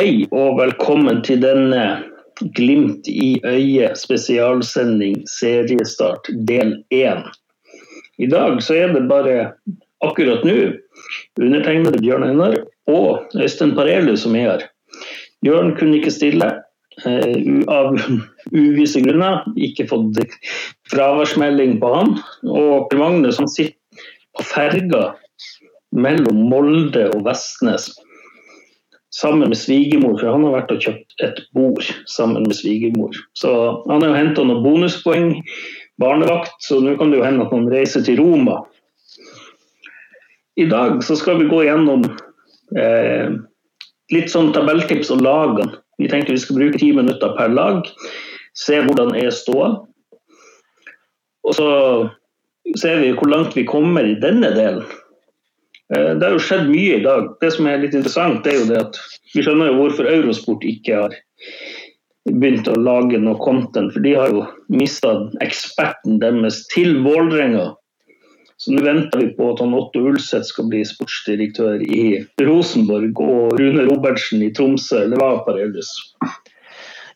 Hei og velkommen til denne Glimt i øyet spesialsending seriestart del 1. I dag så er det bare akkurat nå undertegnede Bjørn Einar og Øystein Parelu som er her. Bjørn kunne ikke stille uh, av uvisse grunner. Ikke fått fraværsmelding på han. Og Magnus han sitter på ferga mellom Molde og Vestnes sammen med svigermor, for han har vært og kjøpt et bord sammen med svigermor. Så han har jo henta noen bonuspoeng, barnevakt, så nå kan det jo hende at han reiser til Roma. I dag så skal vi gå gjennom eh, litt sånn tabelltips om lagene. Vi tenker vi skal bruke ti minutter per lag, se hvordan er ståa. Og så ser vi hvor langt vi kommer i denne delen. Eh, det har jo skjedd mye i dag. Det som er litt interessant, er jo det at vi skjønner jo hvorfor Eurosport ikke har begynt å lage noe content. For de har jo mista eksperten deres til Vålerenga. Så nå venter vi på at han Otto Ulseth skal bli sportsdirektør i Rosenborg og Rune Robertsen i Tromsø, eller hva, Parellus?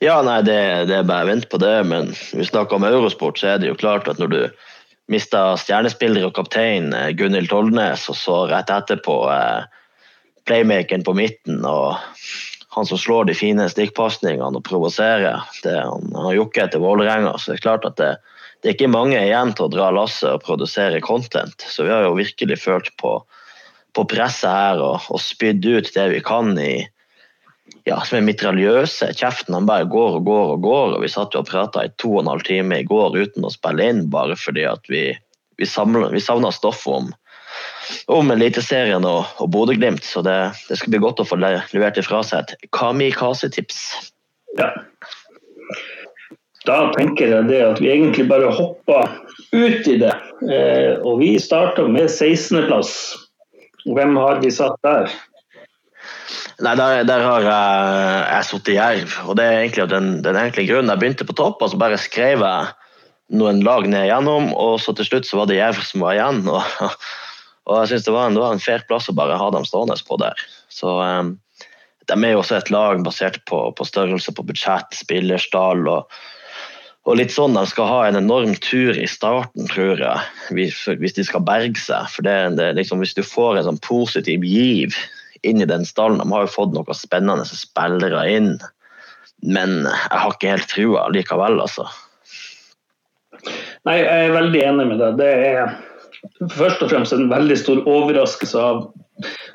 Ja, nei, det, det er bare å vente på det. Men vi snakker om Eurosport, så er det jo klart at når du mista stjernespiller og kaptein eh, Gunhild Toldnes, og så rett etterpå eh, playmakeren på midten og han som slår de fine stikkpasningene og provoserer. Han, han har jokket etter Vålerenga, så det er klart at det, det, er ikke mange igjen til å dra lasset og produsere content. Så vi har jo virkelig følt på, på presset her og, og spydd ut det vi kan i ja, som er mitraljøse. Kjeften han bare går og går og går. og Vi satt jo og prata i to og en halv time i går uten å spille inn, bare fordi at vi, vi, samler, vi savna stoff om, om Eliteserien og, og Bodø-Glimt. Så det, det, skal bli godt å få levert ifra seg et kamikaze-tips. Ja. Da tenker jeg det at vi egentlig bare hopper ut i det. Eh, og vi starter med 16.-plass. Hvem har vi satt der? Nei, der, der har jeg, jeg sittet Jerv. Og det er egentlig den, den enkle grunnen. Jeg begynte på topp, og så bare skrev jeg noen lag ned igjennom, og så til slutt så var det Jerv som var igjen. Og, og jeg syns det, det, var en fair plass å bare ha dem stående på der. Så um, de er jo også et lag basert på, på størrelse på budsjett, spillerstall og, og litt sånn. De skal ha en enorm tur i starten, tror jeg, hvis, de skal berge seg. For det, det, liksom, Hvis du får en sånn positiv giv inn i den stallen. De har jo fått noen spennende spillere inn, men jeg har ikke helt trua likevel, altså. Nei, jeg er veldig enig med deg. Det er først og fremst en veldig stor overraskelse av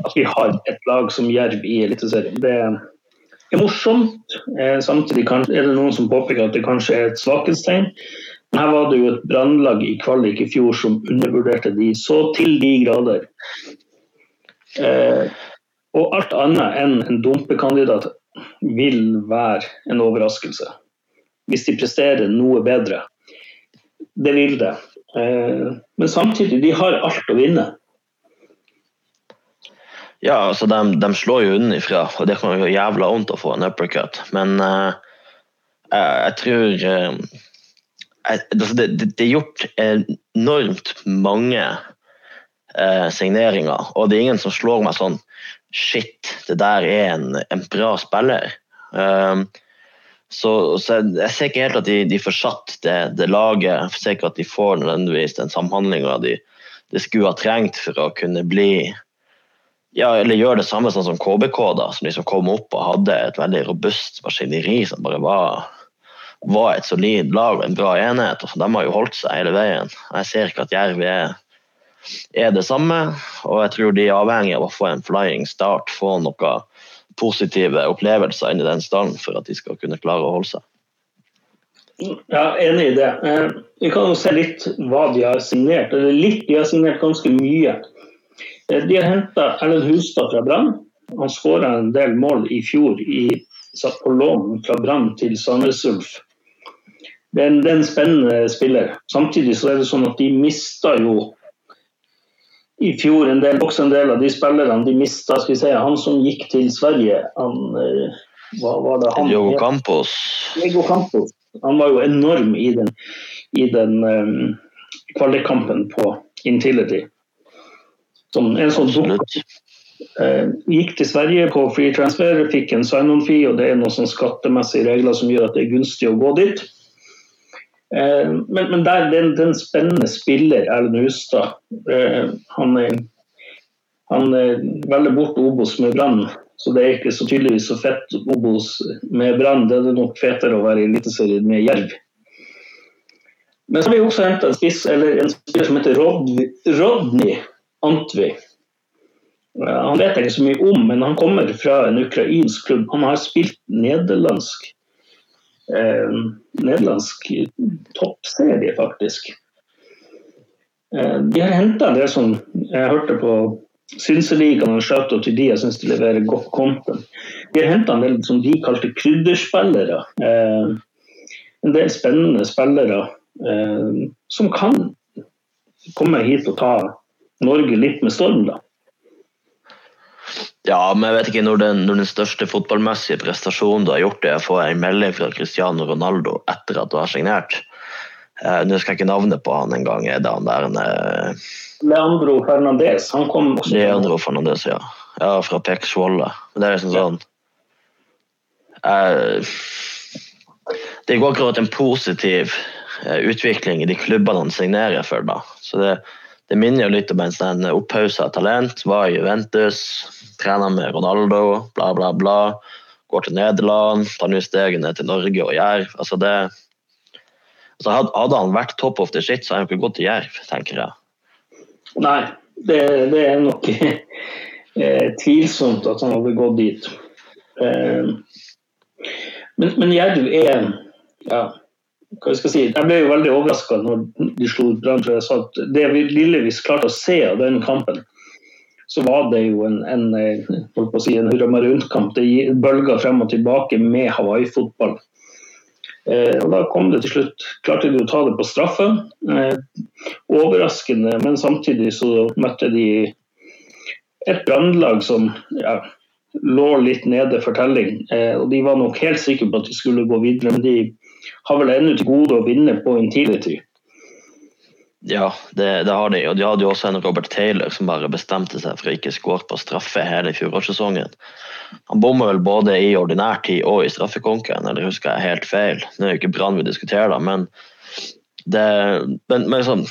at vi har et lag som Jerv i Eliteserien. Det er morsomt. Eh, samtidig er det noen som påpeker at det kanskje er et svakhetstegn. Her var det jo et brannlag i kvalik i fjor som undervurderte de så til de grader. Eh, og alt annet enn en dumpekandidat vil være en overraskelse. Hvis de presterer noe bedre. Det vil det. Eh, men samtidig, de har alt å vinne. Ja, altså de, de slår jo unnifra, og det kan jo jævla vondt å få en uppercut. Men uh, jeg, tror uh, det, det, er gjort enormt mange uh, signeringer, og det er ingen som slår meg sånn Shit, det der er en, en bra spiller. Um, så, så, jeg ser ikke helt at de, de får satt det, det, laget. Jeg ser ikke at de får nødvendigvis den samhandlinga de, de, skulle ha trengt for å kunne bli ja, eller gjøre det samme sånn som KBK, da, som liksom kom opp og hadde et veldig robust maskineri som bare var, var et solid lag og en bra enhet. og De har jo holdt seg hele veien. Jeg ser ikke at Jerv er er det samme. Og jeg tror de er avhengig av å få en flying start, få noen positive opplevelser inn i den stallen for at de skal kunne klare å holde seg. Ja, enig i det. Eh, vi kan jo se litt hva de har signert. Eller litt, de har signert ganske mye. Eh, de har henta Erlend Hustad fra Brann. Han skåra en del mål i fjor i, satt på lån fra Brann til Sandnes Ulf. Det er, en, spennende spiller. Samtidig så er det sånn at de mista jo i fjor en del, også en del av de spillerne de mista. Si, han som gikk til Sverige, han eh, hva var det han Diego Campos. Diego Campos. Han var jo enorm i den, i den um, kvalikkampen på Intility. Som en sånn dukke. Gikk til Sverige på free transfer, fikk en sign-on-fee, og det er noen sånn skattemessige regler som gjør at det er gunstig å gå dit. Men, men der, den, den, spennende spiller, Erlend Hustad. Han, han velger bort Obos med Brann, så det er ikke så tydeligvis så fett Obos med Brann. Det er nok fetere å være i Eliteserien med Jerv. Men så har vi også henta en spiss, eller en spiller som heter Rodney Antwi. Han vet jeg ikke så mye om, men han kommer fra en ukrainsk klubb. Han har spilt nederlandsk eh, nederlandsk toppserie, faktisk. Eh, de har henta det som jeg hørte på Synseligaen og shout til de jeg syns de leverer godt content. De har henta en del som de kalte krydderspillere. Eh, en del spennende spillere Eh, som kan komme hit og ta Norge litt med storm, da. Ja, men jeg vet ikke når den, når den største fotballmessige prestasjonen du har gjort, er å få en melding fra Cristiano Ronaldo etter at du har signert. Uh, Nå skal jeg ikke navnet på han engang. Er det han der eh... Leandro Fernandez. Han kom også Leandro Fernandez, ja. ja fra Pek Svolle. Det er liksom sånn uh, Det går akkurat en positiv uh, utvikling i de klubbene han signerer for. Da. Så det, det minner jo litt om en sånn opphausa talent. Var i Juventus, trener med Ronaldo, bla, bla, bla. Går til Nederland, tar nå stegene til Norge og Jerv. Altså det, altså hadde han vært top of the shit, så hadde han ikke gått til Jerv, tenker jeg. Nei, det, det er nok eh, tvilsomt at han hadde gått dit. Eh, men, men Jerv er ja, hva skal jeg si, jeg ble jo veldig overraska når de slo Brann. Det lille vi klarte å se av den kampen, så var det jo en, en, å si, en rundt-kamp. Det bølga frem og tilbake med Hawaii-fotball. Eh, og Da kom det til slutt. Klarte de å ta det på straffe. Eh, overraskende, men samtidig så møtte de et brannlag som ja, lå litt nede for telling. Eh, og De var nok helt sikre på at de skulle gå videre, men de har vel ennå til gode å vinne på Intility. Ja, det, det, har de. Og de hadde jo også en Robert Taylor som bare bestemte seg for å ikke skåre på straffe hele fjorårssesongen. Han bommer vel både i ordinær tid og i straffekonken, eller husker jeg helt feil. Det er jo ikke Brann vi diskuterer, da, men, det, men, men sånn,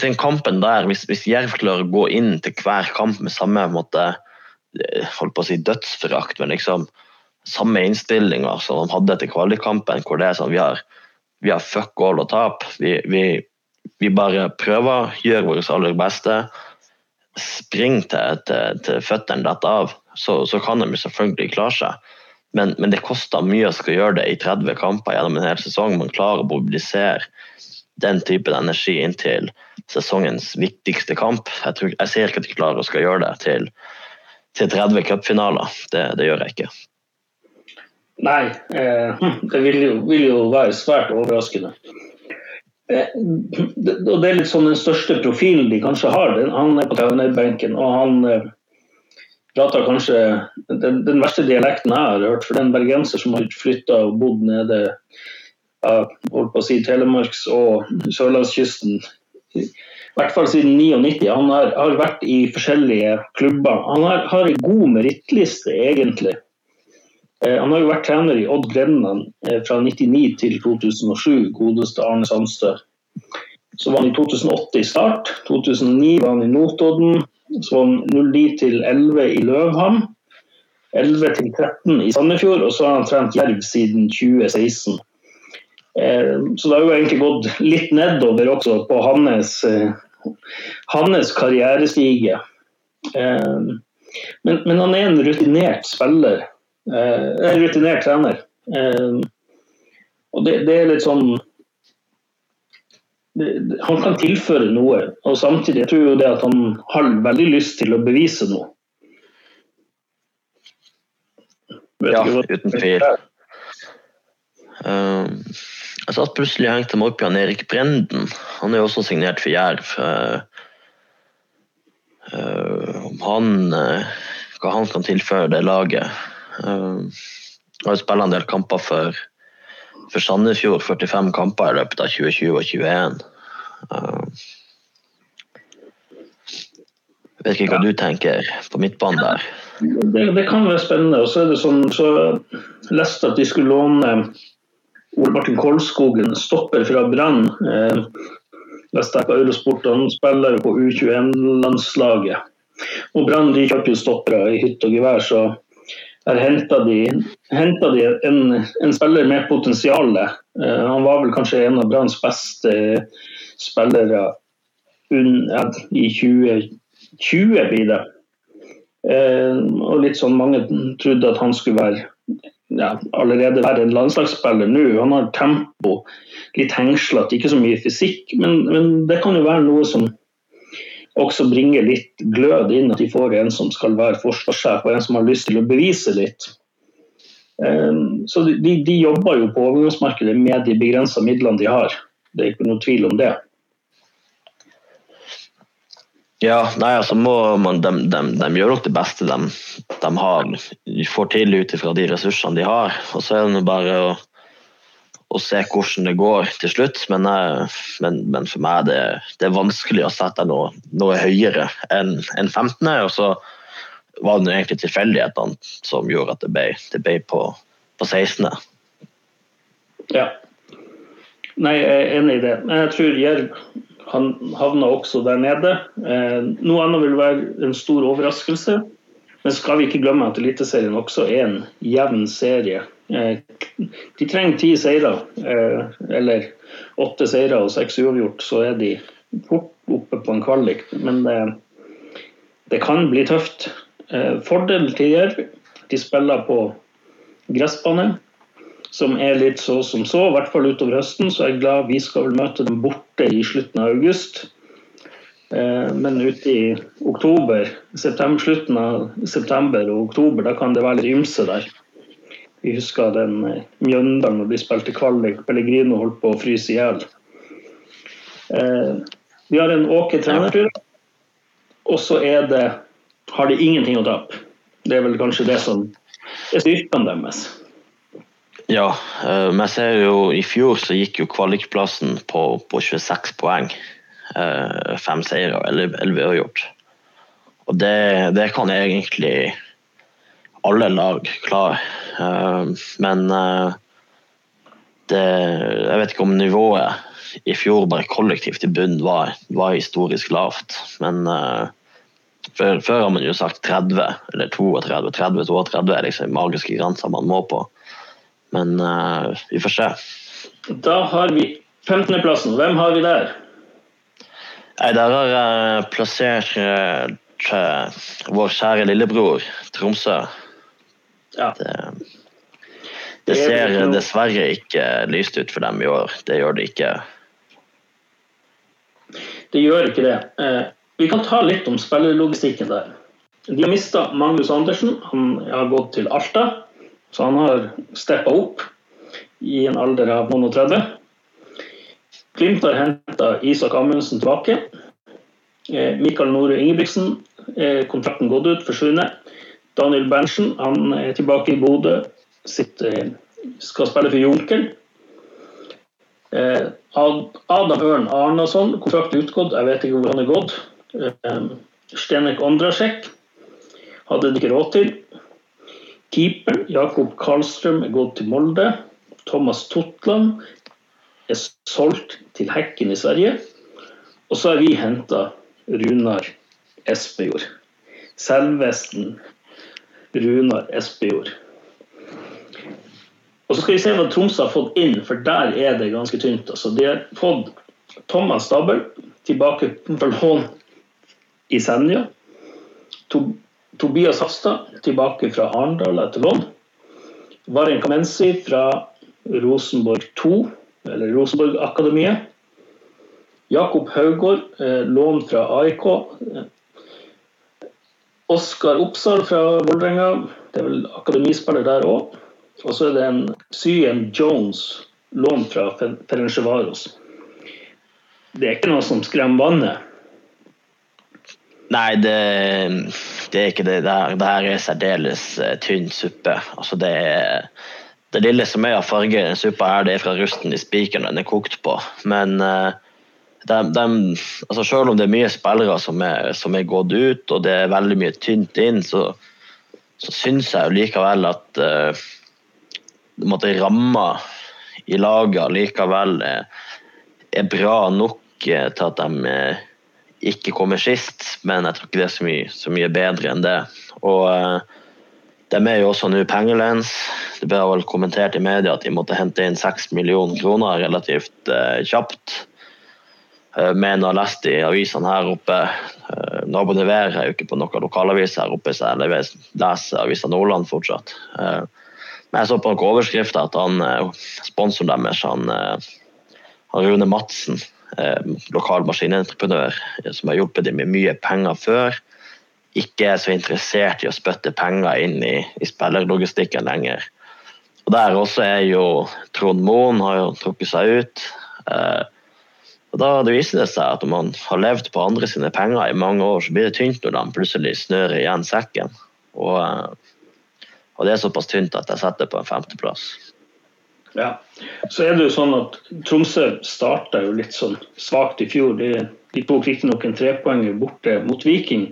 den kampen der, hvis, hvis Jerv klarer å gå inn til hver kamp med samme måte, holdt på å si dødsforakt, men liksom samme innstillinga som de hadde til kvalikkampen, hvor det er sånn vi har, vi har fuck all å tape. Vi, vi, vi, bare prøver, gjør vårt aller beste. Spring til, til, til føttene detter av, så, så, kan de selvfølgelig klare seg. Men, men, det koster mye å skal gjøre det i 30 kamper gjennom en hel sesong. Man klarer å mobilisere den typen energi inntil sesongens viktigste kamp. Jeg, tror, jeg ser ikke at de klarer å skal gjøre det til, til 30 cupfinaler. Det, det gjør jeg ikke. Nei, eh, det vil jo, vil jo, være svært overraskende. Eh, og Det er litt sånn den største profilen de kanskje har. Han er på trenerbenken, og han eh, prater kanskje den, den, verste dialekten jeg har hørt. For den bergenser som har flytta og bodd nede av holdt på å si, Telemarks- og sørlandskysten i hvert fall siden 99. Han har, har vært i forskjellige klubber. Han har, har en god merittliste, egentlig. Eh, han har jo vært trener i Odd Grenland eh, fra 99 til 2007, godeste Arne Sandstø. Så var han i 2008 i Start, 2009 var han i Notodden, så var han 09 til 11 i Løvham, 11 til 13 i Sandefjord, og så har han trent Jerv siden 2016. Eh, så det har jo egentlig gått litt nedover også på hans, hans karrierestige. Men, men han er en rutinert spiller Eh, er rutinert trener. Eh, og det, det, er litt sånn Han kan tilføre noe, og samtidig jeg tror jo det at han har veldig lyst til å bevise noe. ja, uten tvil. Um, jeg satt plutselig hengte meg opp i han Erik Brenden. Han er jo også signert for Jerv. Uh, om han uh, hva han kan tilføre det laget. Uh, har spilt en del kamper for, for Sandefjord, 45 kamper i løpet av 2020 og 2021. Jeg vet ikke hva du tenker på midtbanen der. Det, det, kan være spennende. Og så er det sånn, så leste at de skulle låne Ole Martin Kolskogen, stopper fra Brann. Eh, leste jeg på Eurosport, han spiller på U21-landslaget. Og Brann de kjøper jo stoppere i hytt og gevær, så her henta de, de en, en, spiller med potensial. Uh, han var vel kanskje en av Branns beste spillere ja, i 2020, blir det. Uh, og litt sånn Mange trodde at han skulle være ja, allerede være en landslagsspiller nå. Han har tempo, litt hengslete, ikke så mye fysikk. Men, men det kan jo være noe som også bringer litt glød inn at de får en som skal være forsvarssjef, og en som har lyst til å bevise litt. Ehm, så de, de jobber jo på overgangsmarkedet med de begrensa midlene de har. Det er ikke noe tvil om det. Ja, nei, altså man, de, de, de gjør nok det beste de, de har, får til ut ifra de ressursene de har. Og så er det bare å og se hvordan det går til slutt. Men, eh, men, men for meg det, det er vanskelig å sette noe, noe høyere enn en 15. Og så var det egentlig tilfeldighetene som gjorde at det ble, det ble på, på 16. Ja. Nei, jeg er enig i det. Jeg tror Jerv han havna også der nede. Eh, noe annet vil være en stor overraskelse. Men skal vi ikke glemme at Eliteserien også er en jevn serie. Eh, de trenger ti seire, eh, eller åtte seire og seks uavgjort, så er de fort oppe på en kvalik. Men det, det kan bli tøft. Eh, fordelen til Jerv, de spiller på gressbane, som er litt så som så, i hvert fall utover høsten. Så jeg er glad vi skal vel møte dem borte i slutten av august. Eh, men ute i oktober, slutten av september og oktober, da kan det være litt ymse der. Vi husker den eh, Mjøndalen når de spilte kvalik. Pellegrino holdt på å fryse i hjel. Eh, vi har en Åke trenertur, og så er det har de ingenting å tape. Det er vel kanskje det som er styrkene deres. Ja, men jeg ser jo i fjor så gikk jo kvalikplassen på, på 26 poeng. Eh, fem seire og elleve uavgjort. Og det, det, kan egentlig alle lag klare. Eh, men eh, det, jeg vet ikke om nivået i fjor bare kollektivt i bunnen var, var, historisk lavt. Men før, før, har man jo sagt 30 eller 32. 30-32 er liksom magiske grenser man må på. Men uh, vi får se. Da har vi 15.-plassen. Hvem har vi der? Nei, Der har jeg plassert uh, vår kjære lillebror Tromsø. Ja. Det, det ser dessverre ikke lyst ut for dem i år. Det gjør det ikke. Det gjør ikke det. Eh, vi kan ta litt om spillerlogistikken der. De har mista Magnus Andersen. Han har gått til Alta, så han har steppa opp i en alder av noen og 30. Glimt har henta Isak Amundsen tilbake. Eh, Mikael Nore Ingebrigtsen, eh, kontrakten gått ut, forsvunnet. Daniel Berntsen han er tilbake i Bodø, eh, skal spille for Junker. Adam Ørn Arnason, kontrakt utgått, jeg vet ikke hvor han er gått. Stenek Ondrasek hadde de ikke råd til. Keeperen Jakob Karlstrøm er gått til Molde. Thomas Totland er solgt til Hekken i Sverige. Og så har vi henta Runar Espejord. Selvvesten Runar Espejord. Og så skal vi se hva Tromsø har fått inn, for der er det ganske tynt. Altså, de har fått Thomas Stabel tilbake på lån i Senja. Tobias Hastad tilbake fra Arendal etter lån. Varen Kamensi fra Rosenborg 2 eller Rosenborg-akademiet. Jakob Haugård, eh, lån fra AIK. Oskar Oppsal fra Vålerenga, det er vel akademispiller der òg. Og så er det en Syen Jones, lån fra Ferencvaros. Det er ikke noe som skremmer vannet? Nei, det, det, er ikke det. Det her, det her er særdeles uh, tynn suppe. Altså, det det lille som er av farge i suppa her, det er fra rusten i spikeren den er kokt på. Men uh, de, de, altså Selv om det er mye spillere som er, som er, gått ut, og det er veldig mye tynt inn, så, så syns jeg likevel at uh, måtte ramma i laget likevel er, er, bra nok uh, til at de uh, ikke kommer sist, men jeg tror ikke det er så mye, så mye bedre enn det. Og de er jo også nå pengelens. Det ble vel kommentert i media at de måtte hente inn 6 millioner kroner relativt kjapt. Eh, men har lest i avisene her oppe eh, Naboen leverer jo ikke på noen lokalavis her oppe, så jeg leser Avisa Nordland fortsatt. Eh, men jeg så på noen overskrifter at han, sponsoren deres, han, han Rune Madsen, lokal maskinentreprenør som har hjulpet dem med mye penger før, ikke er så interessert i å spytte penger inn i, i spillerlogistikken lenger. Og Der også er jo Trond Moen har jo trukket seg ut. Eh, og da det viser det seg at om man har levd på andre sine penger i mange år, så blir det tynt når de plutselig snører igjen sekken. Og, eh, og det er såpass tynt at jeg setter på en femteplass. Ja, så er det jo sånn at Tromsø starta jo litt sånn svakt i fjor. De, de tok riktignok en trepoenger borte mot Viking,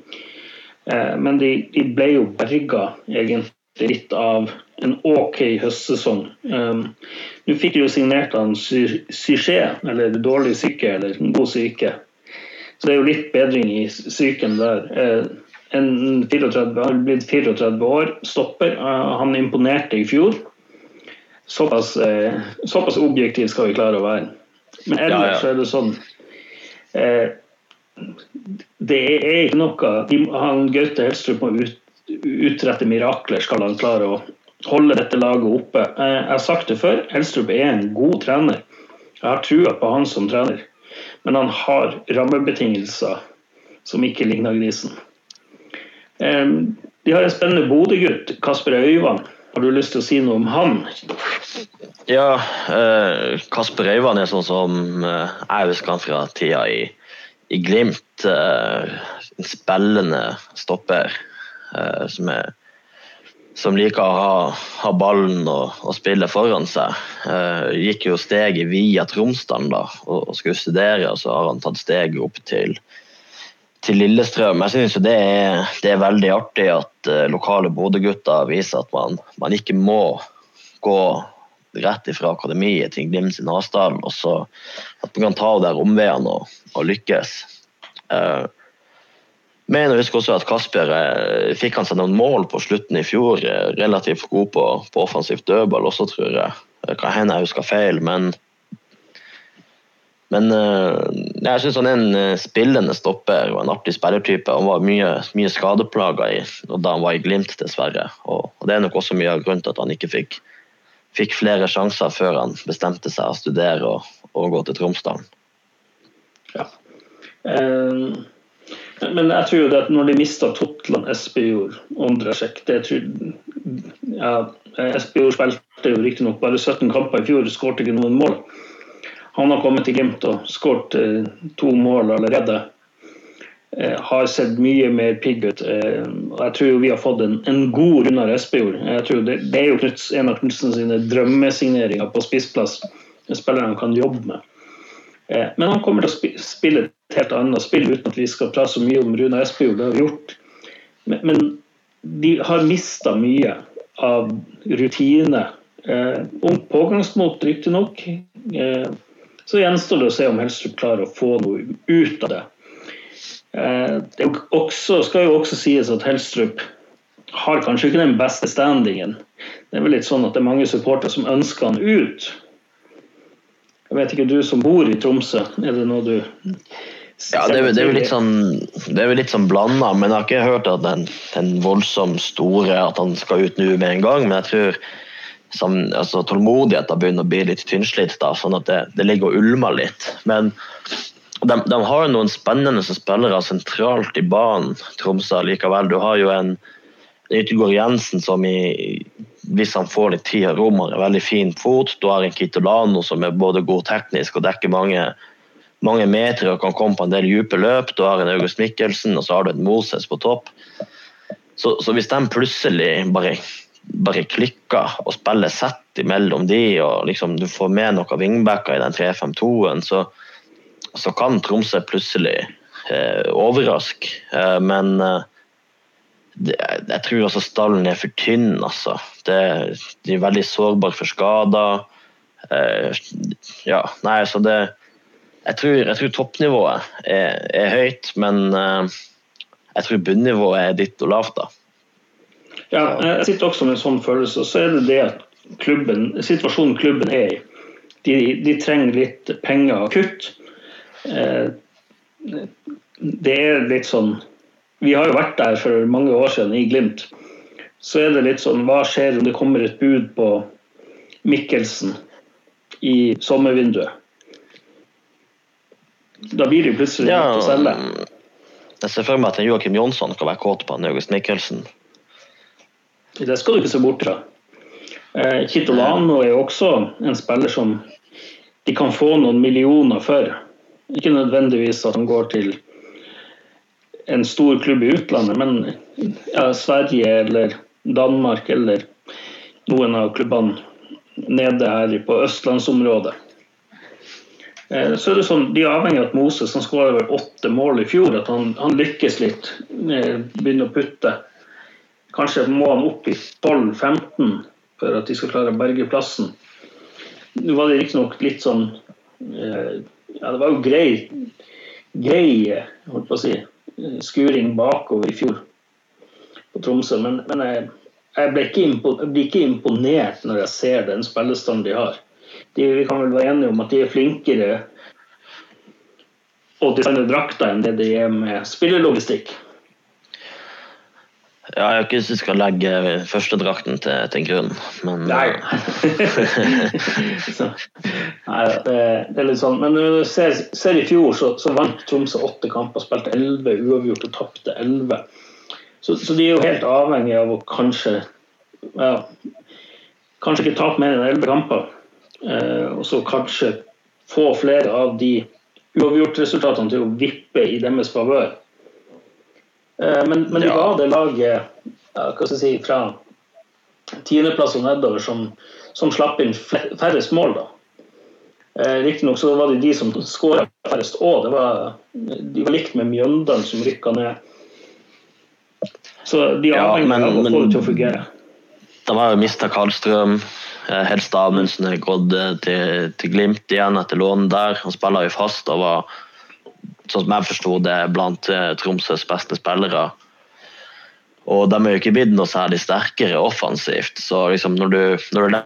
eh, men de, de, ble jo berga egentlig litt av en OK høstsesong. Um, Nå fikk jo signert han Syché, eller dårlig syke, eller god syke. Så det er jo litt bedring i psyken der. Uh, en 34, har blitt 34 år, stopper. Uh, han imponerte i fjor. Såpass, uh, såpass, objektiv skal vi klare å være. Men ellers ja, ja. er det sånn Det er ikke noe han Gaute Helstrup må ut utrette mirakler skal han klare å holde dette laget oppe. Eh, jeg har sagt det før, Elstrup er en god trener. Jeg har trua på han som trener. Men han har rammebetingelser som ikke ligner grisen. Eh, de har en spennende Bodø-gutt, Kasper Øyvand. Har du lyst til å si noe om han? Ja, eh, Kasper Øyvand er sånn som jeg husker han fra tida i, i Glimt. en spillende stopper Eh, som, er, som liker å ha, ha ballen og, og, spille foran seg. Eh, gikk jo steget via Tromsdalen da, og, og, skulle studere, og så har han tatt steget opp til, til Lillestrøm. Jeg synes det det er, veldig artig at eh, lokale Bodø-gutter viser at man, man, ikke må gå rett ifra akademiet til Glimt sin Asdal, og så at man kan ta de der omveiene og, og lykkes. Uh, men jeg husker også at Kasper eh, fikk han seg noen mål på slutten i fjor. Eh, relativt god på, på offensivt dødball også, tror jeg. Det kan hende jeg husker feil, men men eh, jeg syns han er en spillende stopper og en artig spillertype. Han var mye, mye skadeplaga da han var i Glimt, dessverre. Og, Det er nok også mye av grunnen til at han ikke fikk, fikk flere sjanser før han bestemte seg å studere og, og gå til Tromsdalen. Ja. Um men jeg tror jo det at når de mista Totland, Espejord, Ondrasjek det ja, Espejord spilte jo riktignok bare 17 kamper i fjor, skåret ikke noen mål. Han har kommet til Glimt og skåret eh, to mål allerede. Eh, har sett mye mer pigg ut. Eh, jeg tror jo vi har fått en, en god Runar Espejord. Det, det, er jo en av Knutsen sine drømmesigneringer på spissplass. Spillere han kan jobbe med. Eh, men han kommer til å spille et helt annet spill, uten at vi skal prate så mye om Rune Espejord. Det har vi gjort. Men, de har mista mye av rutine. Eh, Ungt pågangsmot, riktignok. Eh, så gjenstår det å se om Helstrup klarer å få noe ut av det. Eh, det skal jo også sies at Helstrup har kanskje ikke den beste standingen. Det er vel litt sånn at det er mange supportere som ønsker han ut. Jeg vet ikke, du som bor i Tromsø, er det noe du ja, det er, det er, jo litt sånn det er jo litt sånn blanda, men jeg har ikke hørt at den, den voldsomt store at han skal ut nå med en gang. Men jeg tror som, altså, tålmodigheten begynner å bli litt tynnslitt, da, sånn at det, det ligger og ulmer litt. Men de, de har noen spennende spillere sentralt i banen, Tromsø likevel. Du har jo en Yttergård Jensen som i, hvis han får litt tid og rom, har en veldig fin fot. Du har en Kitolano som er både god teknisk og dekker mange mange meter og kan komme på en del dype løp. Du har en August Mikkelsen, og så har du en Moses på topp. Så, så hvis de plutselig bare, bare klikker og spiller sett imellom de, og liksom du får med noen vingbacker i den 3-5-2-en, så, så kan Tromsø plutselig eh, overraske. Eh, men eh, jeg tror også stallen er for tynn, altså. Det, de er veldig sårbare for skader. Eh, ja, nei, så det Jeg tror, jeg tror toppnivået er, er, høyt, men eh, jeg tror bunnivået er ditt og lavt, da. Ja, jeg sitter også med en sånn følelse. Og så er det det at klubben, situasjonen klubben er i. De, de trenger litt penger akutt. Eh, det er litt sånn Vi har jo vært der for mange år siden i Glimt. Så er det litt sånn Hva skjer om det kommer et bud på Mikkelsen i sommervinduet? Da blir det jo plutselig ja, å selge. Jeg ser for meg at Joakim Jonsson kan være kåt på August Mikkelsen. Det skal du ikke se bort fra. Eh, Kitolano er jo også en spiller som de kan få noen millioner for. Ikke nødvendigvis at han går til en stor klubb i utlandet, men ja, Sverige eller Danmark eller noen av klubbene nede her på østlandsområdet. Eh, så er det sånn, De er avhengig av at Moses som skåra åtte mål i fjor, at han, han lykkes litt. Begynner å putte. Kanskje må han opp i 12-15 for at de skal klare å berge plassen. Nå var det riktignok litt sånn eh, Ja, det var jo grei, grei holdt på å si, skuring bakover i fjor på Tromsø, men, men jeg, jeg, blir ikke, ikke imponert når jeg ser den spillestanden de har. De, vi kan vel være enige om at de er flinkere å designe drakter enn det de er med spillelogistikk. Ja, jeg har ikke lyst skal legge førstedrakten til, til grunn, men Nei. så, nei det, det, er litt sånn. Men når du ser, ser i fjor, så, så vant Tromsø åtte kamper, spilte elleve uavgjort og tapte elleve. Så, så, de er jo helt avhengig av å kanskje ja, Kanskje ikke tape mer enn elleve kamper. Eh, og så kanskje få flere av de uavgjortresultatene til å vippe i deres favør. Eh, men, men ja. ja. var det laget ja, hva skal jeg si, fra tiendeplass og nedover som, som slapp inn færrest mål. da. Eh, Riktignok så var det de som skåra færrest òg. De var likt med Mjøndalen som rykka ned. Så de ja, avhengig av å få det til å fungere. De har jo mista Karlstrøm. Eh, Helst Amundsen er gått til, til, Glimt igjen etter lån der. Han spiller jo fast og var sånn som jeg forsto det, blant eh, Tromsøs beste spillere. Og de er jo ikke blitt noe særlig sterkere offensivt. Så liksom når du, når du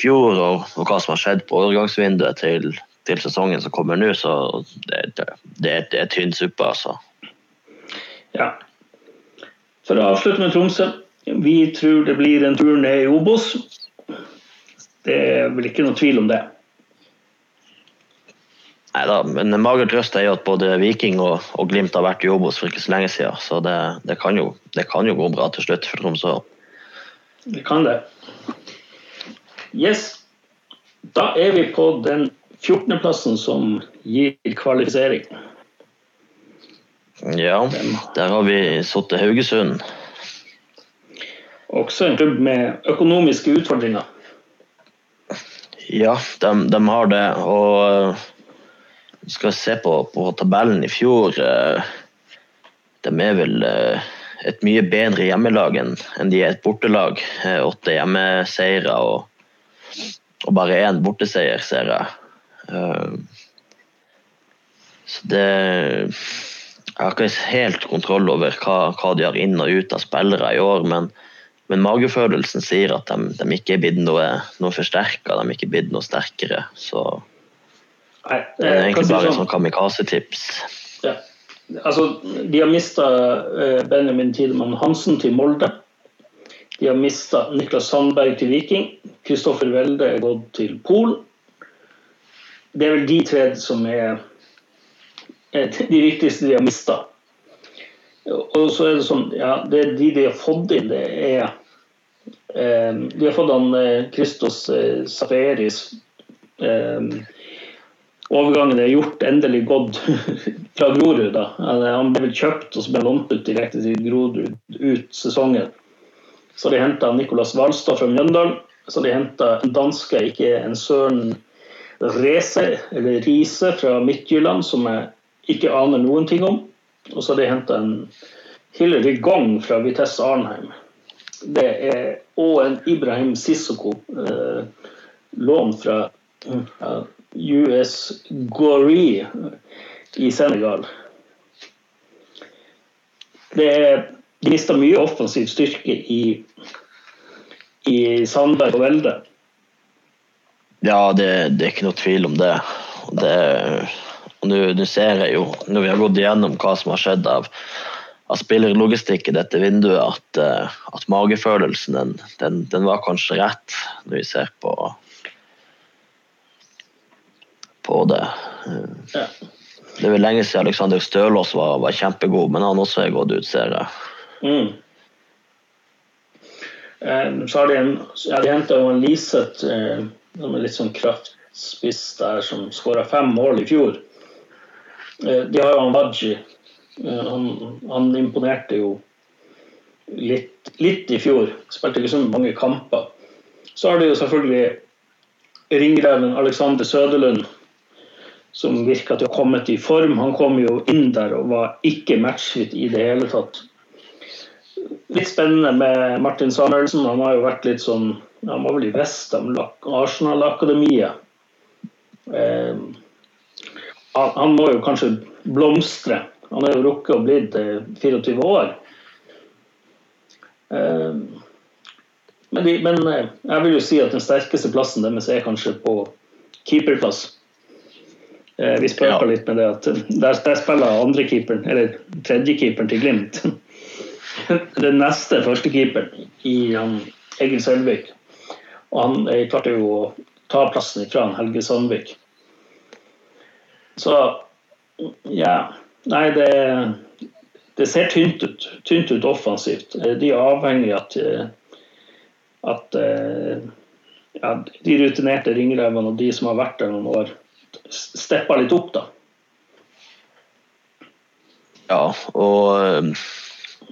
fjor og, og, hva som har skjedd på overgangsvinduet til, til sesongen som kommer nå, så det, det, det, det er tynn suppe, altså. Ja. For å avslutte med Tromsø. Vi tror det blir en tur ned i Obos. Det er vel ikke noe tvil om det. Nei da, men en mager trøst er jo at både Viking og, og, Glimt har vært i Obos for ikke så lenge siden. Så det, det, kan jo, det, kan jo, gå bra til slutt for Tromsø. Det kan det. Yes. Da er vi på den 14.-plassen som gir kvalifisering. Ja, der har vi sittet Haugesund. Også en klubb med økonomiske utfordringer. Ja, de, de har det. Og skal se på, på tabellen i fjor eh, De er vel eh, et mye bedre hjemmelag enn de er et bortelag. Eh, åtte hjemmeseiere og, og bare én borteseier, ser jeg. Så det Jeg har ikke helt kontroll over hva, hva, de har inn og ut av spillere i år, men, men magefølelsen sier at de, de ikke er blitt noe, noe forsterka, de er ikke blitt noe sterkere. Så Nei, det er egentlig bare sånn, sånn kamikaze-tips. Ja. Altså, de har mista uh, Benjamin Tidemann Hansen til Molde. De har mista Niklas Sandberg til Viking. Kristoffer Welde er gått til Polen. Det er vel de tre som er, de viktigste de har mista. Og så er det sånn ja, det er De de har fått inn, det er eh, De har fått han Kristos eh, Safaris eh, overgangen er gjort, endelig gått fra Grorud. da. Han ble vel kjøpt og så ble lånt ut direkte til Grorud ut sesongen. Så de henta Nicolas Hvalstad fra Mjøndalen. Så de henta en danske, ikke en Søren Rese, eller Riise fra Midtjylland, som jeg ikke aner noen ting om. Og så har de henta en Hillary Gong fra Vitesse Arnheim. Det er òg en Ibrahim Sissoko, eh, lån fra US Gori i Senegal. Det er mista mye offensiv styrke i, i Sandberg og Velde. Ja, det, det, er ikke noe tvil om det. det Nå ser jeg jo, når vi har gått igjennom hva som har skjedd av, av spillerlogistikk i dette vinduet, at, eh, at magefølelsen den, den, den, var kanskje rett, når vi ser på, på det. Ja. Det er vel lenge siden Alexander Stølås var, var, kjempegod, men han også er gått ut, ser jeg. Mm. Eh, så har de en, ja, de henta en Liseth eh, som er litt sånn kraftspiss der, som skåra fem mål i fjor. Eh, de har jo han Waji. Han, han, imponerte jo litt, litt, i fjor. Spilte ikke så mange kamper. Så har de jo selvfølgelig ringreven Alexander Søderlund, som virka til å ha kommet i form. Han kom jo inn der og var ikke matchfit i det hele tatt. Litt spennende med Martin Samuelsen. Han har jo vært litt sånn Han var vel i Westham, Arsenal-akademiet. Eh, han må jo kanskje blomstre. Han er jo rukket å blitt 24 eh, år. Eh, men, de, men, eh, jeg vil jo si at den sterkeste plassen deres er kanskje på keeperplass. Vi spøker ja. litt med det at der, der spiller andrekeeperen, eller tredjekeeperen til Glimt. Den neste førstekeeperen i um, Egil Sølvik. Og han klarte jo å ta plassen fra Helge Sandvik. Så ja. Nei, det, det ser tynt ut. Tynt ut offensivt. De er avhengig av at, at ja, de rutinerte ringrevene og de som har vært der noen år, stepper litt opp, da. Ja, og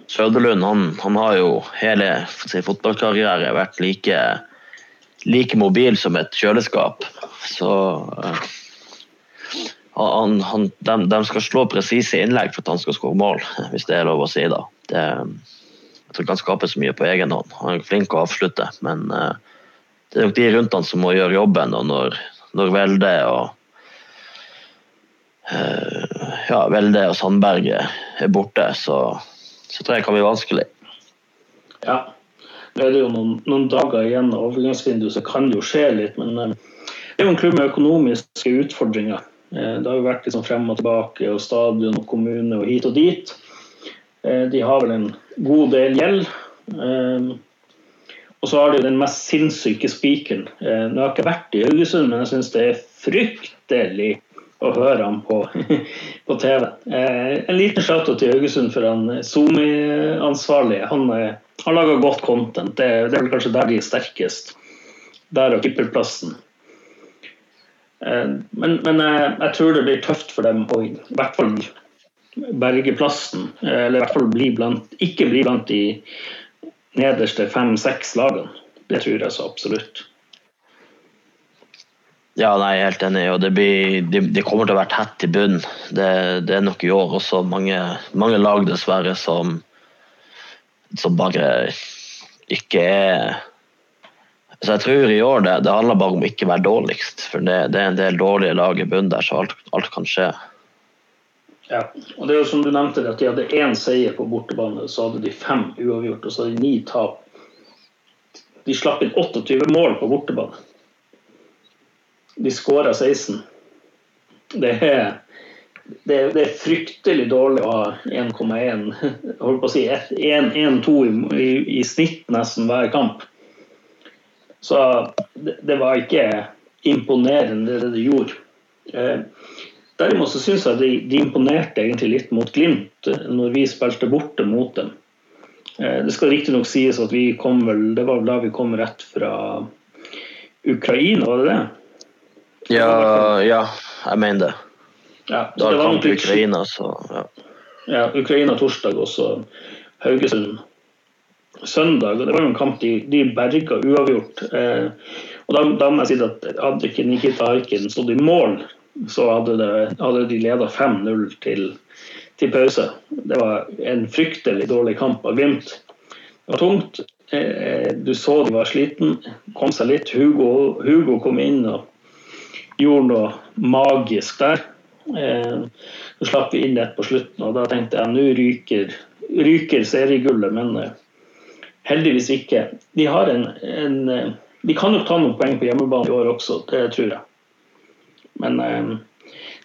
Søderlund han, han, har jo hele sin fotballkarriere vært like, like mobil som et kjøleskap. Så han, han, de, de, skal slå presise innlegg for at han skal skåre mål, hvis det er lov å si. da. Det, jeg tror ikke han skaper så mye på egen hånd. Han er flink å avslutte, men uh, det er nok de rundt han som må gjøre jobben. og Når, når Velde og uh, ja, Velde og Sandberget er borte, så, så tror jeg det kan bli vanskelig. Ja, nå er det jo noen, noen dager igjen av overgangsvinduet, så kan det jo skje litt. Men uh, det er jo en klubb med økonomiske utfordringer. Eh, det har jo vært liksom frem og tilbake, og stadion og kommune og hit og dit. Eh, de har vel en god del gjeld. Eh, og så har de den mest sinnssyke spikeren. Nå har jeg ikke vært i Haugesund, men jeg syns det er fryktelig å høre ham på, på TV. En liten shout til Haugesund for han SoMe-ansvarlige. Han har laga godt content. Det, det er vel kanskje der de er sterkest. Der og kipperplassen. Eh, men, men jeg, jeg, tror det blir tøft for dem å i hvert fall berge plassen. Eh, eller i hvert fall bli blant, ikke bli blant de nederste fem-seks lagene. Det tror jeg så absolutt. Ja, nei, jeg er helt enig. og Det, blir, de, de kommer til å være tett i bunnen. Det, det, er nok i år også mange, mange lag, dessverre, som, som bare ikke er så jeg tror i år det, det handler bare om ikke å være dårligst. For det, det, er en del dårlige lag i bunnen der, så alt, alt, kan skje. Ja, og det er jo som du nevnte, at de hadde én seier på bortebane, så hadde de fem uavgjort, og så hadde de ni tap. De slapp inn 28 mål på bortebane. De skåra 16. Det er, det, det er, fryktelig dårlig å ha 1,1 Holdt på å si 1-2 i, i, i snitt nesten hver kamp. Så det var ikke imponerende det de gjorde. Eh, derimot så syns jeg de, de, imponerte egentlig litt mot Glimt eh, når vi spilte borte mot dem. Eh, det skal riktignok sies at vi kom vel Det var vel da vi kom rett fra Ukraina, var det det? Ja, ja jeg mener det. Ja, da kom Ukraina, så ja. ja. Ukraina torsdag, og så Haugesund søndag. og Det var jo en kamp de, de berga uavgjort. Eh, Og da, da må jeg si at hadde ikke Nikita Aiken stått i mål, så hadde, det, hadde de leda 5-0 til, til, pause. Det var en fryktelig dårlig kamp av Glimt. Det var tungt. Eh, du så de var sliten, kom seg litt. Hugo, Hugo kom inn og gjorde noe magisk der. Eh, så slapp vi inn et på slutten, og da tenkte jeg nå ryker, ryker seriegullet. Men eh, heldigvis ikke. De har en, en De kan nok ta noen poeng på hjemmebane i år også, det tror jeg. Men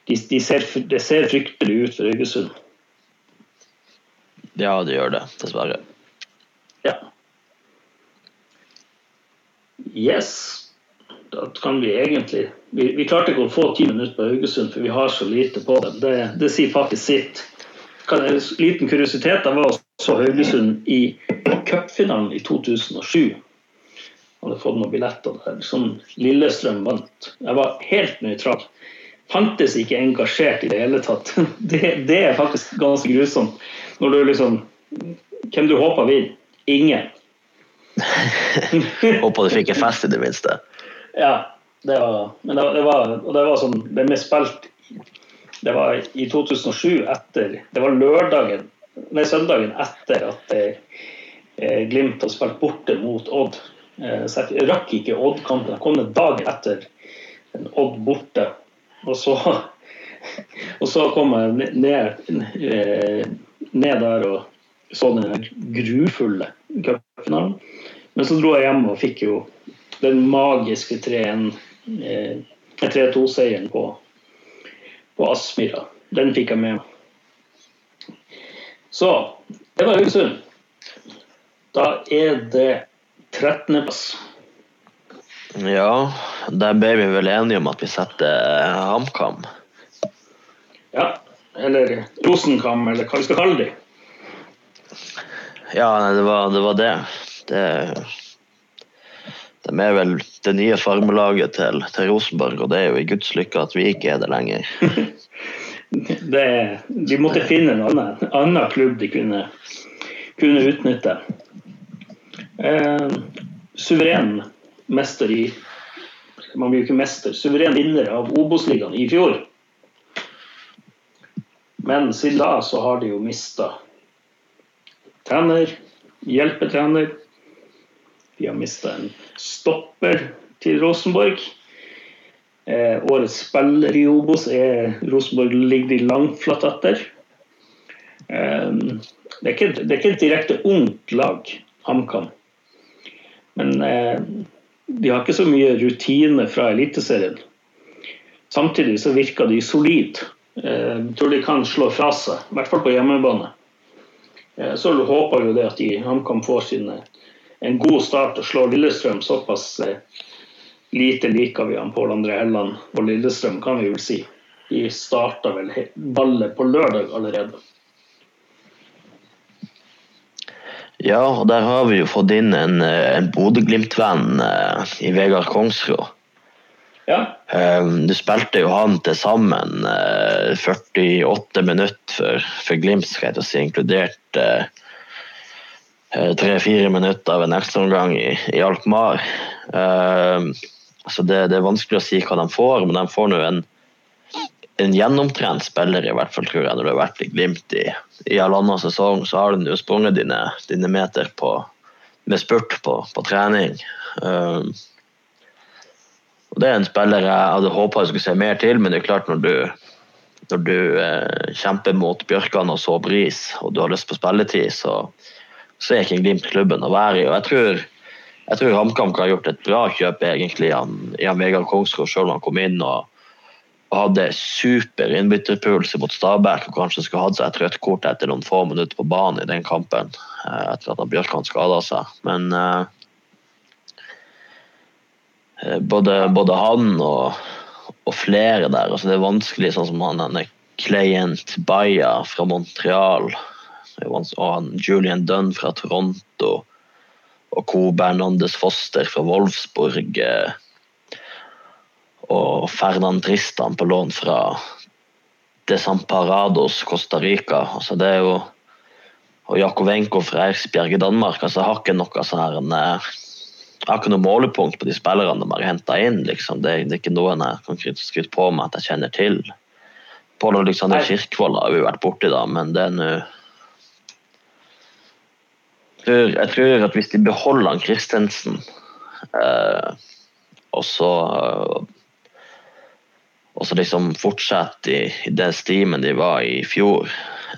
de, de ser, det ser fryktelig ut for Øygesund. Ja, det gjør det, dessverre. Ja. Yes da kan vi egentlig vi, vi, klarte ikke å få ti minutter på Haugesund, for vi har så lite på dem. Det, det sier faktisk sitt. Kan, en liten kuriositet. Jeg var så Haugesund i cupfinalen i 2007. Jeg hadde fått noen billetter der. Som Lillestrøm vant. Jeg var helt nøytral. Fantes ikke engasjert i det hele tatt. Det, det er faktisk ganske grusomt. Når du liksom Hvem du håper vinner? Ingen. Håper du fikk en fest i det minste. Ja, det var, men det, det var, og det var sånn Det ble spilt Det var i 2007 etter Det var lørdagen Nei, søndagen etter at eh, Glimt hadde spilt borte mot Odd. Eh, så jeg rakk ikke Odd-kampen. Jeg kom en dagen etter Odd borte. Og så, og så kom jeg ned, eh, ned der og så den grufulle cupfinalen. Men så dro jeg hjem og fikk jo den magiske 3-2-seieren eh, på, på Aspmyra. Den fikk jeg med meg. Så det var Haugesund. Da er det 13.-plass. Ja, der ble vi vel enige om at vi setter eh, HamKam. Ja, eller Rosenkam, eller hva vi skal kalle det. Ja, det var det. Var det. det de er vel det nye farmelaget til, til, Rosenborg, og det er jo i Guds lykke at vi ikke er det lenger. det, de måtte finne en annen, annen klubb de kunne, kunne utnytte. Eh, suveren mester i Man blir jo ikke mester. Suveren vinner av Obos-ligaen i fjor. Men siden da så har de jo mista trener, hjelpetrener vi har mista en stopper til Rosenborg. Eh, årets spiller i Obos er Rosenborg ligger de langt flatt etter. Eh, det, er ikke, det, er ikke, et direkte ungt lag, HamKam. Men eh, de har ikke så mye rutine fra Eliteserien. Samtidig så virker de solide. Eh, jeg tror de kan slå fra seg, i hvert fall på hjemmebane. Eh, så håper jo det at de, HamKam får sine en god start og slår Lillestrøm såpass eh, lite liker vi han Pål André Helland og Lillestrøm, kan vi vel si. De starta vel ballet på lørdag allerede. Ja, og der har vi jo fått inn en, eh, en Bodø-Glimt-venn eh, i Vegard Kongsrud. Ja. Du spilte jo han til sammen uh, 48 minutter for, for Glimt, skal jeg si, inkludert tre-fire minutter av en ekstraomgang i, i Alkmaar. Uh, så det, det, er vanskelig å si hva de får, men de får nå en, en gjennomtrent spiller, i hvert fall, tror jeg, når du har vært i Glimt i, i halvannen sesong. Så har du jo sprunget dine, dine, meter på, med spurt på, på trening. Uh, og Det er en spiller jeg hadde håpa jeg skulle se mer til, men det er klart når du, når du eh, kjemper mot Bjørkan og så Bris, og du har lyst på spilletid, så så er ikke Glimt klubben å være i. og jeg tror jeg tror HamKam har gjort et bra kjøp egentlig i Vegard Kongsgård, selv om han kom inn og, og hadde super innbytterpuls mot Stabæk og kanskje skulle hatt seg et rødt kort etter noen få minutter på banen i den kampen eh, etter at Bjørkan skada seg. Men uh, både, både, han og, og, flere der altså Det er vanskelig, sånn som han, denne Client Baya fra Montreal og Julian Dunn fra Toronto og Co. Bernandes Foster fra Wolfsburg eh, og Ferdinand Tristan på lån fra Desamparados Costa Rica. Altså det er jo og Jakovenko fra Eirsbjerg i Danmark. altså Jeg har ikke noe sånn her eh, jeg har ikke noe målepunkt på de spillerne de har henta inn. Liksom. Det, det, er ikke noen jeg kan skryte på meg at jeg kjenner til. Pål Alexander Kirkvold har vi vært borti, da, men det er nå jeg tror at hvis de beholder han Christensen eh, og så og så liksom fortsette i, i den stimen de var i i fjor,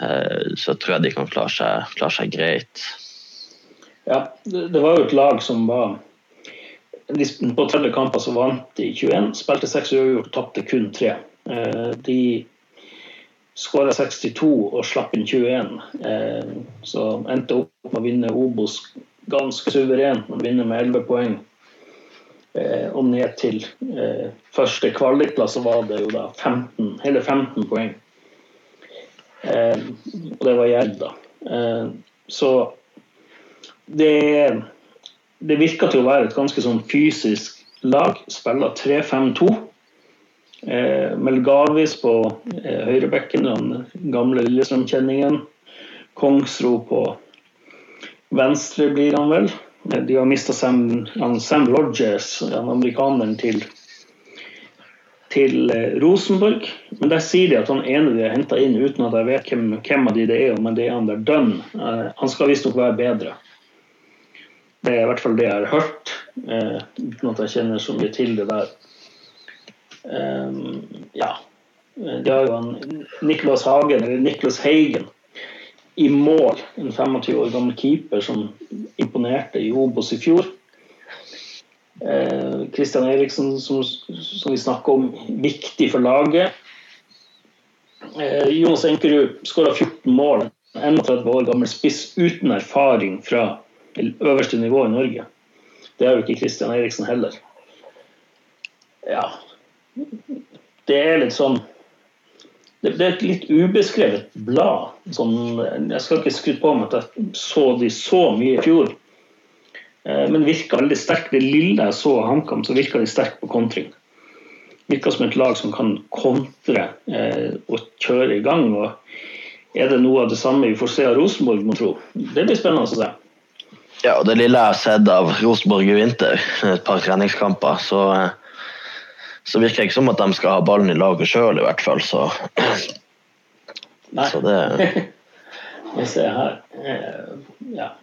eh, så tror jeg de kan klare seg, klare seg greit. Ja, det, var jo et lag som var På 30 kamper så vant de 21, spilte 6 uavgjort, tapte kun 3. Eh, de skåra 62 og slapp inn 21. Eh, så endte opp med å vinne Obos ganske suverent, og vinne med 11 poeng. Eh, og ned til eh, første kvalikplass var det jo da 15, hele 15 poeng. Og det var Jerv, da. så det, det virka til å være et ganske sånn fysisk lag. Spiller 3-5-2. Eh, Melgavis på eh, høyrebekken, den gamle Lillestrøm-kjenningen. Kongsro på venstre, blir han vel. De har mista Sam, Sam, Rogers, amerikaneren, til, til eh, Rosenborg. Men der sier de at han ene de har henta inn, uten at jeg vet hvem, hvem, av de det er, men det er han der Dunn. Han skal visstnok være bedre. Det er i hvert fall det jeg har hørt, uten at jeg kjenner så mye til det der. Um, ja. De har jo han Niklas Hagen, eller Niklas Heigen, i mål. En 25 år gammel keeper som imponerte i Obos i fjor. Kristian eh, Eriksen, som, som vi snakker om, viktig for laget. Eh, Jonas Enkerud skåra 14 mål. 31 år gammel spiss uten erfaring fra øverste nivå i Norge. Det har jo ikke Kristian Eriksen heller. Ja Det er litt sånn det, er et litt ubeskrevet blad. Sånn, jeg skal ikke skryte på meg at jeg så de så mye i fjor. Eh, men virka veldig sterkt. Det lille jeg så av HamKam, så virka de sterkt på kontring. Virka som et lag som kan kontre eh, og kjøre i gang. og Er det noe av det samme vi får se av Rosenborg, må tro? Det blir spennende å se. Ja, og det lille jeg har sett av Rosenborg i vinter, et par treningskamper, så eh, så virker det ikke som at de skal ha ballen i laget sjøl, i hvert fall. Så, Nei. så det Vi ser her eh, Ja.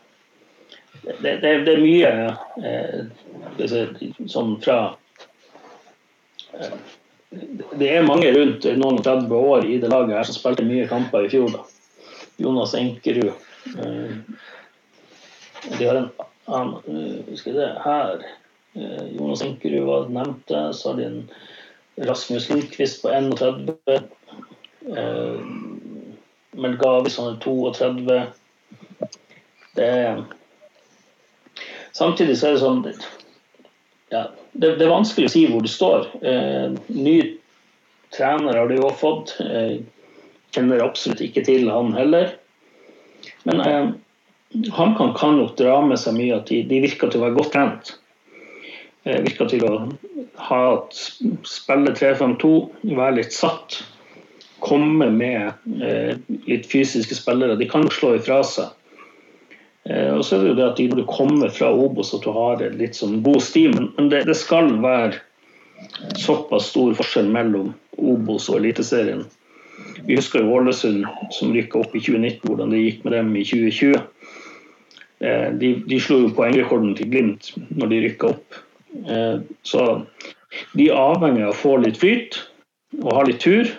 Det, det, det, er mye eh, sånn fra eh, Det er mange rundt noen og 30 år i det laget her som spilte mye kamper i fjor. da. Jonas Enkerud. Eh, de har en annen vi det her Jonas Inkerud var nevnte. Så hadde en Rasmus Lindqvist på 31. Eh, Melgavis han er 32. Det Samtidig så er det sånn ja, det, det, er vanskelig å si hvor det står. Eh, ny trener har du jo fått. Eh, kjenner absolutt ikke til han heller. Men eh, han kan, kan nok dra med seg mye at de, de virker til å være godt trent. Eh, virker til å ha spille 3-5-2, være litt satt. Komme med eh, litt fysiske spillere. De kan slå ifra seg. Eh, og så er det jo det at de, når du kommer fra Obos, at du har litt sånn god sti. Men det, det, skal være såpass stor forskjell mellom Obos og Eliteserien. Vi husker jo Ålesund som rykka opp i 2019, hvordan det gikk med dem i 2020. De, de slo jo poengrekorden til Glimt når de rykka opp. Eh, så de er avhengig av å få litt flyt og ha litt tur.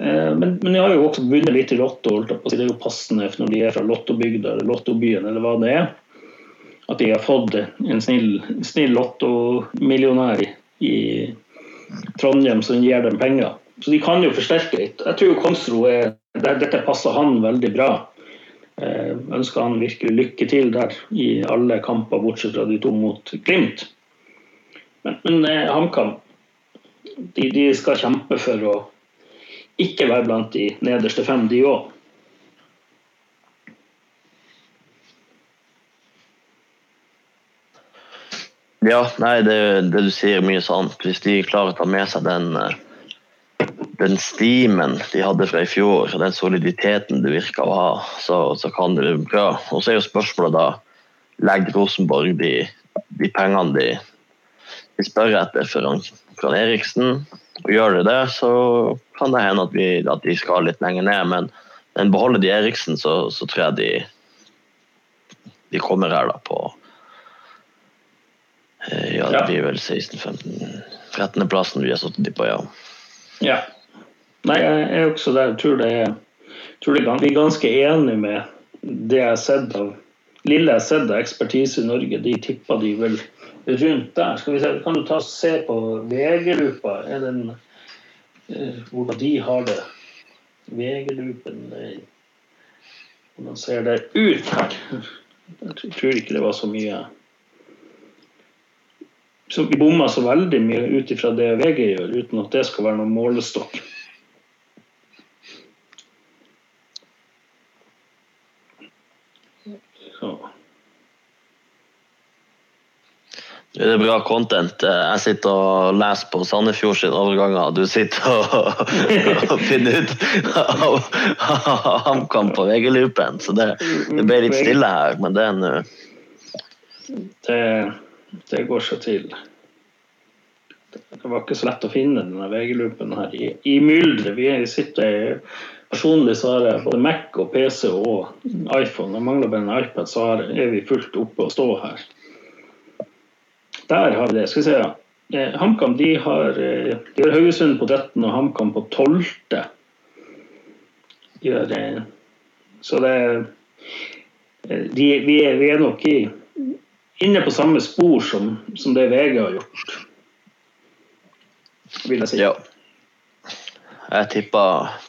Eh, men, men de har jo også vunnet litt i Lotto. Det er jo passende når de er fra Lottobygda eller Lottobyen eller hva det er. At de har fått en snill, snill lottomillionær i Trondheim som gir dem penger. Så de kan jo forsterke litt. Jeg tror Konstro er, dette passer han veldig bra. Eh, ønsker han virkelig lykke til der i alle kamper, bortsett fra de to mot Glimt. Men, men eh, HamKam de, de, skal kjempe for å ikke være blant de nederste fem, de òg. Ja, nei, det, det, du sier, mye sant. Hvis de klarer å ta med seg den uh den stimen de hadde fra i fjor, og den soliditeten det virka å ha, så, så, kan det bli bra. Og så er jo spørsmålet da Legger Rosenborg de de pengene de, de spør etter for fra Eriksen. Og gjør de det, så kan det hende at, vi, at de skal litt lenger ned. Men, men beholder de Eriksen, så, så, tror jeg de, de kommer her da på eh, Ja, det blir vel 16-15 13.-plassen vi har sittet på, ja. ja. Nei, jeg er også der. Jeg tror, det er, tror det er, ganske enige med det jeg har sett av lille jeg har sett av ekspertise i Norge. De tipper de vel rundt der. Skal vi se, Kan du ta se på VG-lupa? Eh, Hvordan de har det? VG-lupen Hvordan ser det ut her? Jeg tror ikke det var så mye som bomma så veldig mye ut ifra det VG gjør, uten at det skal være noen målestokk. Det er bra content. Jeg sitter og leser på Sandefjord sin overganger. Du sitter og, og finner ut av HamKam på VG-loopen. Så det, det, ble litt stille her, men det er nå det, det, går seg til. Det var ikke så lett å finne denne VG-loopen her i, i mylderet. Vi sitter Personlig så har jeg både Mac og PC og iPhone. Jeg mangler bare en iPad, så er vi fullt oppe og stå her. Der har vi det. Skal vi se. Eh, HamKam de har, eh, de har Haugesund på 13 og HamKam på 12. Gjør, eh, så det eh, de, vi, er, vi, er, nok i, inne på samme spor som, som det VG har gjort, vil jeg si. Ja. Jeg tippa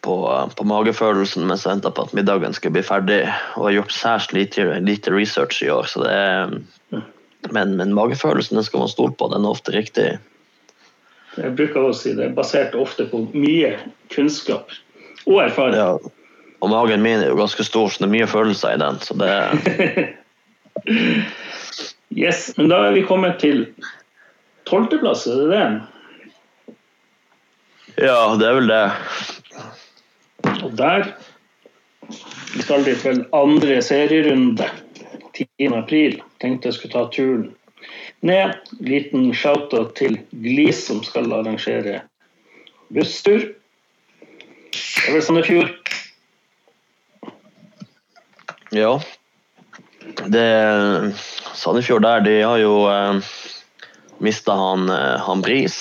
på, på, magefølelsen mens jeg venta på at middagen skulle bli ferdig, og har gjort særs lite, lite, research i år. Så det er, men, men magefølelsen den skal man stole på, den er ofte riktig. Jeg bruker å si det er basert ofte på mye kunnskap og erfaring. Ja, og magen min er jo ganske stor, så det er mye følelser i den. Så det Yes, men da er vi kommet til tolvteplass, er det det? Ja, det er vel det. Og der skal de til andre serierunde. 10. april. Tenkte jeg skulle ta turen ned. Liten shout-out til Glis, som skal arrangere busstur. Det er vel Sandefjord. Ja. Det Sandefjord der, de har jo eh, mista han, eh, han Bris.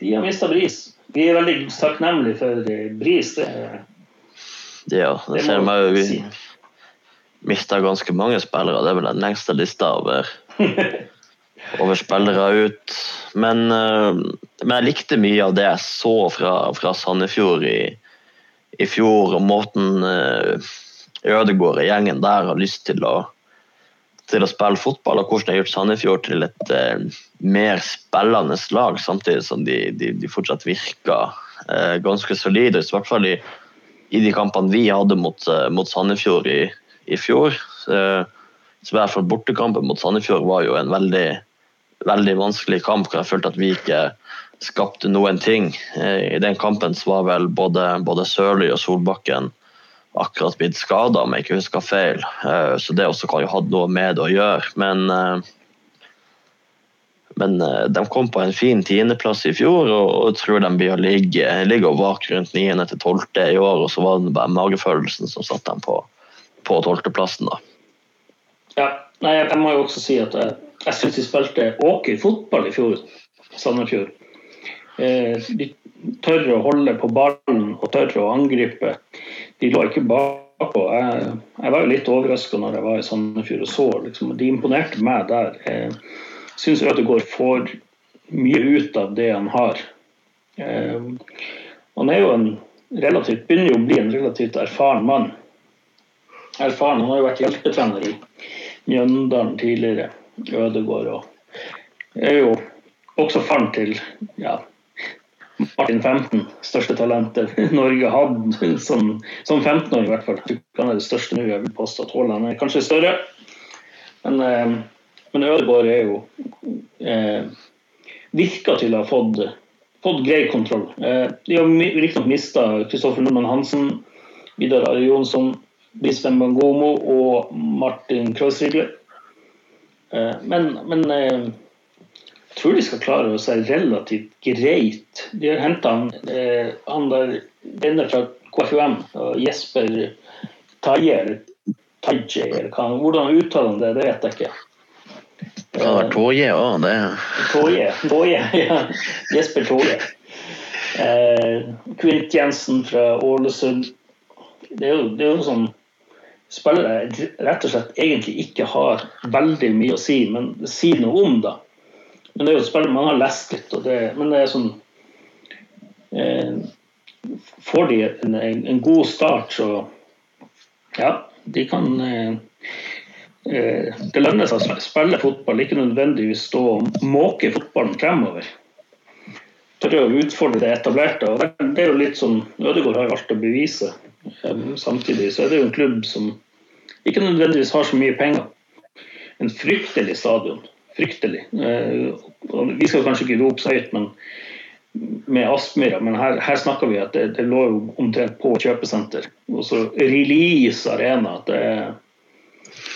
De har mista Bris. Vi er veldig takknemlige for Bris. Det, ja, det, det ser man jo. Si mista ganske mange spillere. Det er vel den lengste lista over, over spillere ut. Men, uh, men, jeg likte mye av det jeg så fra, fra Sandefjord i, i, fjor, og måten Ødegård og gjengen der har lyst til å, til å spille fotball, og hvordan de har gjort Sandefjord til et uh, mer spillende lag, samtidig som de, de, de fortsatt virker ganske solide. I hvert fall i, i de kampene vi hadde mot, mot Sandefjord i, i fjor. Så i hvert fall Bortekampen mot Sandefjord var jo en veldig, veldig vanskelig kamp. hvor Jeg følte at vi ikke skapte noen ting. I den kampen var vel både, både Sørli og Solbakken akkurat blitt skada, om jeg ikke husker feil. Så det også kan jo ha noe med det å gjøre. Men, men de kom på en fin tiendeplass i fjor, og tror de blir å ligge, ligge og vake rundt niende til tolvte i år. Og så var det bare magefølelsen som satte dem på, på tolvteplassen, da. Ja, nei, jeg må jo også si at jeg, jeg syns de spilte åker fotball i fjor, Sandefjord. Eh, de tør å holde på ballen og tør å angripe. De lå ikke bakpå. Jeg, jeg var jo litt overraska når jeg var i Sandefjord og så. Liksom, de imponerte meg der. Jeg syns Ødegaard får mye ut av det han har. Eh, han er jo en relativt, begynner jo å bli en relativt erfaren mann erfaren. Han har jo vært hjelpetrener i Mjøndalen tidligere. Ødegård og er jo også faren til ja, Martin 15, største talentet Norge hadde som, som 15-åring, i hvert fall. Han er det største nå. Jeg vil påstå Haaland er kanskje større. Men, eh, men Ødegaard er jo eh, Virker til å ha fått, fått grei kontroll. Eh, de har riktignok mista Kristoffer Nordmann Hansen, Vidar Ari Jonsson, Bispen Bangomo og Martin Kroosrigler. Eh, men, men eh, tror de skal klare å se relativt greit. De har henta han, eh, han der denne fra KFUM, Jesper Taje, eller Taje, eller hva, hvordan uttaler han det, det vet jeg ikke. Det kan være Toje òg, det. Toje, Toje, ja. Jesper Toje. Eh, Kvint Jensen fra Ålesund. Det er jo, det er jo sånn spillere rett og slett egentlig ikke har veldig mye å si, men si noe om, da. Men det er jo et spill man har lest litt, det, men det er sånn eh, Får de en, en, god start, så ja, de kan eh, eh, Det lønner seg å spille fotball, ikke nødvendigvis stå og måke fotballen fremover. Tørre å utfordre det etablerte. og Det er jo litt sånn Ødegaard har jo alt å bevise. Samtidig så er det jo en klubb som ikke nødvendigvis har så mye penger. En fryktelig stadion. Fryktelig. Eh, vi skal kanskje ikke rope så høyt med Aspmyra, men her, her, snakker vi at det, det lå jo omtrent på kjøpesenter. Og så Release Arena. At det er,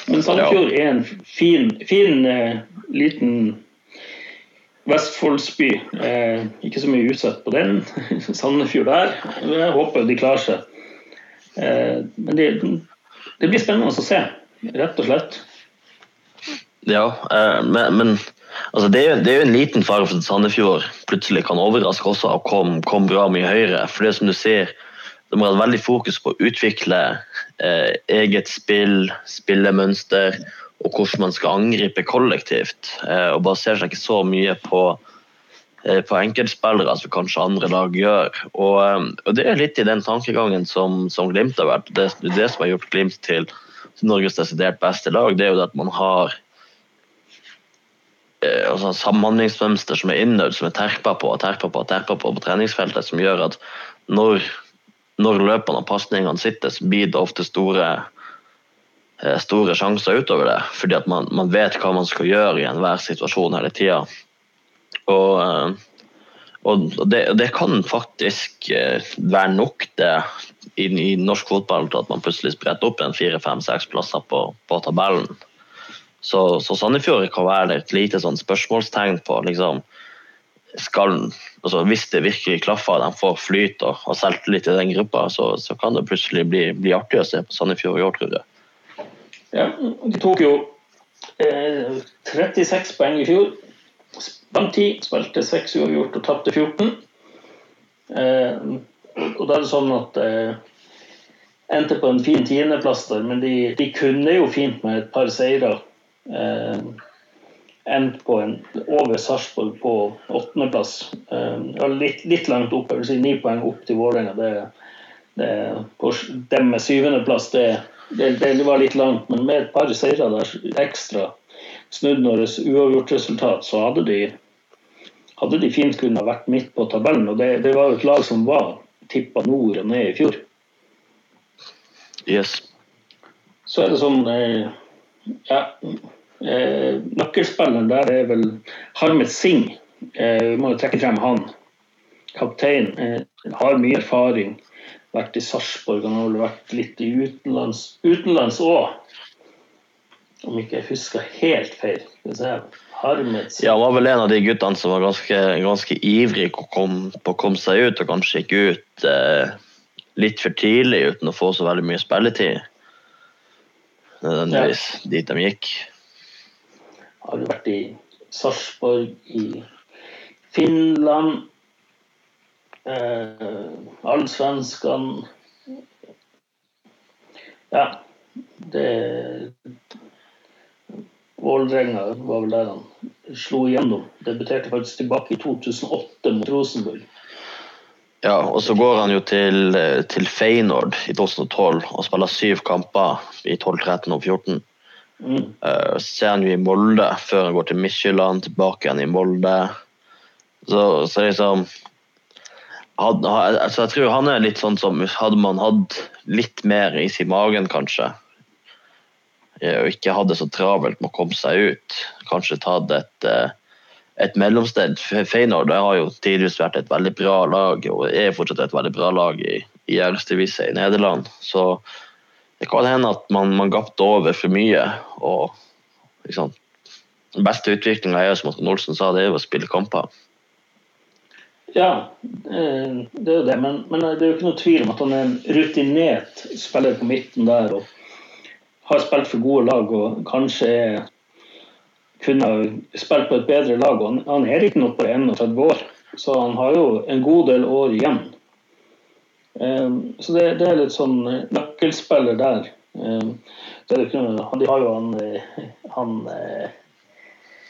men Sandefjord er en fin, fin uh, liten Vestfoldsby. Eh, ikke så mye utsatt på den. Sandefjord der. Jeg håper de klarer seg. Eh, men det, det, blir spennende å se, rett og slett. Ja, eh, men, men altså det, er, det, er, jo en liten fare for at Sandefjord plutselig kan overraske også og komme kom bra mye høyere. For det som du sier, de har hatt veldig fokus på å utvikle eh, eget spill, spillemønster og hvordan man skal angripe kollektivt. Eh, og baserer seg ikke så mye på Eh, på enkeltspillere som kanskje andre lag gjør. Og, eh, og, Det er litt i den tankegangen som, som Glimt har vært. Det, det som har gjort Glimt til Norges desidert beste lag, det er jo at man har altså samhandlingsmønster som er innøvd, som er terpa på og terpa på og terpa på på treningsfeltet, som gjør at når, når løpene og pasningene sitter, så blir det ofte store eh, store sjanser utover det, fordi at man, man vet hva man skal gjøre i enhver situasjon hele tida. Og, eh, og det, det, kan faktisk være nok det i, i, norsk fotball til at man plutselig spretter opp en fire, fem, seks plasser på, på tabellen. Så, så Sandefjord kan være et lite sånn spørsmålstegn på liksom, skal, altså Hvis det virkelig klaffer, de får flyt og, og selvtillit i den gruppa, så, så, kan det plutselig bli, bli artig å se på Sandefjord i år, tror jeg. Ja, de tok jo eh, 36 poeng i fjor lang tid. Spilte 6 uavgjort og tapte 14. Eh, og da er det sånn at eh, endte på en fin tiendeplass der, men de, de, kunne jo fint med et par seire. Eh, endt på en over Sarpsborg på åttendeplass. Eh, litt, litt langt opp, jeg vil si ni poeng opp til Vålerenga. Det, det, på dem med syvendeplass, det, det, det var litt langt, men med et par seire der ekstra snudd deres uavgjort resultat, så hadde de hadde de fint kunne vært midt på tabellen. Og det, det var jo et lag som var tippa nord og ned i fjor. Yes. Så er det sånn eh, ja, eh, Nøkkelspilleren der er vel Harmet Singh. Eh, vi må jo trekke frem han. Kaptein. Eh, har mye erfaring. Vært i Sarpsborg. Han har vel vært litt i utenlands òg. Om ikke jeg husker helt feil. Harmet Singh. Ja, han var vel en av de guttene som var ganske, ganske ivrig på å komme seg ut, og kanskje gikk ut eh, litt for tidlig uten å få så veldig mye spilletid. Nødvendigvis ja. dit de gikk. Har vært i Sarpsborg, i Finland, eh, Allsvenskan Ja, det Vålerenga var vel der han slo igjennom. Debuterte faktisk tilbake i 2008 mot Rosenborg. Ja, og så går han jo til, til Feyenoord i 2012 og spiller syv kamper i 12, 13 og 14. Mm. Uh, så er han jo i Molde før han går til Michelin, tilbake igjen i Molde. Så, så liksom had, altså Jeg tror han er litt sånn som Hadde man hatt litt mer is i magen, kanskje, Eh, og ikke hadde så travelt med å komme seg ut. Kanskje tatt et, eh, et mellomsted. Feyenoord har jo tidligere vært et veldig bra lag, og er fortsatt et veldig bra lag i, i Erstevise i Nederland. Så det kan hende at man, man gapte over for mye og liksom, beste utviklinga er som Trond Olsen sa, det er jo å spille kamper. Ja, eh, det er jo det. Men, men, det er jo ikke noe tvil om at han er en rutinert spiller på midten der. og Har spilt for gode lag og kanskje kunne spilt på et bedre lag. og Han er ikke noe på 31 år, så han har jo en god del år igjen. Eh, så det, det er litt sånn nøkkelspiller der. De har jo han, han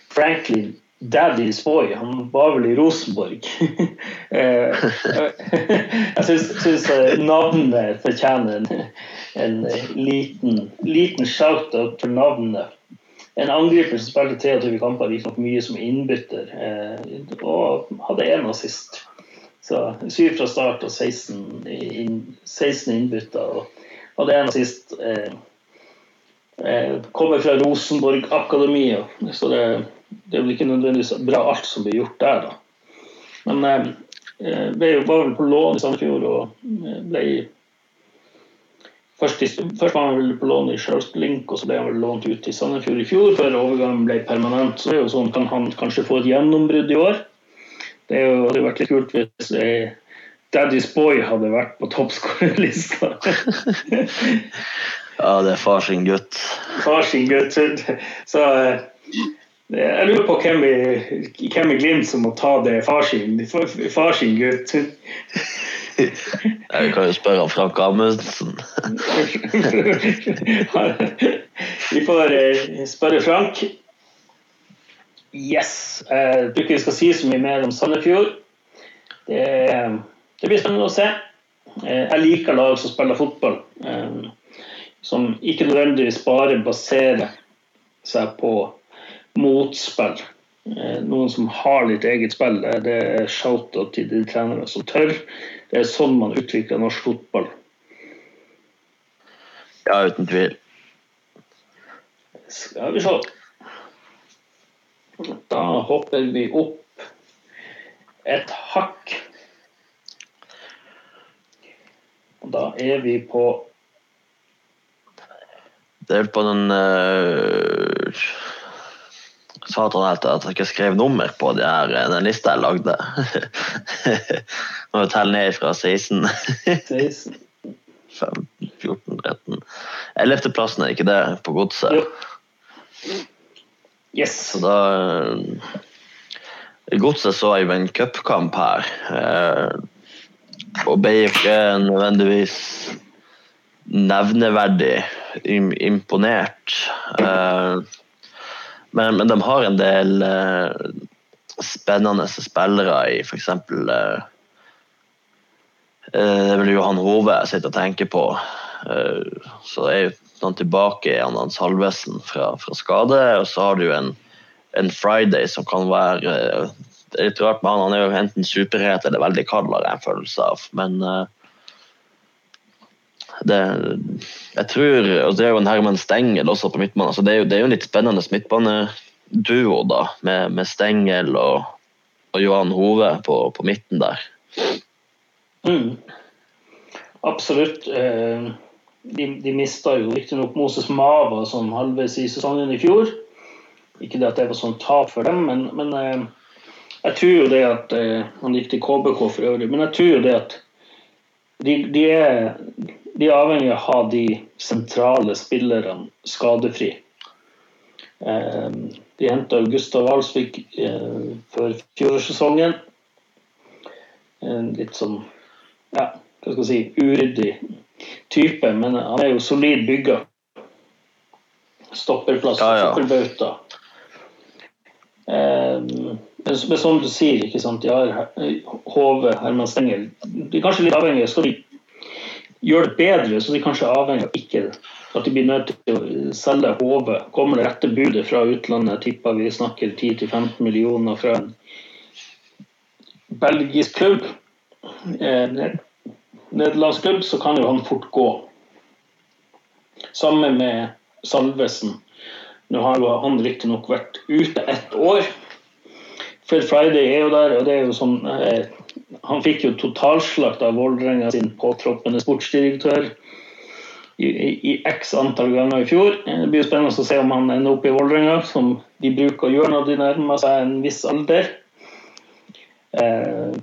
Franklin Daddy's Boy. Han var vel i Rosenborg. Eh, jeg syns eh, navnet fortjener en, en liten, liten shout-out for navnet. En angriper som spilte 23 kamper, riktignok mye som innbytter, eh, og hadde én assist. Så syv fra start og 16, inn, 16 innbytter. Og hadde en assist. Eh, kommer fra Rosenborg-akademiet, så det det er vel ikke nødvendigvis bra alt som blir gjort der, da. Men eh, eh ble, var vel på lån i Sandefjord og eh, ble Først, først var han vel på lån i Sjølsblink, og så ble han vel lånt ut til Sandefjord i fjor, før overgangen ble permanent. Så det er jo sånn kan han kanskje få et gjennombrudd i år. Det hadde vært litt kult hvis eh, Daddy's Boy hadde vært på toppskårerlista. ja, det er far sin gutt. Far sin gutt. Så eh, jeg lurer på hvem i, hvem i Glimt som må ta det far sin, far sin gutt. Jeg kan jo spørre Frank Amundsen. vi får eh, spørre Frank. Yes. Jeg tror ikke vi skal si så mye mer om Sandefjord. Det, det blir spennende å se. Eh, jeg liker lag som spiller fotball. Eh, som ikke nødvendigvis bare baserer seg på motspill. Eh, noen som har litt eget spill. Det er shout-out til de trenere som tør. Det er sånn man utvikler norsk fotball. Ja, uten tvil. Skal vi se. Da hopper vi opp et hakk. Og da er vi på Det er på den uh Satan helt at jeg ikke skrev nummer på de her, den lista jeg lagde. Må vi telle ned fra 16. 16. 15, 14, 13 Ellevteplassen er ikke det på godset. Yes. Så da I godset så jeg jo en cupkamp her. Eh, og ble ikke nødvendigvis nevneverdig imponert. Eh, men, men, de har en del uh, spennende spillere i f.eks. Uh, det er vel Johan Hove jeg sitter og tenker på. Så er han tilbake i han Salvesen fra, fra, skade. Og så har du en, en Friday som kan være litt rart med han, er jo enten superhet eller veldig kald, har jeg en følelse av. Men det, jeg tror, og Det er jo en Herman Stengel også på midtbanen. Altså det, er jo, det er jo en litt spennende midtbaneduo da, med, med Stengel og, og, Johan Hove på, på midten der. Mm. Absolutt. Eh, de, de mista jo riktignok Moses Mava som halvveis i sesongen i fjor. Ikke det at det var sånn tap for dem, men, men eh, jeg tror jo det at eh, Han gikk til KBK for øvrig, men jeg tror jo det at de, de, er, de er avhengig av å ha de sentrale spillerne skadefri. Eh, de henta Gustav Alsvik eh, før fjorårssesongen. Litt sånn ja, hva skal jeg si, uryddig type, men han er jo solid bygga. Stopperplass, ja, ja. stopperbauta. Um, men som du sier, ikke sant, de har HV, Herman Stengel De er kanskje litt avhengige. Skal de gjøre det bedre, så de kanskje er avhengig av ikke at de blir nødt til å selge HV. Kommer det rette budet fra utlandet, tipper vi snakker 10-15 millioner fra en belgisk klubb, eh, nederlandsk klubb, så kan jo han fort gå. Sammen med Salvesen. Nå har han riktignok vært ute ett år. Fred Friday er jo der, og det er jo sånn eh, Han fikk jo totalslakt av Vålerenga sin påtroppende sportsdirektør. i, i, x antall ganger i fjor. Det blir jo spennende å se om han ender opp i Vålerenga, som de bruker å gjøre når de nærmer seg en viss alder. Eh,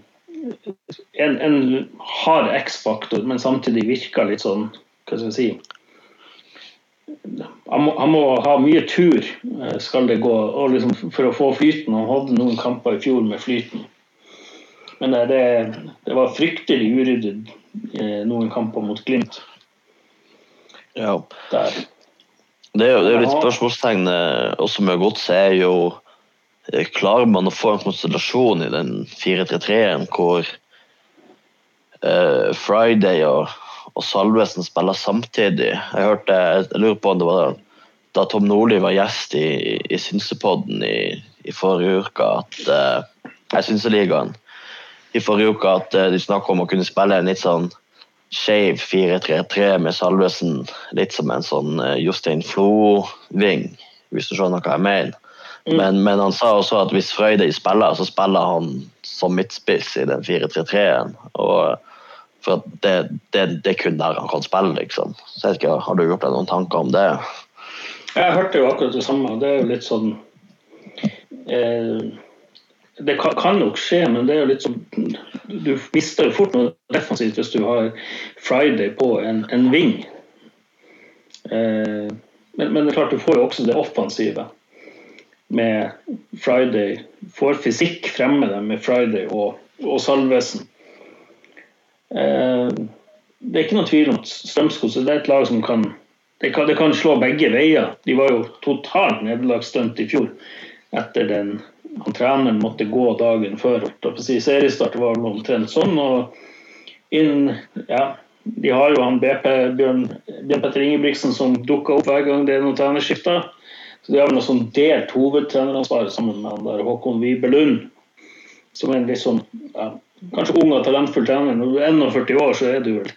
en, en hard X-faktor, men samtidig virker litt sånn Hva skal jeg si han må, han må, ha mye tur eh, skal det gå, liksom, for å få flyten. Han hadde noen kamper i fjor med flyten. Men det, det var fryktelig uryddig eh, noen kamper mot Glimt. Ja. Der. Det er jo, det er jo litt spørsmålstegn eh, også med godset. er jo Klarer man å få en konstellasjon i den 4-3-3-en hvor Friday og og Salvesen spiller samtidig. Jeg hørte, jeg lurer på om det var da Tom Nordli var gjest i, i Synsepodden i, i, forrige uke, at jeg Synseligaen i forrige uke at uh, de snakka om å kunne spille en litt sånn skeiv 4-3-3 med Salvesen litt som en sånn uh, Jostein Flo-ving, hvis du skjønner hva jeg mener. Mm. Men, men, han sa også at hvis Frøyde spiller, så spiller han som midtspiss i den 4-3-3-en. og for det, det, det, er kun der han kan spille, liksom. Så jeg vet ikke, Har du gjort deg noen tanker om det? Jeg hørte jo akkurat det samme. Det er jo litt sånn eh, Det kan, kan, nok skje, men det er jo litt sånn Du mister jo fort noe defensivt hvis du har Friday på en, en ving. Eh, men, men, det er klart du får jo også det offensive med Friday. Får fysikk fremme med Friday og, og Salvesen. Eh, det er ikke noen tvil om at det er et lag som kan det, kan det, kan slå begge veier. De var jo totalt nederlagsdømt i fjor etter den han treneren måtte gå dagen før. Si, seriestart var det omtrent sånn. og inn, ja, De har jo han BP, Bjørn, Bjørn Petter Ingebrigtsen som dukker opp hver gang det er noen trenerskifter. Så De har vel noe sånn delt hovedtreneransvar sammen med han der Håkon Wibelund. Som er en litt sånn ja, kanskje ung og talentfull trener. Når du er 41 år, så er du vel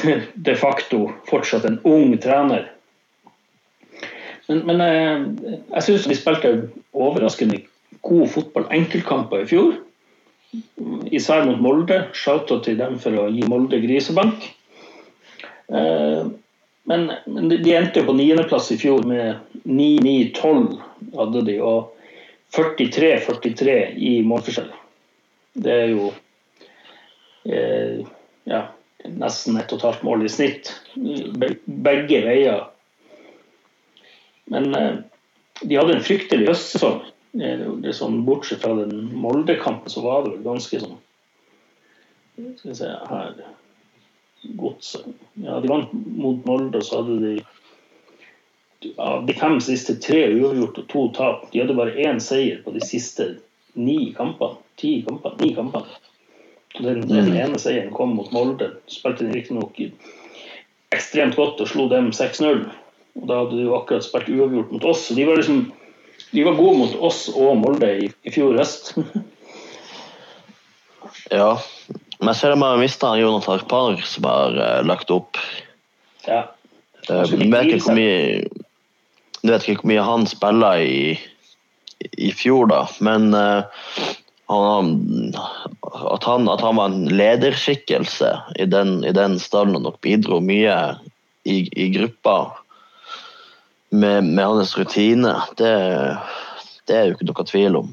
de facto fortsatt en ung trener. Men, men jeg, eh, jeg syns vi spilte overraskende god fotball enkeltkamper i fjor. Især mot Molde. Shouta til dem for å gi Molde grisebank. Eh, men, men de endte på niendeplass i fjor med 9-9-12 hadde de, og 43-43 i målforskjell. Det er jo eh, ja, nesten et halvt mål i snitt. Begge veier. Men eh, de hadde en fryktelig høstsesong. Sånn, bortsett fra den Molde-kampen, så var det vel ganske sånn Skal vi se her Godset Ja, de vant mot Molde, og så hadde de ja, de fem siste tre uavgjort og to tap. De hadde bare én seier på de siste ni kamper. Ti kamper. Ni kamper. Den, den mm. ene seieren kom mot Molde. Spilte de riktignok ekstremt godt og slo dem 6-0. Og Da hadde de jo akkurat spilt uavgjort mot oss. Så de var liksom de var gode mot oss og Molde i, i fjor høst. ja. Men jeg ser de har mista Jonathan Parr, som har uh, lagt opp. Ja. Uh, vet ikke hvor mye Du vet ikke hvor mye han spiller i i fjor, da. Men uh, han, at, han, at, han, var en lederskikkelse i den, i den stallen og nok bidro mye i, i gruppa med, med, hans rutine, det, det er jo ikke noe tvil om.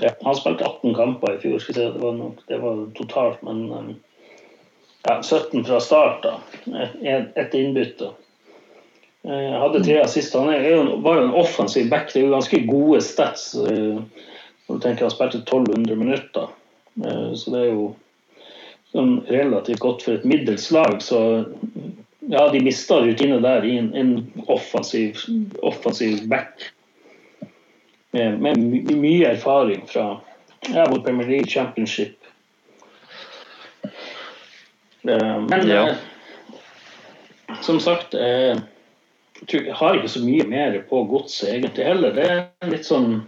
Ja, han spilte 18 kamper i fjor. Det, var nok, det var totalt, men um, ja, 17 fra start. da, Ett et innbytte. Eh, hadde tre assist. Han er, var jo en offensiv back. Det er jo ganske gode stats eh, når du tenker han spilte 1200 minutter. Eh, så det er jo sånn relativt godt for et middels lag. Så ja, de mista rutine der i en, en offensiv, offensiv back. Med, med my mye erfaring fra ja, både Premier League Championship. Men ja. som sagt eh, jeg har ikke så mye mer på godset egentlig heller. Det er litt sånn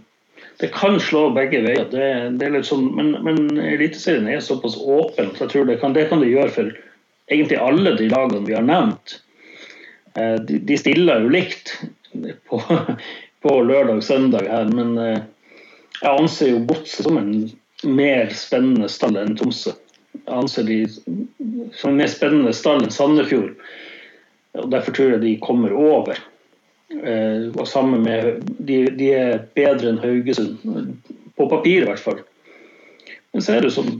det kan slå begge veier. Det, det sånn, men, men Eliteserien er såpass åpen så jeg tror det kan, det kan det gjøre for egentlig alle de lagene vi har nevnt. Eh, de, de stiller jo likt på, på lørdag og søndag her, men eh, jeg anser jo Godset som en mer spennende stall enn Tromsø. Jeg anser de som en mer spennende stall enn Sandefjord. Og Derfor tror jeg de kommer over. Eh, og sammen med, de, de er bedre enn Haugesund, på papir i hvert fall. Men så er det sånn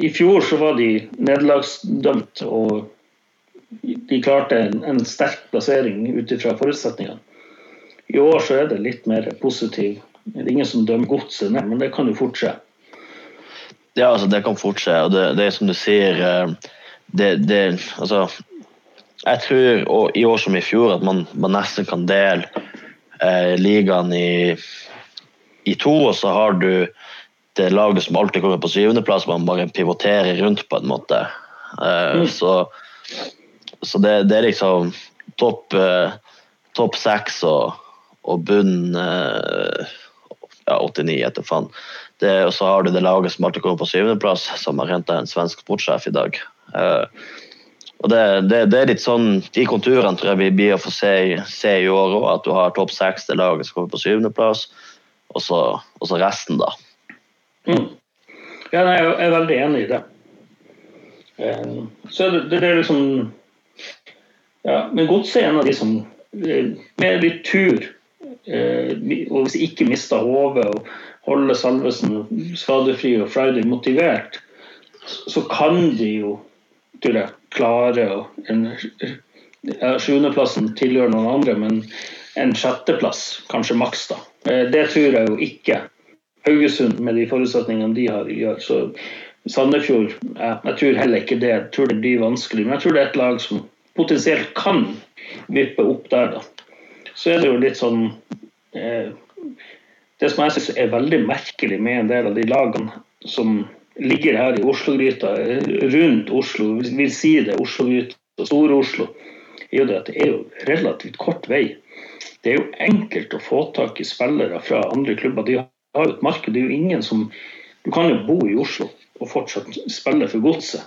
I fjor så var de nederlagsdømt, og de klarte en, en sterk plassering ut ifra forutsetningene. I år så er det litt mer positiv. Det er ingen som dømmer godset ned, men det kan jo fort skje. Ja, altså det kan fort skje. og det, det er som du sier eh, det, det, altså, Jeg tror og i år som i fjor at man, man nesten kan dele eh, ligaen i, i to, og så har du det laget som alltid kommer på syvendeplass, man bare pivoterer rundt på en måte. Eh, mm. Så, så det, det, er liksom topp eh, top seks og, og bunn eh, ja, 89 etter faen. Og så har du det laget som alltid kommer på syvendeplass, som har henta en svensk sportssjef i dag. Og det, det, det, er litt sånn, De konturene tror jeg vi blir å få se, se i år òg, at du har topp seks, til laget som kommer på syvendeplass, og og så resten, da. Mm. Ja, nei, jeg er veldig enig i det. Eh, så det, det er liksom ja, Men Godset er en av de som eh, med litt tur, eh, og hvis ikke mister hodet og holder Salvesen skadefri og Friday motivert, så kan de jo tror jeg, klare en ja, Sjuendeplassen tilhører noen andre, men en sjetteplass, kanskje maks, da. Det tror jeg jo ikke Haugesund, med de forutsetningene de har, gjør. Så Sandefjord jeg, jeg tror heller ikke det. Jeg tror det blir vanskelig. Men jeg tror det er et lag som potensielt kan vippe opp der, da. Så er det jo litt sånn eh, Det som jeg syns er veldig merkelig med en del av de lagene som ligger her i Oslo-gryta, rundt Oslo, vil si det Oslo-gryta og Store-Oslo, er jo det at det er jo relativt kort vei. Det er jo enkelt å få tak i spillere fra andre klubber. De har jo et marked. Det er jo ingen som Du kan jo bo i Oslo og fortsatt spille for godset.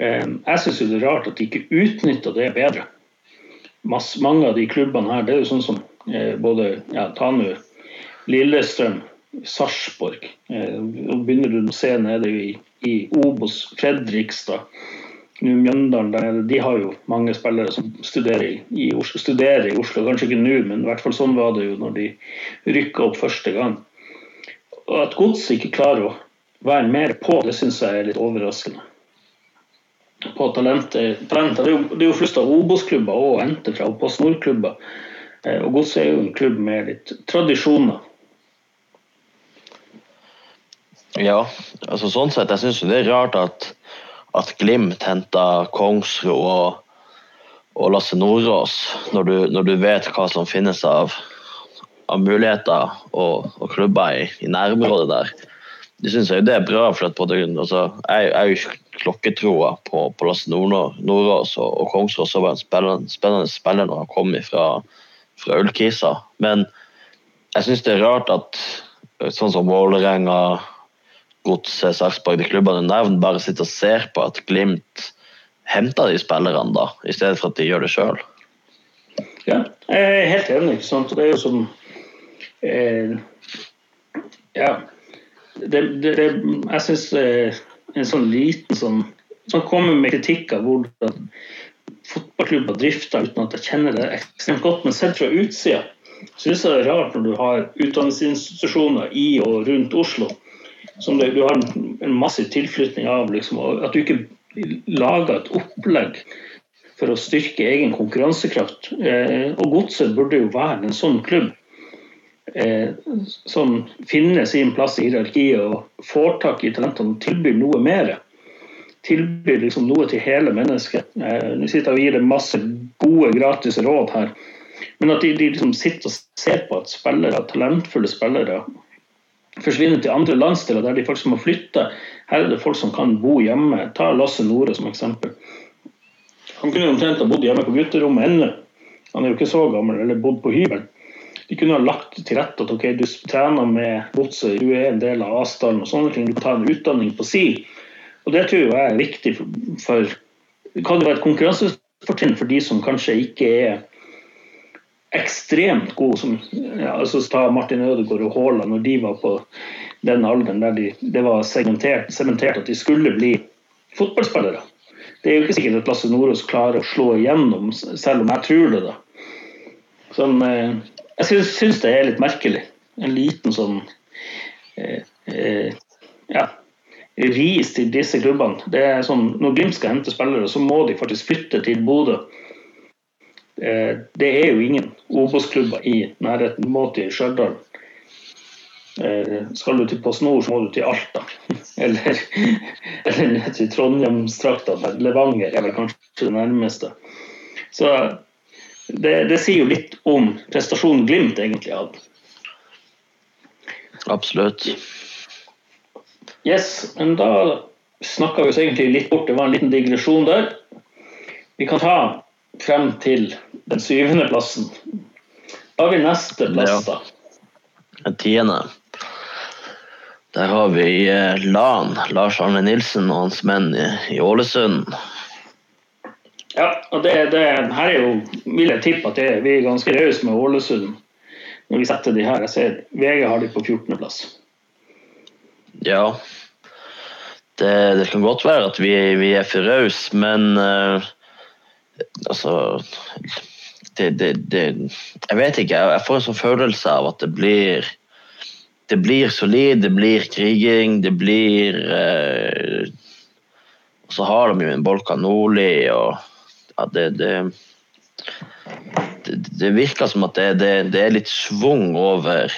Ehm, jeg syns det er rart at de ikke utnytter det bedre. mange av de klubbene her, det er jo sånn som eh, både ja, Tanu, Lillestrøm, Sarpsborg. Eh, begynner du å se nede i, i Obos, Fredrikstad, nå Mjøndalen, de har jo mange spillere som studerer i, Oslo, studerer i Oslo. Kanskje ikke nå, men i hvert fall sånn var det jo når de rykka opp første gang. Og At Godset ikke klarer å være mer på, det syns jeg er litt overraskende. På talentet, talentet Det er jo, det er jo flust av Obos-klubber og henter fra Post Nord-klubber. Eh, og Godset er jo en klubb med litt tradisjoner. Ja, altså sånn sett, jeg syns det er rart at at Glimt henta Kongsro og, og, Lasse Nordås, når du, når du, vet hva som finnes av, av muligheter og, og klubber i, i, nærområdet der. Det syns jeg det er bra. for at både, altså, Jeg er jo klokketroa på, på Lasse Nordås og, og Kongsro så var en spennende, spennende spiller når han kom fra, fra Ullkisa. Men jeg syns det er rart at sånn som Vålerenga Godset, Sarpsborg, de klubbene du nevner, bare sitter og ser på at Glimt henter de spillerne, da, i stedet for at de gjør det sjøl. Ja, jeg er helt enig. Sant? Det er jo som eh, Ja. Det, det, det, jeg syns eh, en sånn liten sånn som kommer med kritikk av hvordan fotballklubber drifter uten at jeg kjenner det ekstremt godt, men sett fra utsida syns jeg det er rart når du har utdanningsinstitusjoner i og rundt Oslo som det, du har en massiv tilflytning av. Liksom, at du ikke lager et opplegg for å styrke egen konkurransekraft. Eh, og Godset burde jo være en sånn klubb. Eh, som finner sin plass i hierarkiet og får tak i talentene og tilbyr noe mer. Tilbyr liksom noe til hele mennesket. Eh, Nå sitter og gir det masse gode, gratis råd her. Men at de, de liksom sitter og ser på at spillere, talentfulle spillere forsvinner til andre landsdeler der de faktisk må flytte. Her er det folk som kan bo hjemme. Ta Lasse Nore som eksempel. Han kunne omtrent ha bodd hjemme på gutterommet ennå. Han er jo ikke så gammel, eller bodd på hybel. De kunne ha lagt til rette at ok, du trener med godset, du er en del av avstanden og sånne ting. Du tar en utdanning på si. Og det tror jeg er viktig for, for kan jo være et konkurransefortrinn for de som kanskje ikke er ekstremt gode. Som, ja, altså ta Martin Ødegaard og Haaland når de var på den alderen der de, det var sementert, sementert at de skulle bli fotballspillere. det er jo ikke sikkert at Lasse Nordås klarer å slå igjennom, selv om jeg tror det. da. Sånn, jeg syns, syns det er litt merkelig. En liten sånn eh, eh, ja, ris til disse klubbene. Det er sånn, Når Glimt skal hente spillere, så må de faktisk flytte til Bodø. Eh, det er jo ingen Obos-klubber i nærheten. Du må til Stjørdal. Eh, skal du til Post Nord, så må du til Alta. Eller, eller ned til Trondheimstrakta. Levanger er vel kanskje det nærmeste. Så det, det, sier jo litt om prestasjonen Glimt egentlig hadde. Absolutt. Yes, men da snakka vi oss egentlig litt bort. Det var en liten digresjon der. Vi kan ta frem til den syvende plassen. Da har vi neste plass, da. Den tiende. Der har vi eh, LAN, Lars Arne Nilsen og hans menn i, i Ålesund. Ja, og det, det, her er jo, vil jeg tippe at det, vi er ganske rause med Ålesund når vi setter de her. Jeg ser VG har de på 14.-plass. Ja, det, det, kan godt være at vi, vi er for rause, men uh, altså det, det, det, Jeg vet ikke. Jeg får en sånn følelse av at det blir det blir solid, det blir kriging, det blir eh, Og så har de jo en Bolka Nordli, og ja, det, det, det virker som at det, er litt svung over,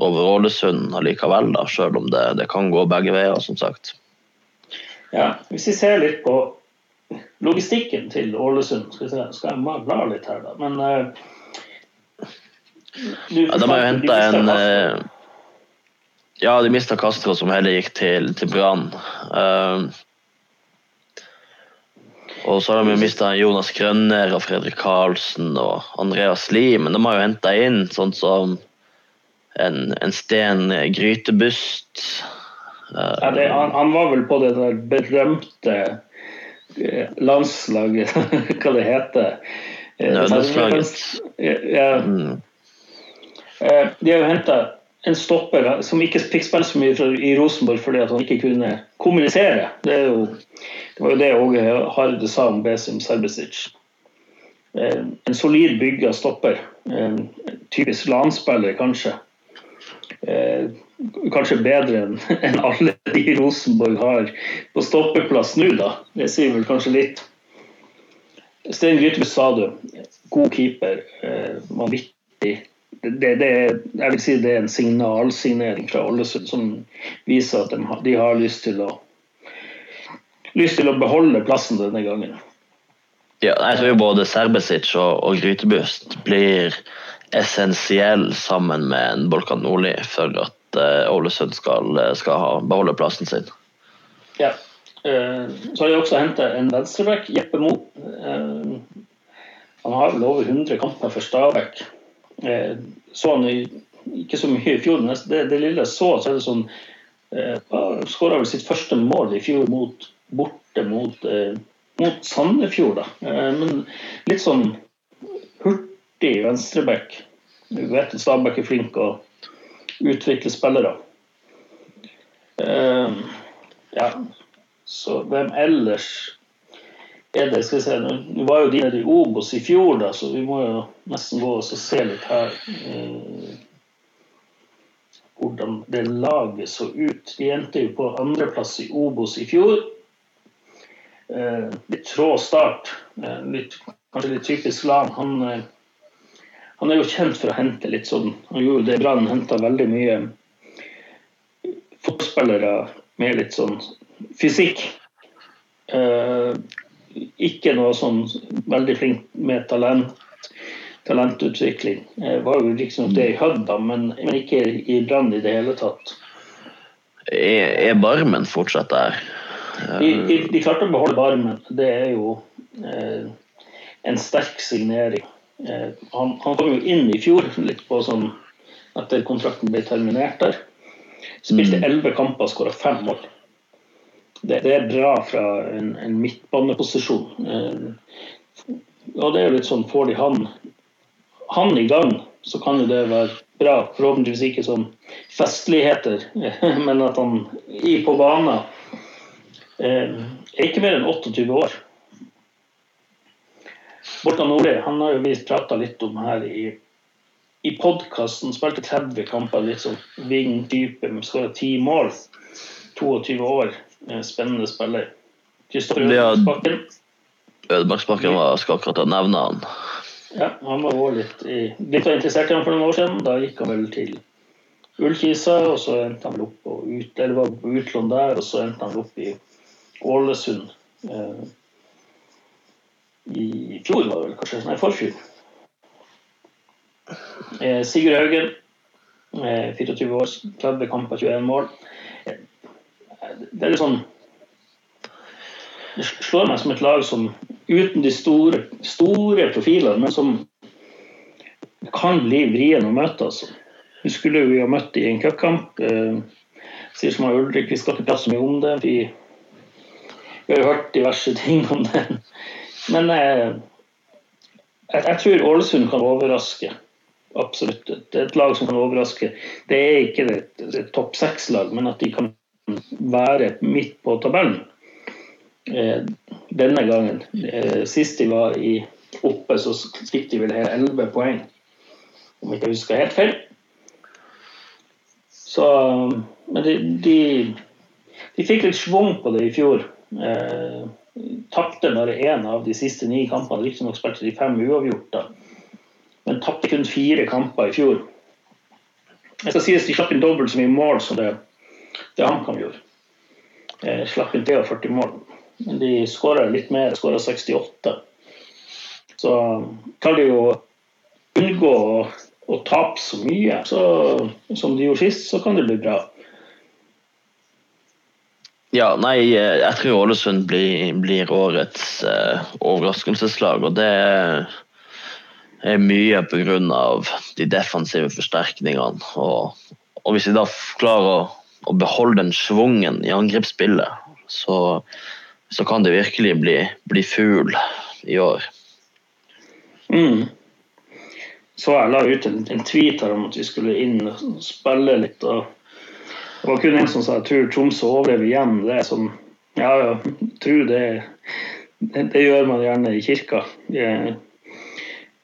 over Ålesund allikevel, da, selv om det, kan gå begge veier, som sagt. Ja, Hvis vi ser litt på logistikken til Ålesund Skal, jeg, skal jeg bla litt her, da. Men uh, du, ja, De har jo henta en uh, Ja, de mista Castro, som heller gikk til, til Brann. Uh, og så har de jo mista Jonas Grønner og Fredrik Karlsen og Andreas Lie, men de har jo henta inn sånn som en, en Sten Grytebust. Ja, det, han, han, var vel på det der berømte landslaget, hva det heter. Eh, Nødlandslaget. Ja. Mm. Eh, de har jo henta en stopper som ikke fikk spille så mye i Rosenborg fordi han ikke kunne kommunisere. Det, jo, det var jo det Åge Harde sa om Besim Serbesic. En solid bygga stopper. En typisk LAN-spiller, kanskje kanskje bedre enn alle de Rosenborg har på stoppeplass nå, da. Det sier vel kanskje litt. Stein Grytebust sa du, god keeper, eh, vanvittig. Det, det, jeg vil si det er en signalsignering fra Ålesund som viser at de, de har lyst til å lyst til å beholde plassen denne gangen. Ja, jeg tror både Serbesic og, og Grytebust blir essensiell sammen med en Bolkan Nordli for at uh, Ålesund skal, eh, skal ha, beholde plassen sin. Ja. Uh, så har de også henta en venstreback, Jeppe Mo. Han har vel over 100 kamper for Stabæk. så han ikke så mye i fjor, men det, det lille så, så er det sånn Skåra vel sitt første mål i fjor mot, borte mot, mot Sandefjord, da. men litt sånn hurtig venstreback. Du vet at Stabæk er flink og utvikle spillere. Uh, ja, så hvem ellers er det? Skal vi se, Nå var jo de nede i Obos i fjor, da, så vi må jo nesten gå og se litt her. Uh, hvordan det laget så ut. De endte jo på andreplass i Obos i fjor. Uh, litt trå start. Litt, kanskje litt typisk lag. Han han er jo kjent for å hente litt sånn Han gjorde det bra. Han henta veldig mye fotballspillere med litt sånn fysikk. Eh, ikke noe sånn veldig flink med talent, talentutvikling. Eh, var jo liksom det i Hødd, men, men, ikke i Brann i det hele tatt. Er, er Barmen fortsatt der? De, de, de, klarte å beholde Barmen. Det er jo eh, en sterk signering. Eh, han, han, kom jo inn i fjor litt på sånn etter kontrakten ble terminert der. Spilte mm. elleve kamper og skåra fem mål. Det, det, er bra fra en, en midtbaneposisjon. Eh, og det er jo litt sånn Får de han, han i gang, så kan jo det være bra. Forhåpentligvis ikke sånn festligheter, men at han i på banen Eh, er ikke mer enn 28 år. Bortan Nordli han har jo vi prata litt om her i, i podkasten. Spilte 30 kamper, litt sånn wing-type, skåra 10 mål. 22 år, eh, spennende spiller. Kristoffer Ødemarksbakken. Ødemarksbakken var skal akkurat nevne han. Ja, han var også litt, litt interessert i ham for noen år siden. Da gikk han vel til Ullkisa, og så endte han opp på ut, eller var på utlån der, og så endte han opp i Ålesund. Eh, I fjor, var det vel kanskje? Nei, forfjor. Eh, Sigurd Haugen, eh, 24 år, 30 kamper, 21 mål. Det er litt sånn Det slår meg som et lag som uten de store, store profilene, men som kan bli vrien å møte. altså. Vi skulle jo ha møtt i en cupkamp. Eh, sier som Ulrik, vi skal ikke prate så mye om det. Vi, vi har hørt diverse ting om det. Men eh, jeg, jeg, tror Ålesund kan overraske. Absolutt. Det er et lag som kan overraske. Det er ikke et, et topp seks-lag, men at de kan være midt på tabellen. Eh, denne gangen. Eh, sist de var i oppe, så fikk de vel her 11 poeng, om ikke jeg husker helt feil. Så Men de, de, de fikk litt schwung på det i fjor. Eh, tapte bare én av de siste ni kampene. Riktignok spilte de fem uavgjort, men tapte kun fire kamper i fjor. Jeg skal sies de slapp inn dobbelt så mye mål som det, det HamKam gjorde. Eh, slapp inn 43 mål. Men de skåra litt mer, skåra 68. Så kan de jo unngå å, å tape så mye så, som de gjorde sist, så kan det bli bra. Ja, nei, jeg tror Ålesund blir, blir årets eh, overraskelseslag. Og det er mye pga. de defensive forsterkningene. Og, og, hvis vi da klarer å, å beholde den svungen i angrepsspillet, så, så kan det virkelig bli, bli fugl i år. Mm. Så jeg la ut en, en, tweet her om at vi skulle inn og spille litt. og Det var kun en som sa jeg tror Tromsø overlever igjen. Det er som, ja, ja, tro det, det, det gjør man gjerne i kirka. Jeg,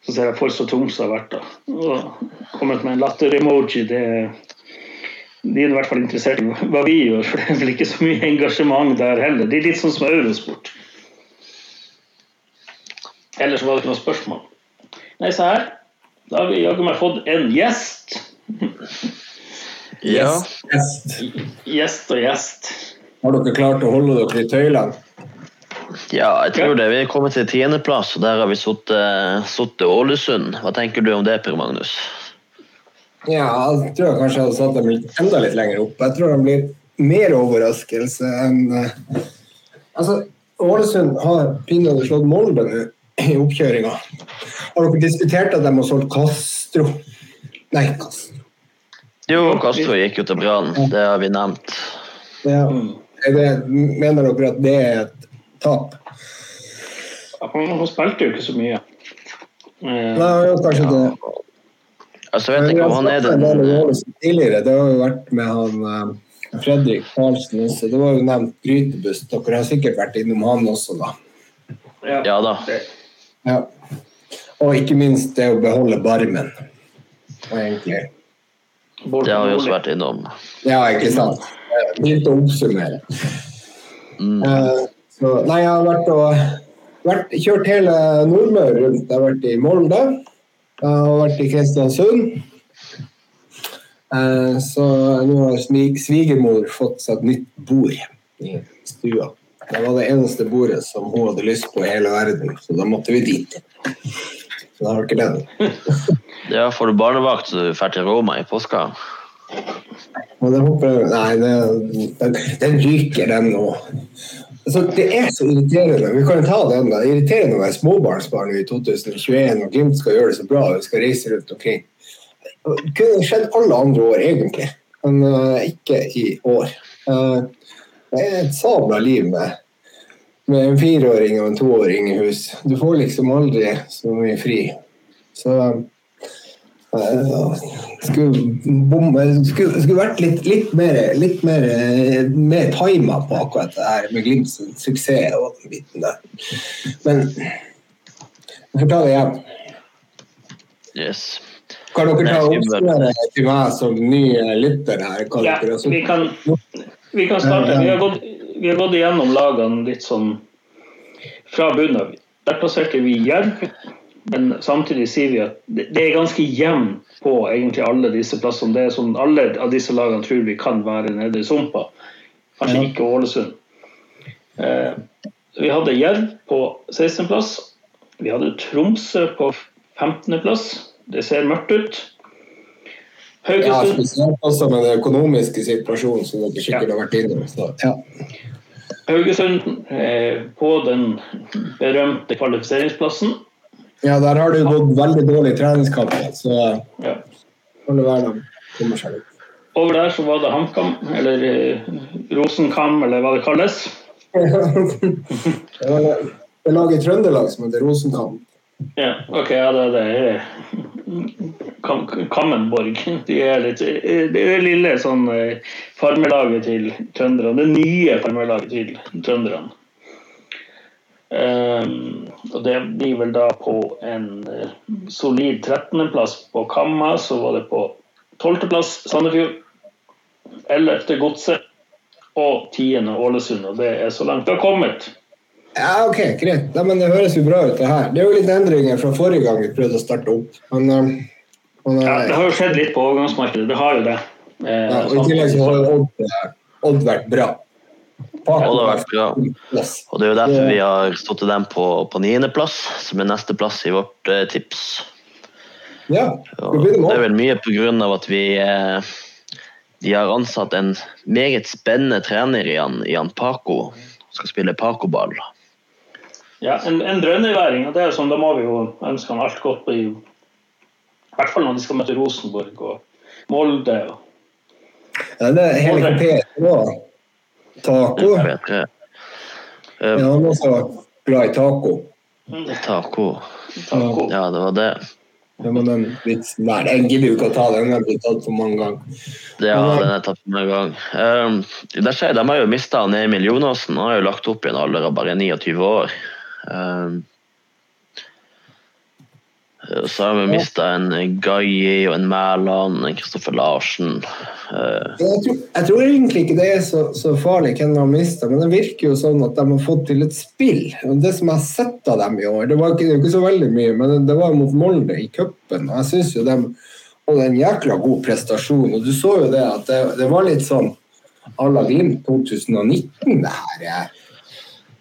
så ser jeg Forst og Tromsø har vært da. Og kommet med en latter-emoji. det de er i hvert fall interessert i hva vi gjør, for det er vel ikke så mye engasjement der heller. Det er litt sånn som Eurosport. Ellers var det ikke noe spørsmål. Nei, se her. Da har vi jaggu meg fått en gjest. Ja. Gjest. Gjest og gjest. Har dere klart å holde dere i tøylene? Ja, jeg tror det. Vi er kommet til tiendeplass, og der har vi sittet Ålesund. Hva tenker du om det, Per Magnus? Ja, jeg tror jeg kanskje jeg hadde satt dem enda litt lenger opp. Jeg tror de blir mer overraskelse enn uh, Altså, Ålesund har pinadø slått Molde nå i oppkjøringa. Har dere diskutert at de har solgt Castro? Nei, Castro. Jo, Castro gikk jo til Brann. Det har vi nevnt. Ja. Det, mener dere at det er et tap? Han spilte jo ikke så mye. Nei, kanskje det. Altså, vet ikke om han er den Tidligere, det har jo vært med han Fredrik Karlsen også. Det var jo nevnt brytebuss. Dere har sikkert vært innom han også, da. Ja, ja da. Ja. Og ikke minst det å beholde barmen. Egentlig. Det har vi også vært innom. Ja, ikke sant. Fint å oppsummere. Mm. Uh, så, nei, jeg har vært og vært, kjørt hele Nordmøre rundt. Jeg har vært i Molde. Jeg har vært i Kristiansund. Eh, så nå har svigermor fått seg et nytt bord i stua. Det var det eneste bordet som hun hadde lyst på i hele verden, så da måtte vi dit. Så da har ikke det. ja, får du barnevakt så du drar til Roma i påska? Og det håper jeg Nei, den, den ryker, den nå. Altså, det er så irriterende. Vi kan ta den da. Irriterende å være småbarnsbarn i 2021 og Glimt skal gjøre det så bra og skal reise rundt omkring. Det kunne skjedd alle andre år, egentlig, men uh, ikke i år. Uh, det er et sabla liv med, med en fireåring og en toåring i hus. Du får liksom aldri så mye fri. Så uh, skulle, bom, skulle, skulle vært litt, litt mer, litt mer, eh, mer tima på akkurat det her med Glimts suksess og den biten der. Men vi får ta det igjen. Yes. Kan dere ta jeg oppsummere til meg som ny lytter her? Kan Ja, dere også... vi kan, vi kan starte. Vi har, gått, vi har gått igjennom lagene litt sånn fra bunnen av. Der plasserte vi Jerv, men samtidig sier vi at det er ganske jevnt på egentlig alle disse plassene. Det er sånn Alle av disse lagene tror vi kan være nede i sumpa. Kanskje Ja. ikke Ålesund. Eh, vi hadde Jerv på 16.-plass. Vi hadde Tromsø på 15.-plass. Det ser mørkt ut. Ja, Haugesund spesielt også med den økonomiske situasjonen som dere sikkert har vært innom. Ja. Haugesund eh, på den berømte kvalifiseringsplassen. Ja, der har det gått veldig dårlig i treningskamper, så Ja. kan det være de kommer seg litt. Over der så var det HamKam, eller eh, Rosenkam, eller hva det kalles. det var det, laget i Trøndelag som heter Rosenkamp. Ja, ok, ja, det, det er Kam, Kammenborg. De er litt, eh, det er lille sånn farmelaget til trønderne. Det nye farmelaget til trønderne. Um, og det blir vel da på en uh, solid 13.-plass på Kamma. Så var det på 12.-plass Sandefjord. 11. Godset. Og 10. Ålesund. Og det er så langt det har kommet. Ja, ok, greit. Nei, men Det høres jo bra ut, det her. Det er jo litt endringer fra forrige gang vi prøvde å starte opp. Men, um, men Ja, uh, det har jo skjedd litt på overgangsmarkedet. Det har jo det. Eh, ja, og I tillegg så har Odd vært bra. Har vært bra. Og det er jo derfor vi har stått til dem på, på niendeplass, som er neste plass i vårt eh, tips. Ja, det det det er vel mye pga. at vi eh, de har ansatt en meget spennende trener i han, i han Paco. som Skal spille Paco-ball. Ja, en, en drønneværing, og det er sånn, da må vi jo ønske han alt godt. I, I hvert fall når de skal møte Rosenborg og Molde. Og, Ja, det er hele òg. Taco. Jeg vet ikke. Ja, Eh, han også også glad i taco. Taco. Taco. Ja, det var det. Det var den vitsen der. Jeg gidder jo ikke å ta, den har blitt tatt for mange ganger. Ja, den er tatt for mange gang. Um, der ser jeg, de har jo mista Emil Jonassen. Han har jo lagt opp i en alder av bare 29 år. Um, så har vi mista en Gaie og en Mæland, en Kristoffer Larsen. Uh, Jeg tror, jeg tror egentlig ikke det er så, så farlig hvem de har mista, men det virker jo sånn at de har fått til et spill. Og Det som jeg har sett av dem i år, det var ikke, det var ikke så veldig mye, men det var mot Molde i cupen. Og jeg syns jo de hadde en jækla god prestasjon. Og du så jo det at det, det var litt sånn à la Glimt 2019, det her.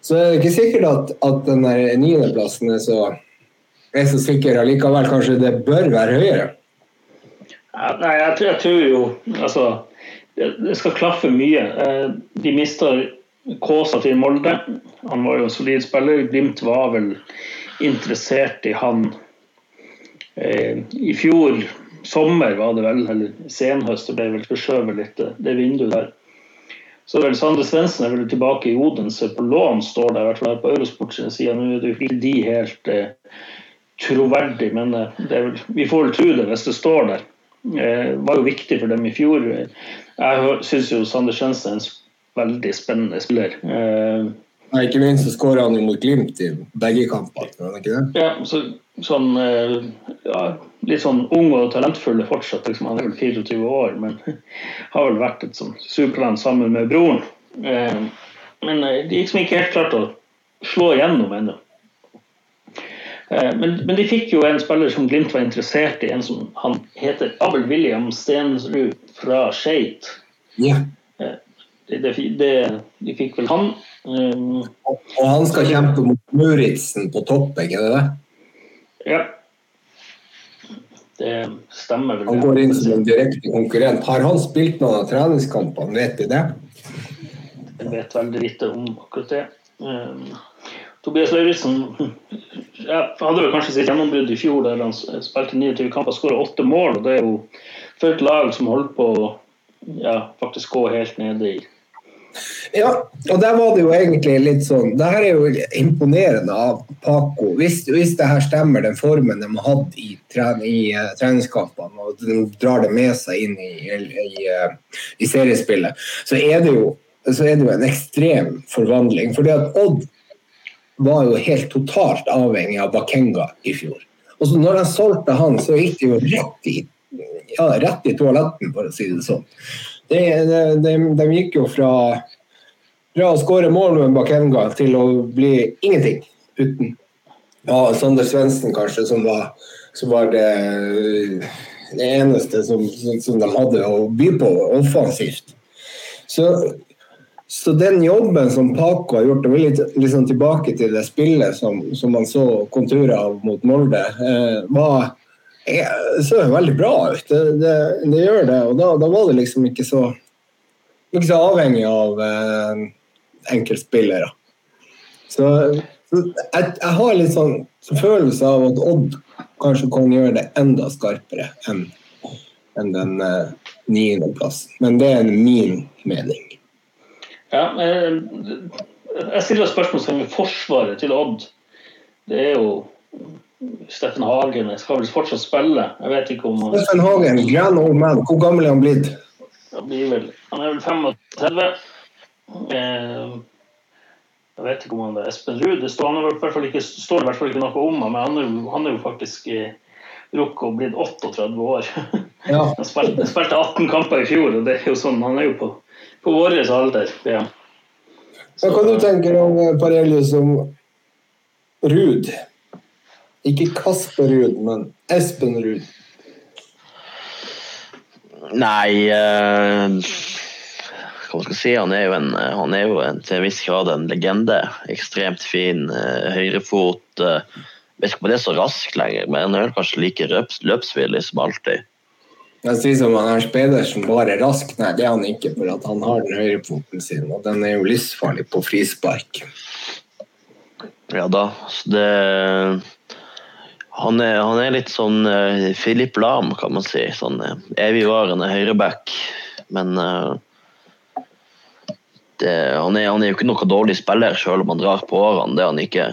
Så det er ikke sikkert at, at den niendeplassen er så, er så sikker allikevel. Kanskje det bør være høyere. Nei, jeg, tror- jeg tror jo Altså, det, skal klaffe mye. Eh, de mister Kåsa til Molde. Han var jo en solid spiller. Glimt var vel interessert i han eh, i fjor sommer, var det vel, eller senhøst. Det ble vel forskjøvet litt, det, det vinduet der. Så vel Sandre Svendsen er vel tilbake i Odense på lån, står det i hvert fall her på Eurosport sin side. Nå er det jo ikke de helt eh, troverdig, men eh, det vel, vi får vel tro det hvis det står der. Eh, var jo viktig for dem i fjor. Jeg syns jo Sander Svendsen er en veldig spennende spiller. Eh, Ja, ikke minst så skåra han jo mot Glimt i begge kampene. det det? ja, så, sånn ja, Litt sånn ung og talentfull fortsatt. Liksom. Han er vel 24 år, men har vel vært et sånn supertalent sammen med broren. Eh, men det gikk liksom ikke helt klart å slå igjennom ennå. Eh, men, men de fikk jo en spiller som Glimt var interessert i, en som han heter Abel William Stensrud fra Skeit. Yeah. Det, det, det, de fikk vel han. Um, Og og han skal kjempe mot Muritzen på topp, ikke det? det? ja. Det stemmer vel. Han går inn som en direkte konkurrent. Har han spilt noen av treningskampene, vet vi det? Jeg vet veldig lite om akkurat det. Um, Tobias Lauritzen ja, hadde vel kanskje sitt gjennombrudd i fjor der han spilte 29 kamper og skåra åtte mål. og Det er jo for et lag som holder på å ja, faktisk gå helt nede i Ja, og der var det jo egentlig litt sånn Det her er jo imponerende av Paco. Hvis, hvis det her stemmer, den formen de har hatt i, i uh, treningskampene, og de drar det med seg inn i, i, uh, i seriespillet, så er, det jo, så er det jo en ekstrem forvandling. Fordi at Odd var jo helt totalt avhengig av Bakenga i fjor. Og så når de solgte han, så gikk det jo rett i, ja, rett i toaletten, for å si det sånn. De, de, de, de gikk jo fra, fra å skåre mål med Bakenga til å bli ingenting uten ja, Sander Svendsen, kanskje, som var, som var det, det, eneste som, som, de hadde å by på offensivt. Så så den jobben som Paco har gjort, og litt liksom tilbake til det spillet som, som man så konturer av mot Molde, eh, var, så veldig bra ut. Det, det, det gjør det. Og da, da, var det liksom ikke så, ikke så avhengig av eh, enkeltspillere. Så, så jeg, jeg, har litt sånn følelse av at Odd kanskje kan gjøre det enda skarpere enn enn den eh, niendeplassen. Men det er min mening. Ja, eh, jeg stiller spørsmål som forsvaret til Odd. Det er jo Steffen Hagen jeg skal vel fortsatt spille. Jeg vet ikke om Steffen Hagen, grand old man. Hvor gammel er han blitt? Han, vel, han er vel 35. Eh, jeg vet ikke om han er Espen Ruud. Det står, i hvert fall ikke, ikke noe om ham, men han er, jo, han er jo faktisk eh, rukket og blitt 38 år. Ja. Han spilte, spilte 18 kamper i fjor, og det er jo sånn, han er jo på på vår alder. Ja. Så, Hva du tenker du om eh, Parelius som Ruud? Ikke Kasper Ruud, men Espen Ruud. Nei uh, Hva skal jeg si? Han er jo, en, han er jo en, til en viss grad en legende. Ekstremt fin. Uh, høyrefot. Uh, vet ikke om det er så rask lenger, men han er kanskje like løps, løpsvillig som alltid. Jeg sier som han Ernst Pedersen, bare rask. Nei, det er han ikke, for at han har den høyrefoten sin, og den er jo livsfarlig på frispark. Ja da. Det, han, er, han, er, litt sånn uh, Philip Lahm, kan man si. Sånn uh, evigvarende høyreback. Men uh, det, han, er, han, er, jo ikke noe dårlig spiller, selv om han drar på årene. Det er han ikke.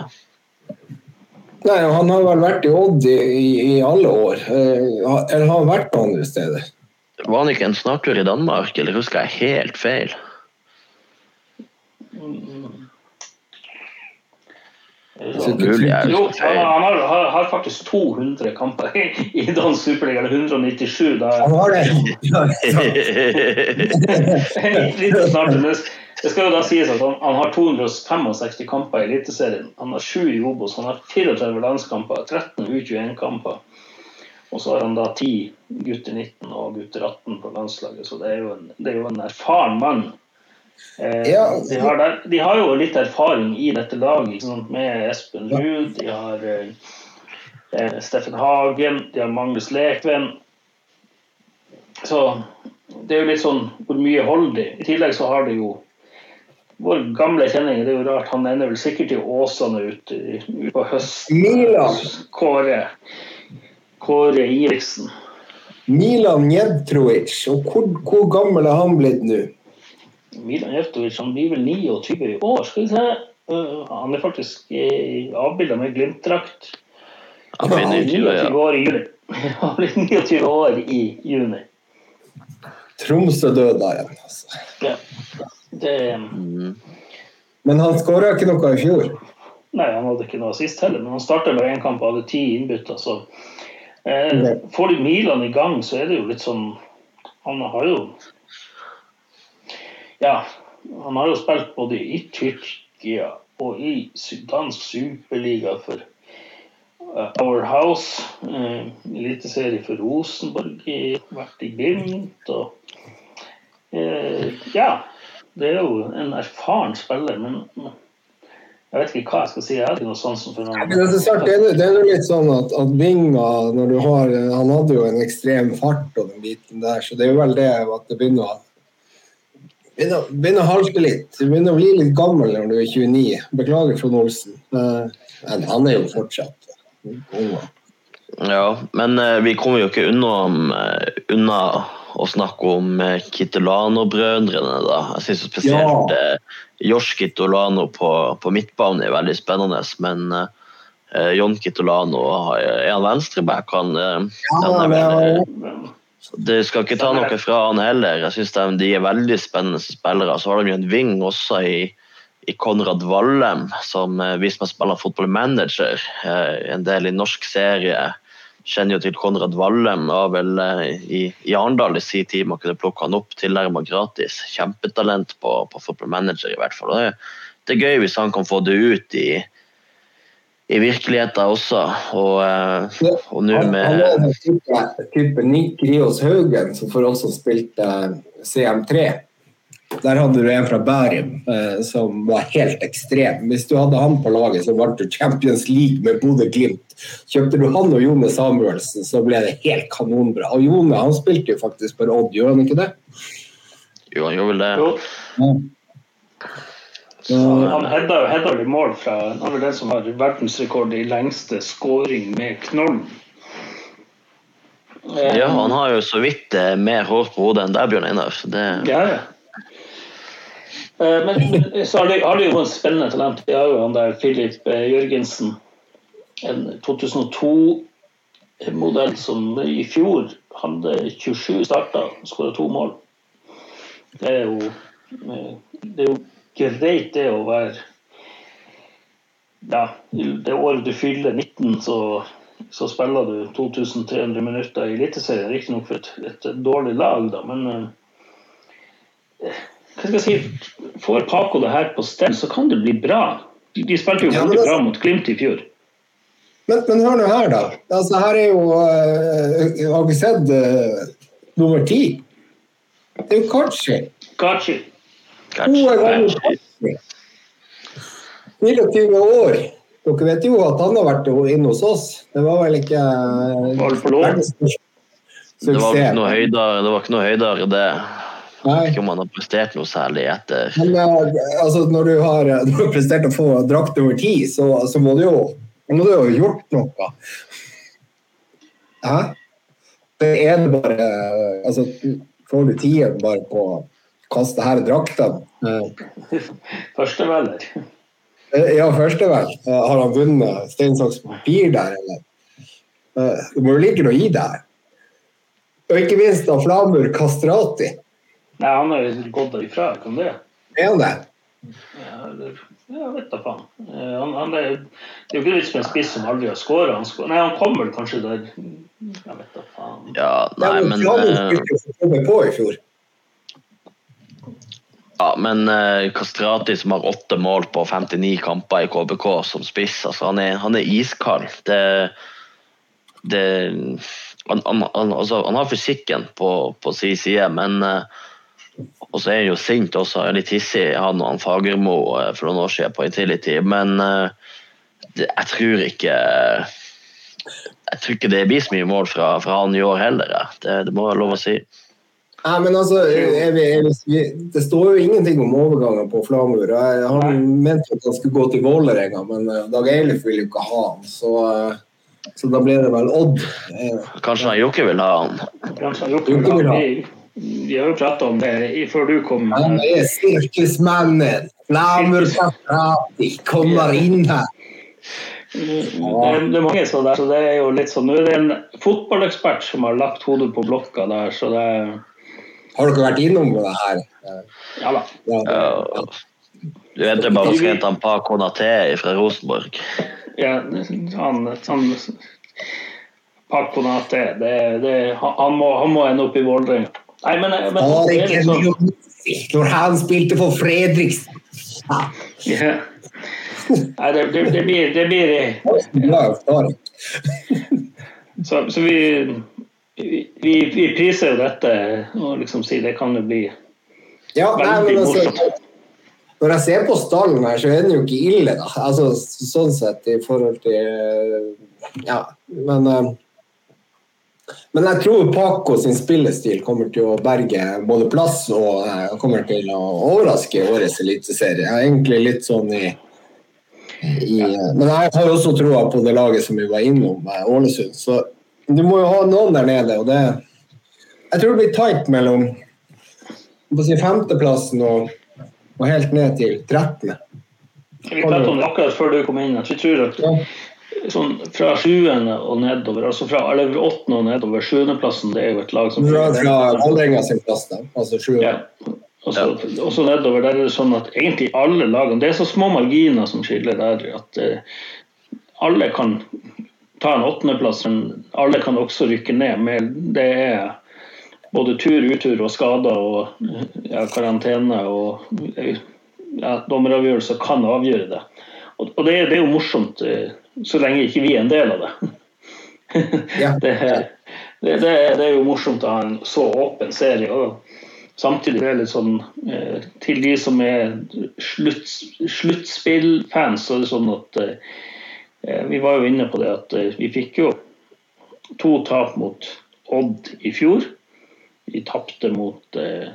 Nei, Han har vel vært i Odd i, i, i alle år. Eh, eller har han vært på andre steder? Var han ikke en snartur i Danmark, eller husker jeg helt feil? Jo, han har, har, har, faktisk 200 kamper i dansk superliga, eller 197. Da. Han har det! Snart, det skal jo da sies at han, han har 265 kamper i Eliteserien. Han har 7 i Obos, han har 34 landskamper, 13 U21-kamper. Og så har han da 10 gutter 19 og gutter 18 på landslaget, så det er jo en, er jo en erfaren mann. Eh, ja. de, har der, de, har jo litt erfaring i dette laget, med Espen Ruud, de har eh, eh, Steffen Hagen, de har Magnus Lekven. Så det er jo litt sånn hvor mye holder de? I tillegg så har de jo vår gamle kjenning, det er jo rart, han ender vel sikkert i Åsane ute ut på høsten. Milan. Kåre. Kåre Iriksen. Milan Jedtrovic, og hvor, hvor, gammel er han blitt nå? Milan Jedtrovic han blir vel 29 i år, skal vi se. Uh, han er faktisk uh, avbilda med Glimt-drakt. Han blir 29 år i juni. Han blir 29 år i juni. Tromsø døde da igjen, altså. Ja. Det, mm. Men han skåra ikke noe i fjor? Nei, han hadde ikke noe sist heller. Men han starta bare én kamp og hadde ti innbytter. Så eh, får de Milan i gang, så er det jo litt sånn Han har jo Ja, han har jo spilt både i Tyrkia og i dansk superliga for uh, Our House. Eh, Eliteserie for Rosenborg, vært i Glimt og eh, Ja det er jo en erfaren spiller, men jeg vet ikke hva jeg skal si. Jeg hadde noe noe som for noen... Det er, det er jo litt sånn at, at Vinga når du har, Han hadde jo en ekstrem fart og den biten der, så det er jo vel det at det begynner å begynner, begynner å halte litt. Du begynner å bli litt gammel når du er 29. Beklager, Trond Olsen. Men han er jo fortsatt ung. Ja, men uh, vi kommer jo ikke unna, uh, unna å snakke om eh, Kitolano-brødrene. da. Jeg syns spesielt Ja. eh, Josh Kitolano på, på midtbane er veldig spennende. Men eh, John Kitolano er han venstreback. Han, eh, Ja, han er det veldig, det skal ikke ta noe fra han heller. Jeg synes de, de er veldig spennende spillere. Så har de jo en ving også i, i Konrad Vallem, som eh, hvis man spiller fotballmanager, eh, en del i norsk serie. Kjenner jo til Konrad Wallem, var vel eh, i, i Arendal i sin tid man kunne plukke han opp tilnærmet gratis. Kjempetalent på, på fotballmanager i hvert fall. Det, det er gøy hvis han kan få det ut i, i virkeligheten også. Og, eh, og nå med han var type, type Nick Rios Haugen, som for oss som spilte eh, CM3. Der hadde du en fra Bærum eh, som var helt ekstrem. Hvis du hadde han på laget, så vant du Champions League med Bodø-Glimt. Kjøpte du han og Jone Samuelsen, så ble det helt kanonbra. Og Jone han spilte jo faktisk på Odd, gjorde han ikke det? Jo, han gjorde vel det. Jo, så han hedda jo hedda i mål fra Han var den som har verdensrekord i lengste scoring med knoll. Eh, Ja, han har jo så vidt eh, mer hår på hodet enn deg, Bjørn Einar. Det, Ja, ja. Eh, Men men så har de, har de jo en spennende talent. De har jo han der Philip eh, Jørgensen. En 2002-modell som i fjor hadde 27 starter og skåra to mål. Det er jo eh, Det er jo greit, det å være Ja, det året du fyller 19, så, så spiller du 2300 minutter i Eliteserien. Riktignok for et, et dårlig lag, da, men eh, hva skal jeg si, Får Paco det her på stell, så kan det bli bra. De, de spilte jo Ja, veldig bra mot Glimt i fjor. Men, men hør nå her, da. Altså, her er jo uh, Har vi sett uh, nummer ti? Det er jo Kachi. Kachi. Kachi. 24 år. Dere vet jo at han har vært inne hos oss. Det var vel ikke uh, Var det for lov? Det var ikke noe høydere, det var ikke noe høydere det. Ikke om han har prestert noe særlig etter Men eh, altså, når du har, når du har prestert å få drakt over tid, så, så må du jo må du jo ha gjort noe. Hæ? Det er det bare altså, Får du tiden bare på å kaste her draktene? Eh, Førstevelger. Ja, første vel. Eh, Har han vunnet stein, saks, papir der, eller? Eh, Det må jo ligge noe i det her. Og ikke minst av Flamur Kastrati. Nei, han har jo gått ifra, kan det? Er han det? Ja, eller, ja vet da faen. Eh, Han, han er, det er jo ikke vits med en spiss som aldri har skåra. Nei, han kom vel kanskje der Jeg vet da faen. Ja, nei, men eh. Ja, men eh, Kastrati som har åtte mål på 59 kamper i KBK som spiss, altså, han, er, han er iskald. Det, det, han, han, han, altså, han har fysikken på, på sin side, men eh, Og så er han jo sint også, litt hissig, han og han Fagermo eh, for noen år siden på Intility. Men eh, jeg tror ikke jeg tror ikke det blir så mye mål fra, fra han i år heller. Det, det må være lov å si. Nei, men altså, er vi, er vi, Det står jo ingenting om overgangen på Flamur. Han mente at han skulle gå til Vålerenga, men eh, Dag Eilif vil jo ikke ha han. Så, så da blir det vel Odd. Kanskje han Jokke vil ha han. Kanskje han Jokke vil ha. Vi, vi har jo prata om det før du kom. Han er sirkusmannen! Flamur Kastrati kommer inn her! Det er, det mange sånne der, så det er jo litt sånn Nå er det en fotballekspert som har lagt hodet på blokka der, så det Har dere vært innom det her? Ja da. Ja, Ja. Du vet det bare å hente han Pa Konaté fra Rosenborg. Ja, han, han Paco Nate, det, det, han, må, han må ende opp i Vålerenga. Nei, men, men Var det er sånn, når han spilte for Fredrikstad? Ja. ja. Nei, det, det, det blir, det blir. Så, så vi, vi, vi priser jo dette og liksom sier det kan jo bli Ja, veldig men altså, morsomt. når jeg ser på stallen her, så er den jo ikke ille, da. Altså, sånn sett i forhold til Ja, men eh, Men jeg tror Paco sin spillestil kommer til å berge både plass og eh, kommer til å overraske årets eliteserie. Jeg er egentlig litt sånn i, i Men jeg har også troa på det laget som vi var innom, eh, Ålesund. Så du må jo ha noen der nede, og det jeg tror det blir tight mellom på si femteplassen og, og helt ned til 13. Vi pratet om det akkurat før du kom inn. Jeg tror at Ja. Sånn fra sjuende og nedover, altså fra eller åttende og nedover, sjuendeplassen, det er jo et lag som Fra, fra Vålerenga sin plass, da. Altså sjuende. Ja. Og så, nedover der er det sånn at egentlig alle lagene Det er så små marginer som skiller der at eh, alle kan ta en åttendeplass, men alle kan også rykke ned. Med, det er både tur, utur og skader og ja, karantene og ja, dommeravgjørelser kan avgjøre det. Og, og det, det er jo morsomt eh, så lenge ikke vi er en del av det. Ja. det, det, det, det er jo morsomt å ha en så åpen serie. og Samtidig er det litt sånn eh, Til de som er slutt, sluttspillfans, så er det sånn at eh, Vi var jo inne på det at eh, vi fikk jo to tap mot Odd i fjor. Vi tapte mot eh,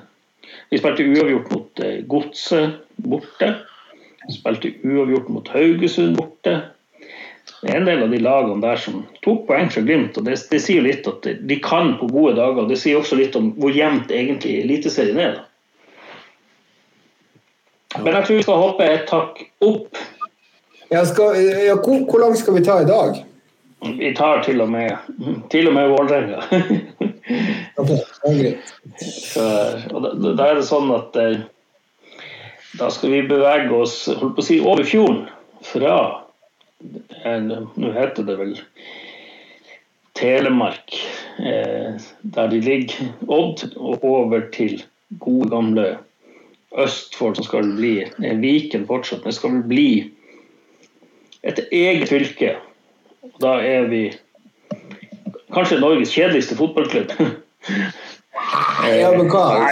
Vi spilte uavgjort mot eh, Godset borte. Spilte uavgjort mot Haugesund borte. Det er en del av de lagene der som tok poeng fra Glimt. og Det, det sier litt at de kan på gode dager. og Det sier også litt om hvor jevnt egentlig Eliteserien er. da. Men jeg tror vi skal hoppe et hakk opp. Skal, ja, hvor, hvor langt skal vi ta i dag? Vi tar til og med, til og med Vålerenga. Ok, ja, greit. Da, da er det sånn at eh, da skal vi bevege oss holdt på å si, over fjorden fra Nå heter det vel Telemark, eh, der de ligger, Odd, og over til gode, gamle Østfold, som skal bli eh, Viken fortsatt, men skal bli et eget fylke. Og Da er vi kanskje Norges kjedeligste fotballklubb. Ja, men hva?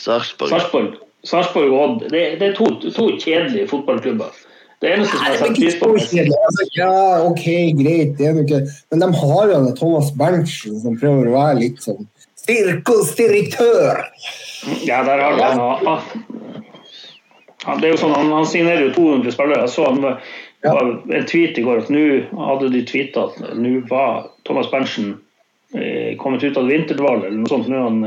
Sarpsborg Sarpsborg og Odd. Det, det er to, to kjedelige fotballklubber. Det eneste som jeg er setter pris på. Altså, ja, OK, greit, det er nok ikke Men de har jo Thomas Berntsen som prøver å være litt sånn sirkusdirektør. Ja, der har du han. Ja, Det er jo sånn, han, han signerer jo 200 spillere. Jeg så han var, Ja. en tweet i går at nå hadde de tweeta at nå var Thomas Berntsen eh, kommet ut av vinterdvalet, eller noe sånt. Nå han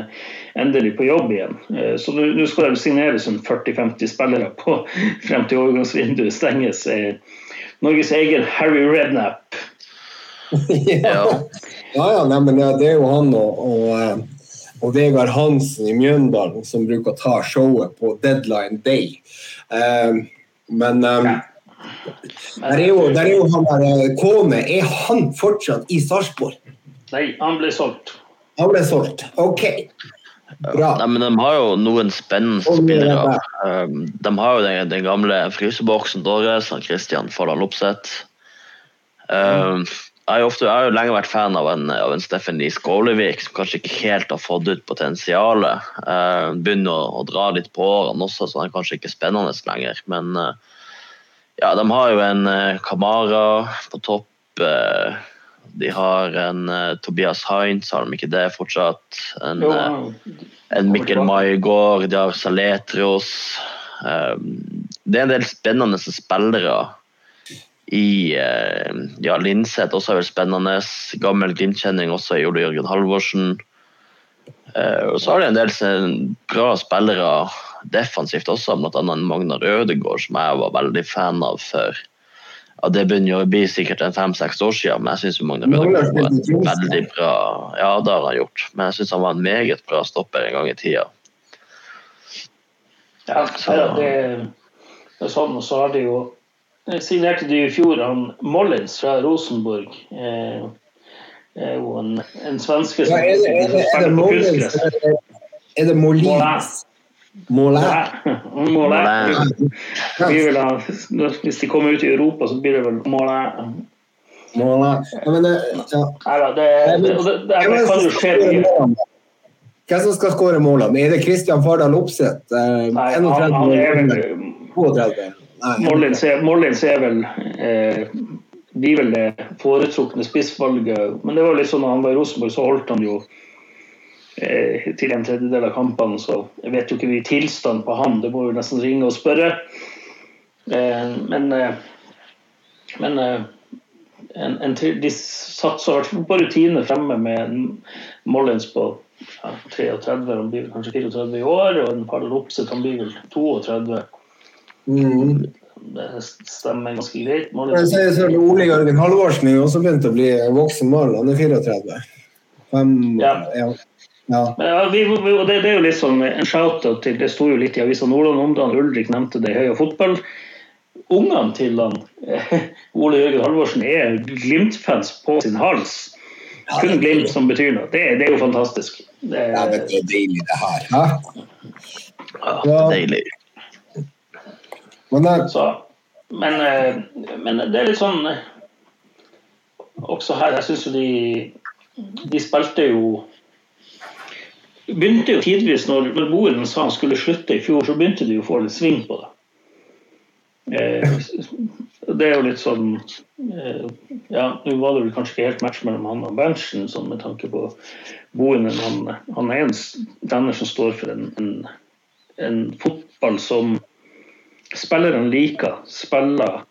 endelig på jobb igjen. Eh, så nå skal det signeres en 40-50 spillere på, frem til overgangsvinduet stenges. Eh, Norges egen Harry Redknapp. ja. ja, ja, nei, men det er jo han og, og, eh, og Vegard Hansen i Mjøndalen som bruker å ta showet på deadline day. Um, men um, der er, jo, der er jo han der eh, Kone. Er han fortsatt i Sarpsborg? Nei, han ble solgt. Han ble solgt. OK. Bra. Nei, men de har jo noen spennende spillere. Um, de har jo den, den gamle fryseboksen deres, og Christian Fardal Opseth. Um, jeg, jeg har jo lenge vært fan av en, av en Steffen Lie Skålevik, som kanskje ikke helt har fått ut potensialet. Uh, begynner å, å dra litt på årene også, så han er kanskje ikke spennende lenger. Men uh, ja, de har jo en uh, Kamara på topp. Uh, de har en uh, Tobias Heinz, har de ikke det fortsatt? En, uh, en Mikkel Maigård, de har Saletros. Um, det er en del spennende spillere i uh, ja, Linseth også er vel spennende. Gammel Glimt-kjenning også i Ole Jørgen Halvorsen. Uh, og så har de en del bra spillere defensivt også, bl.a. Magnar Ødegaard, som jeg var veldig fan av før. Ja, det begynner å bli sikkert en fem-seks år siden, men jeg syns Magne Magnar var en veldig bra Ja, det har han gjort, men jeg syns han var en meget bra stopper en gang i tida. Ja, det, det er sånn, og så har de jo signerte de i fjor han Mollins fra Rosenborg. Eh, er jo en, en svenske Ja, er det, er det, er det er det Molins? Molins. Målet Vi vil ha- Hvis de kommer ut i Europa, så blir det vel målet Molins. Ja, men, ja. Nei det, det, det, det, det kan jo skje mye. Hvem som skal skåre målene? Er det Kristian Fardal Opseth? Eh, Nei, han, han er vel Mollins er, er vel eh, blir vel det foretrukne spissvalget. Men det var litt sånn da han var i Rosenborg, så holdt han jo til en tredjedel av kampene. Så jeg vet jo ikke vi tilstand på han, det må jo nesten ringe og spørre. Eh, men eh, men eh, en, en, De satser på rutine fremme med Mollins på ja, 33, han blir kanskje 34 i år, og en par Lopset, han blir vel 32. Mm. Det stemmer ganske greit. Mollins. Ole Jørgen Halvorsen er også begynt å bli voksen mann, han er 34. Fem, ja. ja. Ja. ja vi, vi, det, det, er jo litt sånn en shout-out til Det sto jo litt i avisa Nordland om det. Ulrik nevnte det i Høya fotball. Ungene til han, Ole Jørgen Halvorsen er Glimt-fans på sin hals. Kun Glimt som betyr noe. Det, det er jo fantastisk. Det, ja, men det er deilig, det her. Hæ? Ja, deilig. Men, Så, men, eh, men, det er litt sånn eh, Også her, jeg syns jo de De spilte jo begynte jo tidvis, når, når sa han skulle slutte i fjor, så begynte de å få litt sving på det. Eh, det er jo litt sånn eh, Ja, nå var det vel kanskje ikke helt match mellom han og Berntsen, sånn med tanke på Boeren. Han, han er en trener som står for en, en, en fotball som spillerne liker. Spiller,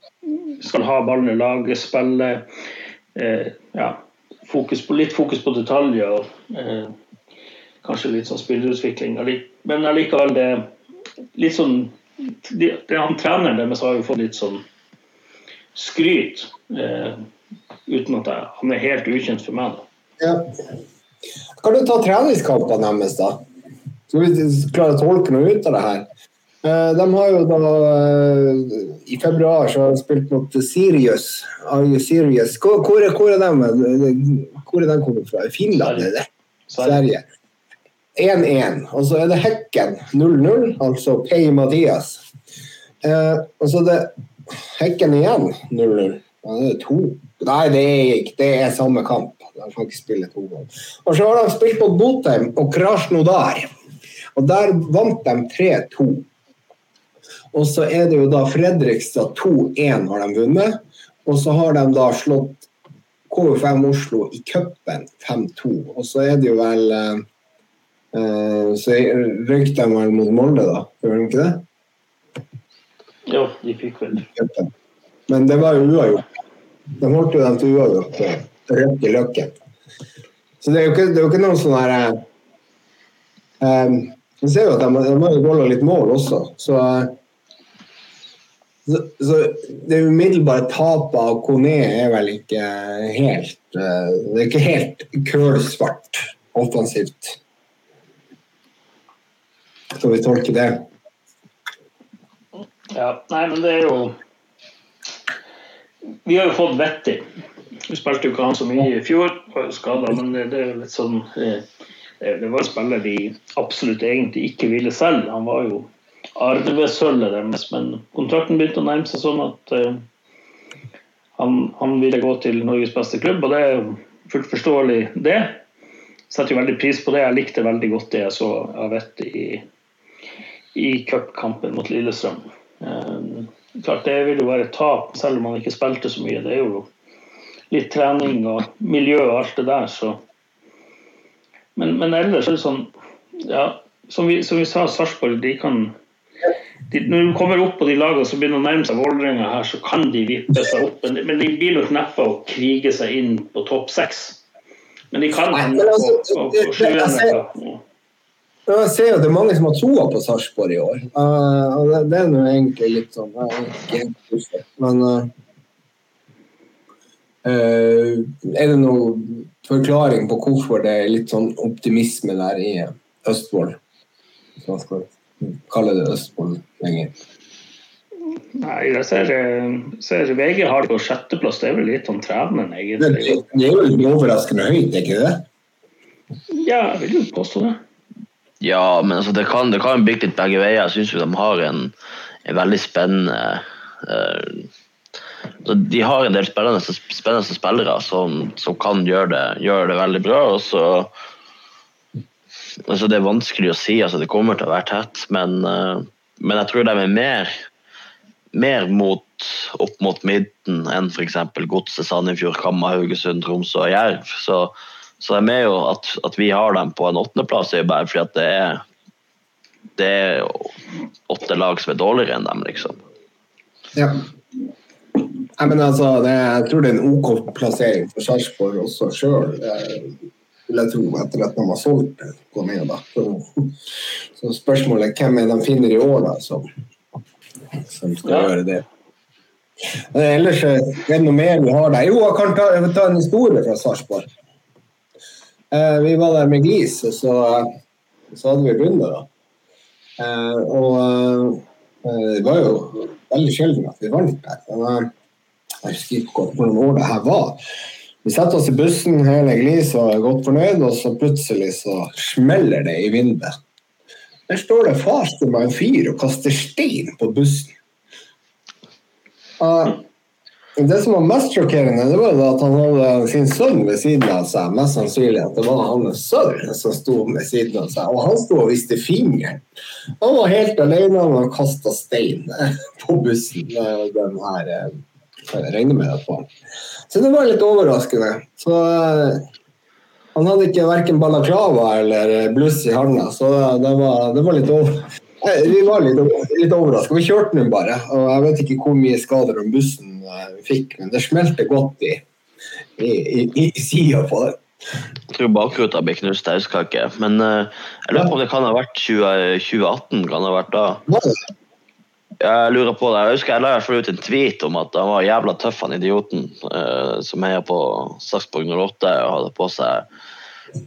skal ha ballen i laget, spille eh, ja, fokus på, litt fokus på detaljer. og eh, kanskje litt sånn spillerutvikling. Men allikevel, det litt sånn det, Han treneren deres har jo fått litt sånn skryt, eh, uten at jeg, han er helt ukjent for meg. Da. Ja. Kan du ta treningskampene deres, da? Så vi klarer å tolke noe ut av det her. Eh, de har jo da eh, I februar så har de spilt mot Sirius. Sirius. Hvor, hvor, hvor er de Hvor er de kommet fra? Finland, er det? Sverige. 1-1. Og så er det Hekken 0-0, altså Pei Mathias. Eh, og så er det Hekken igjen 0-0. Ja, det er to. Nei, det er ikke det er samme kamp. De kan ikke spille to ganger. Og så har de spilt mot Botheim og Krasjnodar. Og der vant de 3-2. Og så er det jo da Fredrikstad 2-1 har de vunnet. Og så har de da slått KV5 Oslo i cupen 5-2. Og så er det jo vel Eh, så røyk de vel mot Molde, da? Gjør de ikke det? Jo, de fikk vel. Men det var jo uavgjort. De holdt jo dem til uavgjort på i Løkken. Så det er jo ikke, det er jo ikke noen sånn herre um, Vi ser jo at de, de har golla litt mål også, så, så, så det umiddelbare tapet av Kone er vel ikke helt Det er ikke helt kølsvart offensivt. Skal vi tolke det? Ja, nei, men det er jo Vi har jo fått Vetti. Vi spilte jo ikke han så mye i fjor, skada, men det, det, er litt sånn eh, Det var en spiller vi absolutt egentlig ikke ville selge. Han var jo arvesølvet deres, men kontrakten begynte å nærme seg sånn at uh, han, han, ville gå til Norges beste klubb, og det er jo fullt forståelig, det. Setter jo veldig pris på det. Jeg likte veldig godt det jeg så av Vetti i i cupkampen mot Lillestrøm. Um, klart Det vil jo være et tap, selv om han ikke spilte så mye. Det er jo litt trening og miljø og alt det der, så Men, men ellers er det sånn ja, Som vi, som vi sa, Sarpsborg de kan de, Når de kommer opp på de lagene som begynner å nærme seg Vålerenga her, så kan de vippe seg opp. Men, men de blir nok neppe å krige seg inn på topp seks. Men de kan hende på, på, på sjuende. Jeg ser jo at det er mange som har troa på Sarpsborg i år. Uh, og det, det, er nå egentlig litt sånn Jeg er ikke helt uh, Men uh, er det noen forklaring på hvorfor det er litt sånn optimisme der i Østfold? Hvis man skal kalle det Østfold lenger. Nei, jeg ser, ser VG har det på sjetteplass. Det er vel litt om trevende, egentlig. Det, er jo overraskende høyt, er ikke det? Ja, jeg vil jo påstå det. Ja, men altså, det kan, kan bygge litt begge veier. Jeg syns de har en, en veldig spennende uh, De har en del spennende, spennende spillere som, som, kan gjøre det, gjøre det veldig bra. og så altså Det er vanskelig å si. altså Det kommer til å være tett, men, uh, men jeg tror de er mer, mer mot, opp mot midten enn f.eks. Godset, Sandefjord, Kamma, Haugesund, Tromsø og Jerv. Så så jeg med jo at, at vi har dem på en åttendeplass, er jo bare fordi at det er det er åtte lag som er dårligere enn dem, liksom. Ja. Jeg, mener, altså, det, jeg tror det er en OK plassering for Sarpsborg også sjøl. Vil jeg tro, etter at de har solgt. Gå ned, da. Så, så spørsmålet er hvem er de finner i år da, som, som skal Ja. gjøre det. Eh, Ellers eh, er det noe mer vi har der. Jo, jeg kan ta, jeg ta en historie fra Sarpsborg. Eh, vi var der med Glis, og så, så hadde vi runde. da. Eh, og eh, det var jo veldig sjelden at vi vant der. Men, eh, jeg husker ikke hvor mange år det her var. Vi setter oss i bussen, hele Glis var godt fornøyd, og så plutselig så smeller det i vinduet. Der står det faster meg en fyr og kaster stein på bussen. Og det som var mest sjokkerende, det var at han hadde sin sønn ved siden av seg. Mest sannsynlig at det var hans sønn som sto ved siden av seg. Og han sto og viste fingeren. Han var helt alene og han kasta stein på bussen. eh, Den her, eh, regner med det på. Så det var litt overraskende. Så eh, han hadde ikke verken balaklava eller bluss i handa, så det var, det var litt over... Vi var litt, litt overraska. Vi kjørte den bare. Og jeg vet ikke hvor mye skader om bussen eh, fikk, men det smelte godt i, i, i, i sida på den. Jeg tror bakruta blir knust, til østkake. Men uh, jeg lurer på om det kan ha vært 20, 2018. kan det ha vært da. Jeg lurer på det. Jeg husker jeg la ut en tweet om at han var jævla tøff, han idioten uh, som heier på Sarpsborg 08 og hadde på seg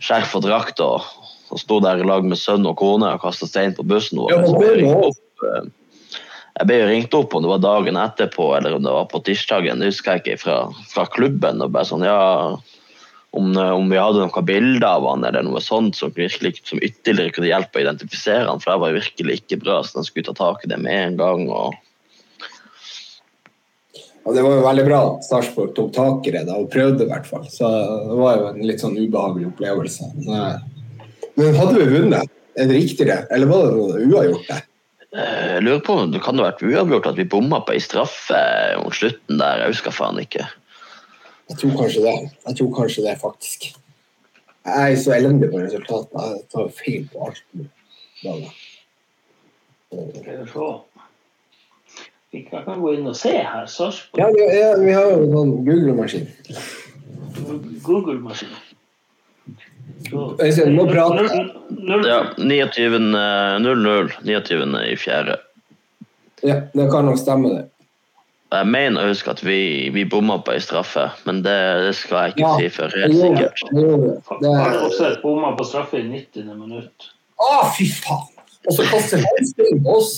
skjerf og drakt og, og sto der i lag med sønn og kone og kasta stein på bussen vår. Ja, Så det jeg ble eh, jo ringt opp om det var dagen etterpå eller om det var på tirsdagen, det husker jeg ikke, fra, fra klubben. og bare sånn, ja, om, eh, om vi hadde noen bilder av han eller noe sånt som, virkelig, som ytterligere kunne hjelpe å identifisere han, for det var virkelig ikke bra. så de skulle ta tak i det med en gang. og Og det var jo veldig bra at Sarpsborg tok tak i det da, og prøvde, i hvert fall. Så det var jo en litt sånn ubehagelig opplevelse. Men, men hadde vi vunnet? Er det riktig det? Eller var det noe uavgjort der? Eh, Jeg lurer på om det kan ha vært uavgjort at vi bomma på ei straffe mot slutten der. Jeg husker faen ikke. Jeg tror kanskje det. Jeg tror kanskje det, faktisk. Jeg er så elendig på resultatene. Jeg tar feil på alt. nå. Da, da. Skal vi se. Vi kan gå inn og se her. Ja, Sarpsborg ja, vi har jo en sånn Google-maskin. Google-maskin. Øystein, nå prater Ja, 29. 0-0. 29. i fjerde. Ja, det kan nok stemme, det. Jeg mener å huske at vi, vi bomma på ei straffe, men det, det skal jeg ikke Ja, si for helt sikkert. det. det, gjorde det. Har også et bomma på straffe i 90. minutt. Å, fy faen! Og så kaster han stein på oss!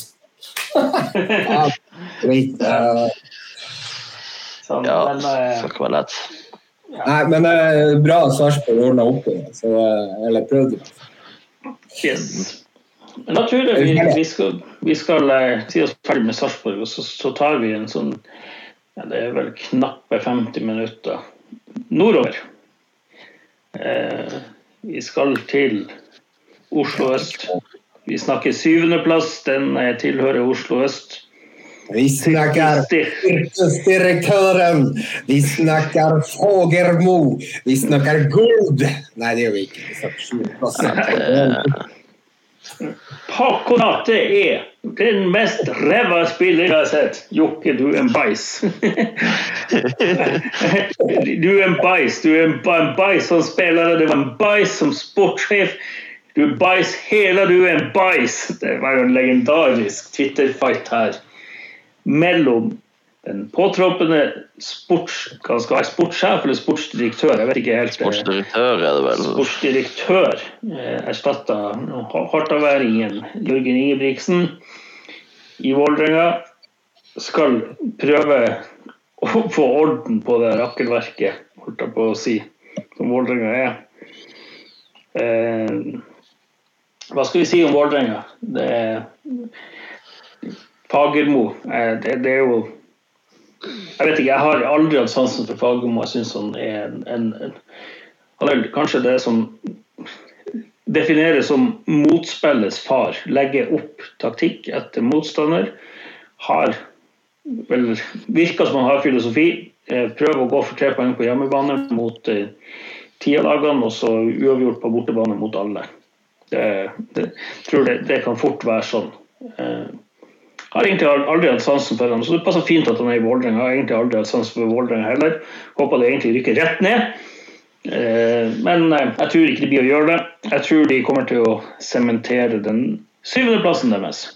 ja, greit. Uh... Sånn, Ja, men, uh... skal ikke være lett. Nei, men det er bra Sarpsborg ordna opp i det. Så, eh, eller prøvde. yes. Men da tror jeg vi, vi skal, vi skal eh, si oss ferdig med Sarpsborg, og så, så tar vi en sånn ja, Det er vel knappe 50 minutter nordover. Eh, vi skal til Oslo øst. Vi snakker syvendeplass. Den eh, tilhører Oslo øst. Vi snakker yrkesdirektøren! Vi snakker Fagermo! Vi snakker Gud! Nei, det gjør vi ikke. Paco Natte er den mest ræva spilleren jeg har sett. Jokke, du er en bæsj. du er en bæsj. Du er en bæsj som spiller, du er en bæsj som sportssjef. Du er bæsj hele, du er en bæsj. Det var jo en legendarisk Twitter-fight her mellom den påtroppende sports, hva skal være, sportssjef eller sportsdirektør. Jeg vet ikke helt. eh, Sportsdirektør er det vel. sportsdirektør eh, erstatta hardtaværingen Jørgen Ingebrigtsen i Vålerenga. Skal prøve å få orden på det rakkelverket, holdt jeg på å si, som Vålerenga er. Eh, hva skal vi si om Vålerenga? Det er Fagermo. Eh, det, det er jo jeg vet ikke, jeg har aldri hatt sansen for Fagermo. Jeg syns han er en, en, en han er kanskje det som defineres som motspillets far. Legger opp taktikk etter motstander. Har vel Virker som han har filosofi. Eh, Prøver å gå for tre poeng på hjemmebane mot eh, Tia-lagene, og så uavgjort på bortebane mot alle. Det, det, tror det, det kan fort være sånn. Har egentlig aldri hatt sansen for ham, så det passer fint at han er i Vålerenga. Har egentlig aldri hatt sansen for Vålerenga heller. Håper det egentlig rykker rett ned. Eh, men eh, jeg tror ikke det blir å gjøre det. Jeg tror de kommer til å sementere den syvendeplassen deres.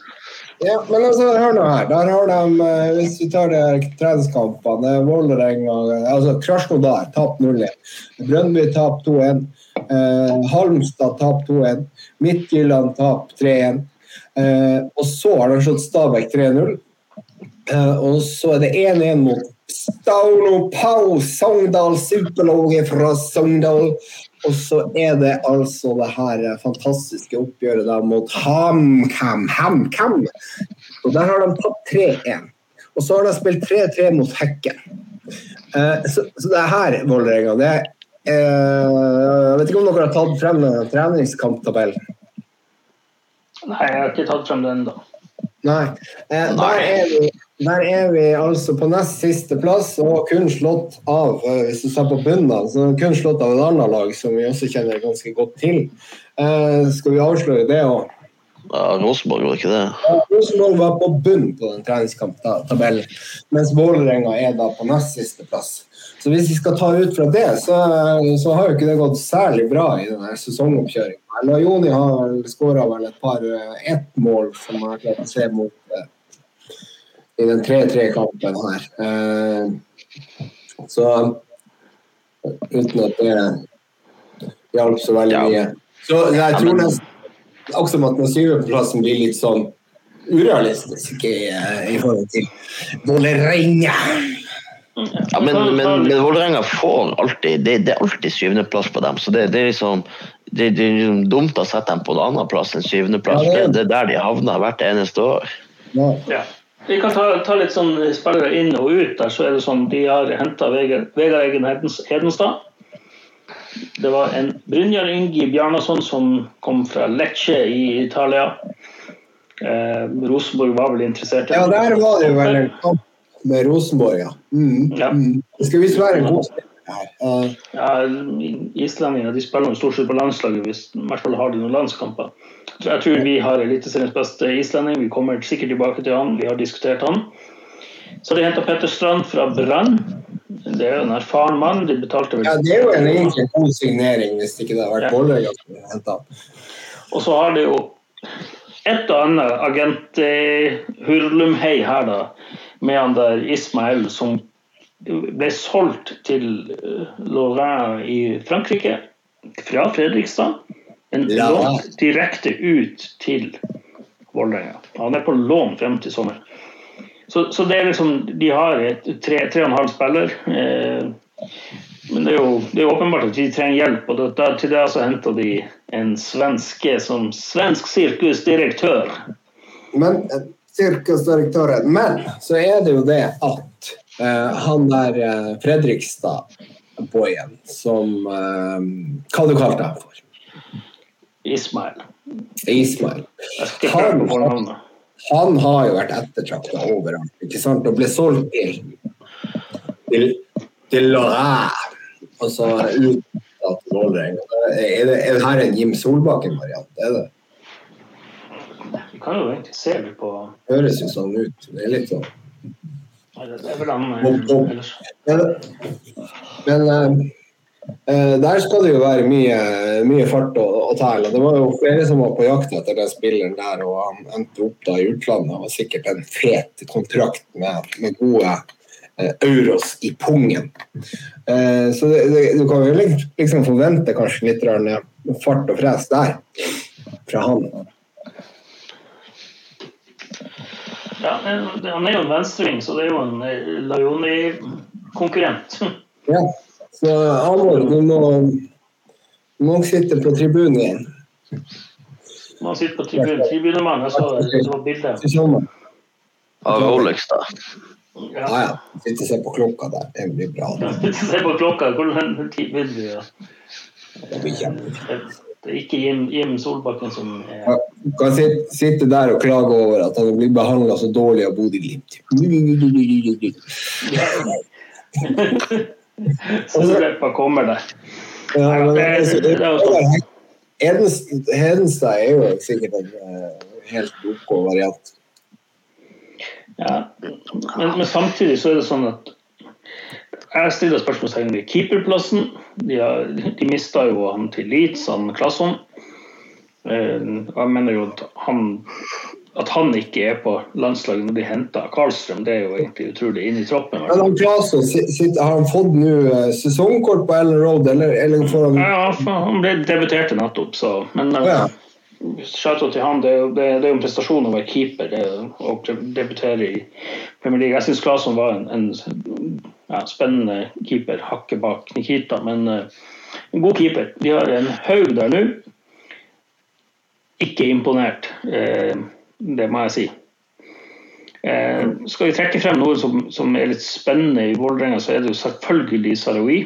Ja, men altså, hør nå her. Der har de, eh, hvis vi tar de treningskampene Vålerenga altså Krasjnodar tap 0-1. Brønnby tap 2-1. Eh, Halmstad tap 2-1. Midtjylland tap 3-1. Eh, og så har de slått Stabæk 3-0. Eh, og så er det 1-1 mot Stauno Pau Sogndal, superlaget fra Sogndal. Og så er det altså det her fantastiske oppgjøret da mot HamKam. HamKam. Og der har de tatt 3-1. Og så har de spilt 3-3 mot Hekken. Eh, så, så det her, Vålerenga, det er eh, Jeg vet ikke om dere har tatt frem treningskamptabellen? Nei, jeg har ikke tatt frem den da. Nei. Eh, der, er vi, der er vi altså på nest siste plass og kun slått av eh, hvis du ser på bunnen, så kun slått av et annet lag som vi også kjenner ganske godt til. Eh, skal vi avsløre det òg? Ja, Rosenborg, var ikke det? Ja, Rosenborg var på bunn på den treningskamptabellen, mens Vålerenga er da på nest siste plass. Så hvis vi skal ta ut fra det, så, så har jo ikke det gått særlig bra i denne sesongoppkjøringa. Joni har skåra vel et par ett mål som jeg har klart å se mot uh, i den 3-3-kampen her. Uh, så uten at det hjalp så veldig mye. Så jeg tror nesten også at den syvendeplassen blir litt sånn urealistisk i, i forhold til Vålerenga. Ja, men, men, men Vålerenga får alltid det, det, er alltid syvendeplass på dem. Så det, det er liksom det, det, er liksom dumt å sette dem på en annen plass enn syvendeplass. Ja, det, det er der de havner hvert eneste år. Ja. ja. Vi kan ta, ta, litt sånn spillere inn og ut. der, så er det sånn De har henta Vegard Egen Hedenstad. Det var en Brynjar Ingi Bjarnason som kom fra Lecce i Italia. Eh, Rosenborg var vel interessert i Ja, der var det vel en kamp med Rosenborg, ja. Mm. ja. Mm. Det skal visst være en god her. Uh, ja, Islendinger de spiller stort sett på landslaget, hvis i hvert fall har de noen landskamper. Jeg tror vi har Eliteseriens beste islending. Vi kommer sikkert tilbake til han. Vi har diskutert han. Så de henta Petter Strand fra Brann. Det er jo en erfaren mann. De betalte vel Ja, det er jo en egentlig god signering hvis ikke det har vært Vålerenga som henta Og så har de jo et og annet agent Hurlumhei her, da med han der Ismael som ble solgt til Lorraine i Frankrike fra Fredrikstad. En ja. lån direkte ut til Vålerenga. Han er på lån frem til sommer. Så, så, det er liksom, de har et tre, tre og en halv spiller. Eh, men det er, jo, det er åpenbart at de trenger hjelp, og det, til det så henta de en svenske som svensk sirkusdirektør. Men sirkusdirektøren. Men så er det jo det at uh, han der uh, Fredrikstad-boyen som uh, Hva du kalte han for? Ismail. Ismail. Han, han, han har jo vært ettertrakta overalt, ikke sant? Og ble solgt til til, til Lorraine. Altså ut til Vålerenga. Er, er det her en Jim Solbakken-variant? Er det? Kan jo egentlig se litt på Høres jo sånn ut. Det er litt sånn Det er vel han ellers. Men uh, der skal det jo være mye, mye fart og, og tæl. Det var jo flere som var på jakt etter den spilleren der, og han endte opp da i utlandet. Det var sikkert en fet kontrakt med, med gode uh, euros i pungen. Uh, så det, det, du kan jo liksom forvente kanskje litt fart og fres der fra han. Ja, han er jo en venstreving, så det er jo en Lajoni-konkurrent. Ja, så Halvor, du må, må sitte på tribunen igjen. Man sitter på tribunen. Tribunemann, jeg så, så bildet. Av Rolex, da. Ja. ja. Sitte og se på klokka der. Det blir bra. Sitte og se på klokka. Hvor tid vil du? Ja. Det blir kjempefint. Det er ikke Jim, Jim Solbakken som er ja, Du kan sitte der og klage over at han blir behandla så dårlig av Bodø-Glimt. Solleppa kommer der. Ja, men, altså, Hedenstad er jo sikkert en uh, helt OK variant. Ja, men, men, samtidig så er det sånn at jeg stiller spørsmålstegn ved keeperplassen. De, har, de mista jo han til Leeds, han Klasson. Eh, jeg mener jo at han, at han ikke er på landslaget når de henter Karlstrøm, det er jo egentlig utrolig inn i troppen. Men han Klasson, har han fått nå eh, sesongkort på Ellen Road, eller, eller får han Ja, han ble debuterte nettopp, så men, ja. Til han. Det er, jo, det, det er jo en prestasjon å være keeper det, og debutere i Premier League. Jeg syns Klasson var en, en ja, spennende keeper, hakket bak Nikita, men uh, en god keeper. De har en haug der nå. Ikke imponert, uh, det må jeg si. Uh, skal vi trekke frem noe som, som er litt spennende i Vålerenga, så er det jo selvfølgelig Sarawi.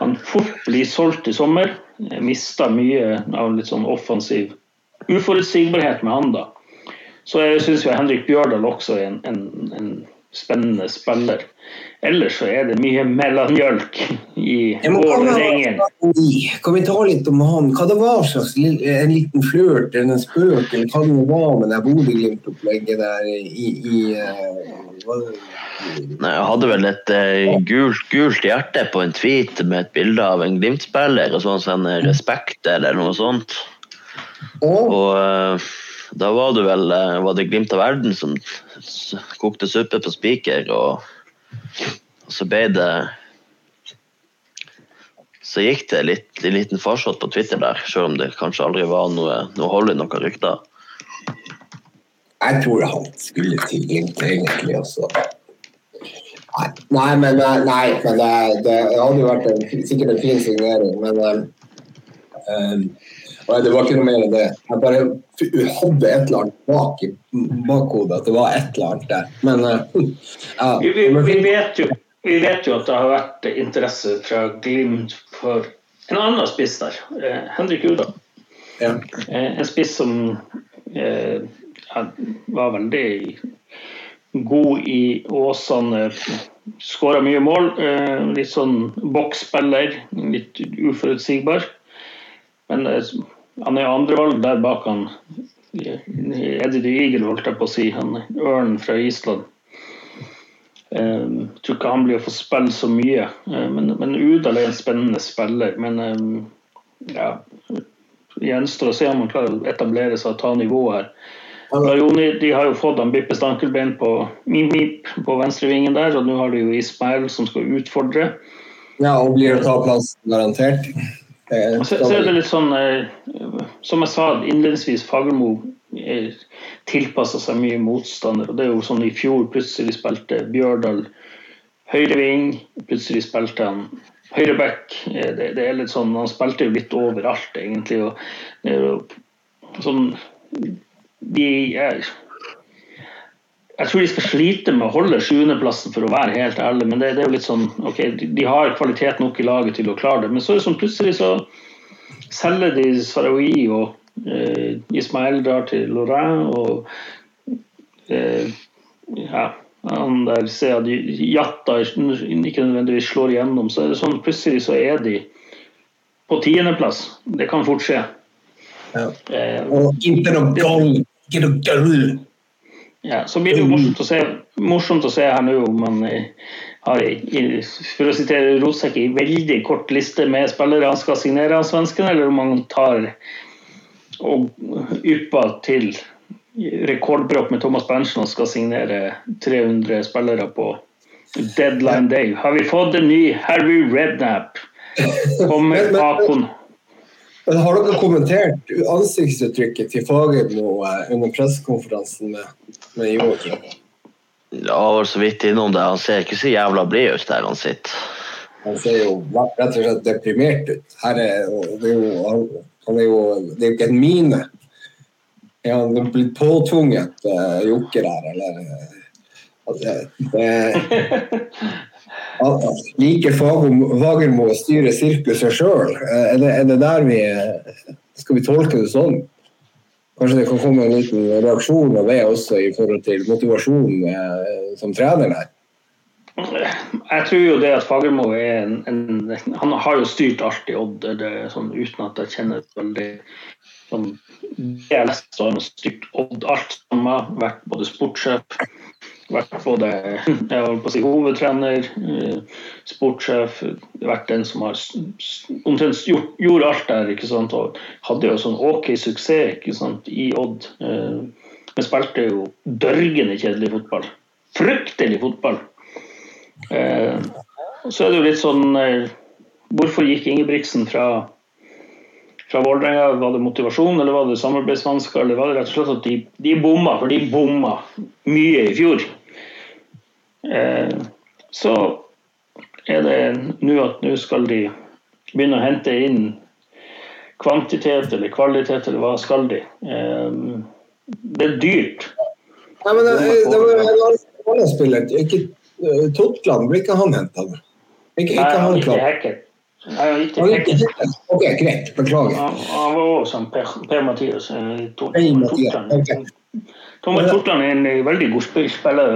Han fort blir solgt i sommer. Mista mye av litt sånn offensiv uforutsigbarhet med han, da. Så syns Henrik Bjørdal også er en, en, en, spennende spiller. Ellers så er det mye mellomjølk i Vålerengen. Kan vi ta litt om han? Hva det var slags en liten flørt eller en spøk, eller hva det var med det Bodø-Glimt-opplegget der i, i uh, Nei, Jeg hadde vel et eh, gult, gult, hjerte på en tweet med et bilde av en Glimt-spiller og sånn sånn respekt eller noe sånt. Og uh, da var det vel uh, var det Glimt av verden som kokte suppe på spiker, og, og, så ble det Så gikk det litt, en liten farsott på Twitter der, selv om det kanskje aldri var noe, noe hold i noen rykter. Jeg tror han skulle til Glimt, egentlig også. Nei, nei, men, nei, men det, det, hadde jo vært en, sikkert en fin signering. Men um, Nei, det var ikke noe mer enn det. Jeg bare hadde et eller annet bak i bakhodet, at det var et eller annet der. Men uh, ja. vi, vi, vi, vet jo, vi, vet jo, at det har vært interesse fra Glimt for en annen spiss der. Eh, Henrik Uda. Ja. Eh, en spiss som eh, var veldig god i Åsane. Skåra mye mål. Eh, litt sånn boksspiller, litt uforutsigbar. Men eh, han er andrevalg der bak han Eddie Eagle, holdt jeg på å si. Han Ørn fra Island. Um, tror ikke han blir å få spille så mye. Uh, men, men Udal er en spennende spiller. Men um, ja gjenstår å se om han klarer å etablere seg og ta nivået her. Joni, de har jo fått han Bippe Stankelbein på Mip på venstrevingen der, og nå har de jo Ismail som skal utfordre. Ja, og blir å ta plass garantert. Så, så, er det litt sånn eh, Som jeg sa innledningsvis, Fagermo eh, tilpassa seg mye motstander. og det er jo sånn I fjor plutselig spilte Bjørdal høyreving, plutselig spilte han høyreback. Eh, det, det, er litt sånn, Han spilte jo litt overalt, egentlig. og er sånn de jeg tror de skal slite med å holde sjuendeplassen, for å være helt ærlig. Men det, det, er jo litt sånn ok, de, har kvalitet nok i laget til å klare det. Men så er det sånn plutselig så selger de Sarawi, og eh, Ismael drar til Lorraine, og eh, ja, han der ser at Jatta ikke nødvendigvis slår igjennom. Så er det sånn plutselig så er de på tiendeplass. Det kan fort skje. Ja. Eh, og ikke noe galt. Ikke noe galt. Ja, så blir det jo morsomt å se, morsomt å se her nå om man eh, har for å sitere Rosek, en veldig kort liste med spillere han skal signere av svenskene, eller om han tar og ypper til rekordbrott med Thomas Berntsen og skal signere 300 spillere på deadline day. Har vi fått en ny Harry Rednap? Kommer Akon men Har dere kommentert ansiktsuttrykket til Fagermo nå under pressekonferansen med, med Joakim? Ja, var så vidt innom det. Han ser ikke så jævla blid ut der han sitter. Han ser jo rett og slett deprimert ut. Er, det er jo, han er jo Det er jo ikke en mine. Er han blitt påtvunget uh, jokker her, eller? Altså, det, Liker Fagermo å styre sirkuset sjøl? Er, er, det der vi Skal vi tolke det sånn? Kanskje det kan komme en liten reaksjon av det også i forhold til motivasjonen eh, som trener der? Jeg tror jo det at Fagermo er en, en, Han har jo styrt alt i Odd sånn, uten at jeg kjenner veldig sånn, det jeg leste, har han styrt Odd alt sammen. Vært både sportssjef, vært både jeg holdt på å si, hovedtrener, eh, sportssjef. Vært den som har omtrent gjort, gjorde alt der. ikke sant, og Hadde jo sånn ok suksess ikke sant, i Odd. eh, Men spilte jo dørgende kjedelig fotball. Fryktelig fotball. Eh, så er det jo litt sånn Hvorfor gikk Ingebrigtsen fra fra Vålerenga, var det motivasjon eller var det samarbeidsvansker? Eller var det rett og slett at de, de bomma, for de bomma mye i fjor. Eh, så er det nå at nå skal de begynne å hente inn kvantitet eller kvalitet, eller hva skal de? Eh, det er dyrt. Nei, men det, det var en spiller. Ikke eh, Totland, blir ikke han henta? Ikke, ikke han? Hekken. Nei, ikke Hekken. Ok, greit. Beklager. Han, var også som Per, per Mathias. eh. Thomas Totland er en eh, veldig god sp- spiller.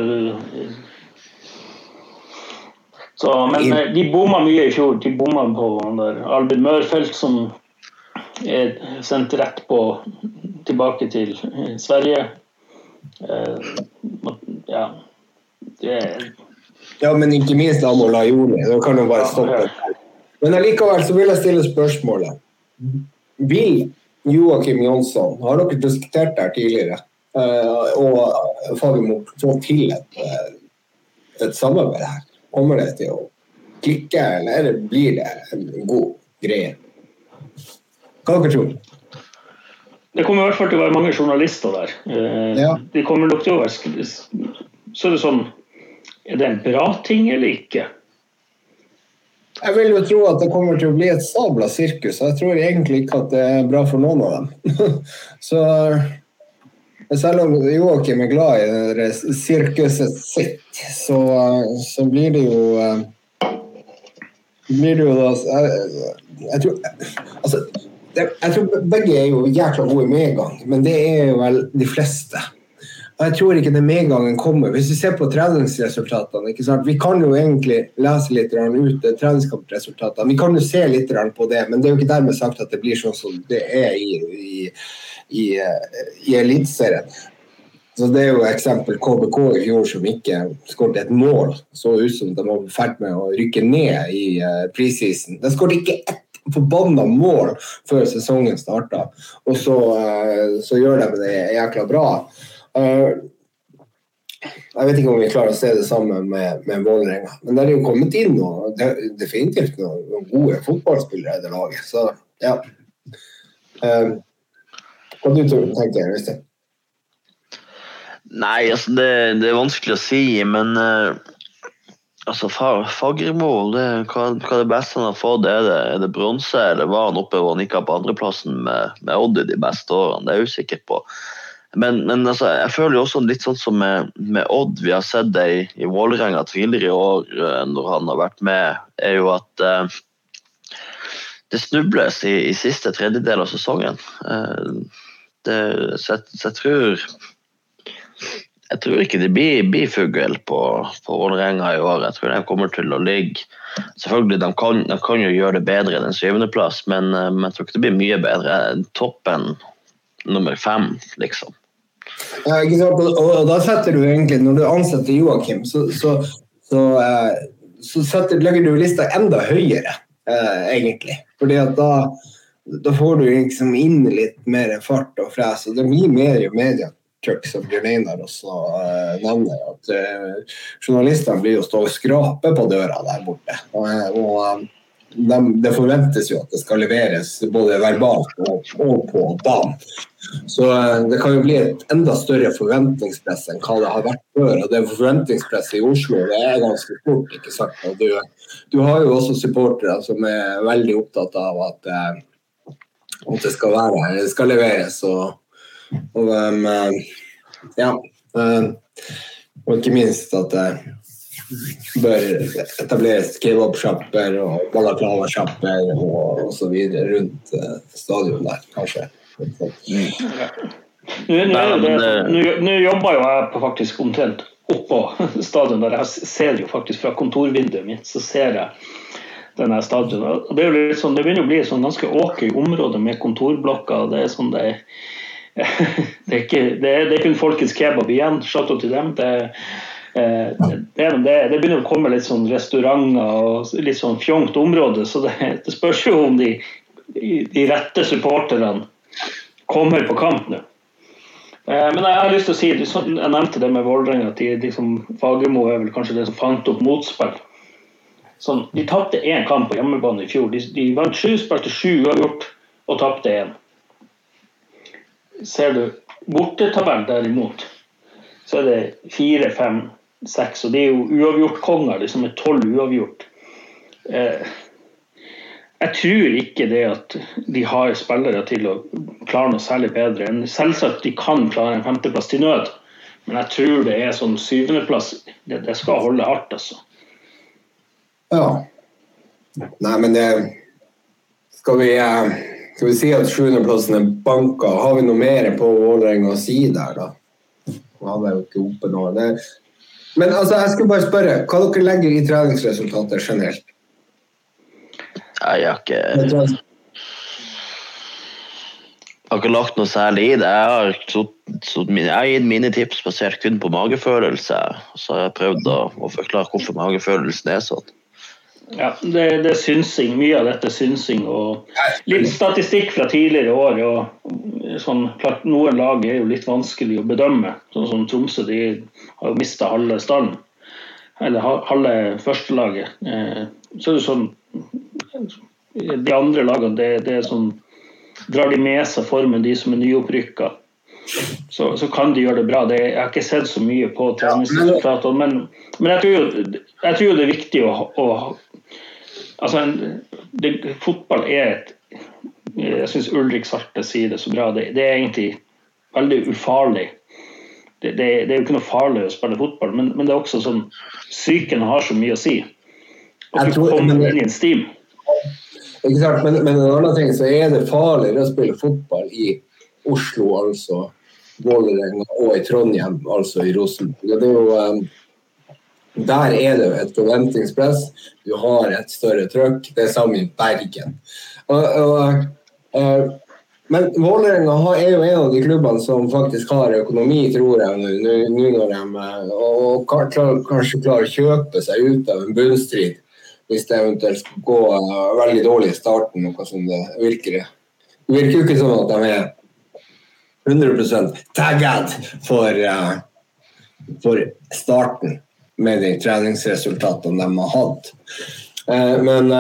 Så, men eh, de bomma mye i fjor. De bomma på han der Albin Mørfelt, som er sendt rett på tilbake til eh, Sverige. Eh, ja. Det Ja, men ikke minst Amola Joni. Da kan du bare stoppe. Men allikevel så vil jeg stille spørsmålet. Vil Joakim Jonsson, har dere diskutert det her tidligere, og Fagermo få til et, et samarbeid her? Kommer det til å klikke, eller blir det en god greie? Hva dere tror Det kommer i hvert fall til å være mange journalister der. Eh, Ja. De kommer nok til å være Så er det sånn Er det en bra ting eller ikke? Jeg vil jo tro at det kommer til å bli et sabla sirkus. Jeg tror egentlig ikke at det er bra for noen av dem. så selv om Joakim er glad i det sirkuset sitt, så, så blir det jo eh, blir det jo da jeg, jeg tror altså, det, jeg tror begge er jo jækla gode i medgang, men det er jo vel de fleste. Og jeg tror ikke den medgangen kommer. Hvis vi ser på treningsresultatene? Vi kan jo egentlig lese litt ut eh, treningskampresultatene. Vi kan jo se litt på det, men det er jo ikke dermed sagt at det blir sånn som det er i, i, i, eh, i Eliteserien. Så Det er jo eksempel KBK i fjor som ikke skåret et mål. Så ut som de var i ferd med å rykke ned i uh, preseason. De skåret ikke ett forbanna mål før sesongen starta, og så, eh, så gjør de det jækla bra. Eh, jeg vet ikke om vi klarer å se det samme med, med Vålerenga, men det er jo kommet inn noe, definitivt noen, gode fotballspillere i det laget. Så ja. Eh, hva du tenker du, Øystein? Nei, altså det, det er vanskelig å si, men uh, altså Fagermo, hva, hva det beste han har fått? Er det, det bronse, eller var han oppe og nikka på andreplassen med, med Odd i de beste årene? Det er jeg usikker på. Men, men altså, jeg føler jo også litt sånn som med, med Odd, vi har sett det i, i Vålerenga tidligere i år eh, når han har vært med, er jo at uh, det snubles i, i siste tredjedel av sesongen. Det, så, jeg, så jeg tror jeg tror ikke det blir, bifugl på, på Vålerenga i år. Jeg tror de kommer til å ligge Selvfølgelig, de kan, de kan jo gjøre det bedre enn en syvendeplass, men, eh, men jeg tror ikke det blir mye bedre enn toppen nummer fem, liksom. Ja, ikke sant? Og da setter du egentlig, når du ansetter Joakim, så, så, så, eh, så setter, legger du lista enda høyere, eh, egentlig. Fordi at da, da får du liksom inn litt mer fart og fres, og det blir mer i media. Trykk, som Bjørn Einar også uh, nevner. at uh, Journalistene blir jo stå og skrape på døra der borte. Og, og eh, de, det forventes jo at det skal leveres både verbalt og, og på banen. Så det kan jo bli et enda større forventningspress enn hva det har vært før. Og det forventningspresset i Oslo det er ganske stort. ikke sant? Og du, du har jo også supportere som er veldig opptatt av at, at det skal være det skal leveres. Og, og um, ja. eh, og ikke minst at det bør etableres kebabsjapper og balaklavasjapper og, videre rundt eh, stadion der, kanskje. Nå, nå, det, eh, nå, nå jobber jo jeg på faktisk omtrent oppå stadion der jeg ser jo faktisk fra kontorvinduet mitt så ser jeg denne stadion. Det, er jo litt sånn, det begynner å bli et sånn ganske åkrig område med kontorblokker. Det er sånn det, det er ikke, det er, det er kun Folkets kebab igjen. Chateau til dem. Det, eh, det, det, begynner å komme litt sånn restauranter og litt sånn fjongt område. Så det, spørs jo om de, de rette supporterne kommer på kamp nå. Eh, men jeg har lyst til å si, jeg nevnte det med Vålerenga. at de, som Fagermo er vel kanskje det som fant opp motspill. Sånn, de tapte én kamp på hjemmebane i fjor. De, de vant sju, spilte sju uavgjort og tapte én. Ser du bortetabell derimot, så er det fire, fem, seks. Og de er jo uavgjortkonger, liksom med tolv uavgjort. Eh, jeg tror ikke det at de har spillere til å klare noe særlig bedre. Selvsagt de kan klare en femteplass til nød, men jeg tror det er sånn syvendeplass. Det, det skal holde hardt, altså. Ja. Nei, men det Skal vi, eh, skal vi si at sjuendeplassen er banka? Har vi noe mer på Vålerenga å si der, da? Han hadde jo ikke oppe nå. Det... Men altså, jeg skulle bare spørre, hva dere legger i treningsresultatet generelt? Jeg har ikke jeg har ikke lagt noe særlig i det. Jeg har, så, så, jeg har gitt mine tips basert kun på magefølelse. Så har jeg prøvd å, å forklare hvorfor magefølelsen er sånn. Ja, det, det, er synsing. Mye av dette synsing. Og litt statistikk fra tidligere år. og sånn, klart, Noen lag er jo litt vanskelig å bedømme. Sånn som Tromsø de har jo mista halve stallen. Eller halve førstelaget. Eh, så er det sånn de andre lagene, det, det er sånn Drar de med seg formen, de som er nyopprykka, så, så, kan de gjøre det bra. Det, jeg har ikke sett så mye på treningsresultatene, men, men jeg, tror jo, jeg, tror det er viktig å, å Altså, det, fotball er et Jeg syns Ulrik Salte sier det så bra. Det, det er egentlig veldig ufarlig. Det, det, er jo ikke noe farlig å spille fotball, men, men det er også sånn Psyken har så mye å si. Og du kommer inn i en stim. Ikke sant? Men, men, en annen ting så er det farligere å spille fotball i Oslo, altså Vålerenga, og i Trondheim, altså i Rosenborg. Um, der er det jo et forventningspress. Du har et større trøkk. Det er samme i Bergen. Og, og, uh, men Vålerenga er jo en av de klubbene som faktisk har økonomi, tror jeg, nå når de og og, kanskje klarer å kjøpe seg ut av en bunnstrid hvis det eventuelt skal gå uh, veldig dårlig i starten. noe som Det virker Det virker jo ikke sånn at de er 100 tagged for, for starten med de treningsresultatene de har hatt. Uh, men,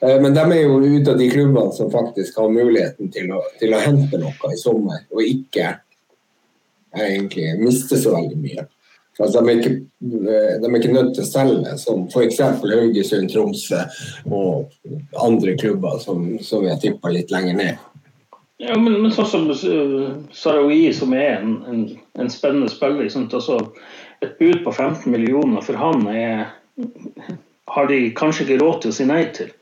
men de er jo ute av de klubbene som faktisk har muligheten til å, til å hente noe i sommer, og ikke egentlig miste så veldig mye. Altså, de, er ikke, de, er ikke, nødt til å selge, som f.eks. Haugesund, Tromsø og andre klubber som, som jeg tippa litt lenger ned. Ja, men, men sånn som uh, Sarawi, som er en, en, en spennende spiller altså, Et bud på 15 millioner for han er, har de kanskje ikke råd til å si nei til.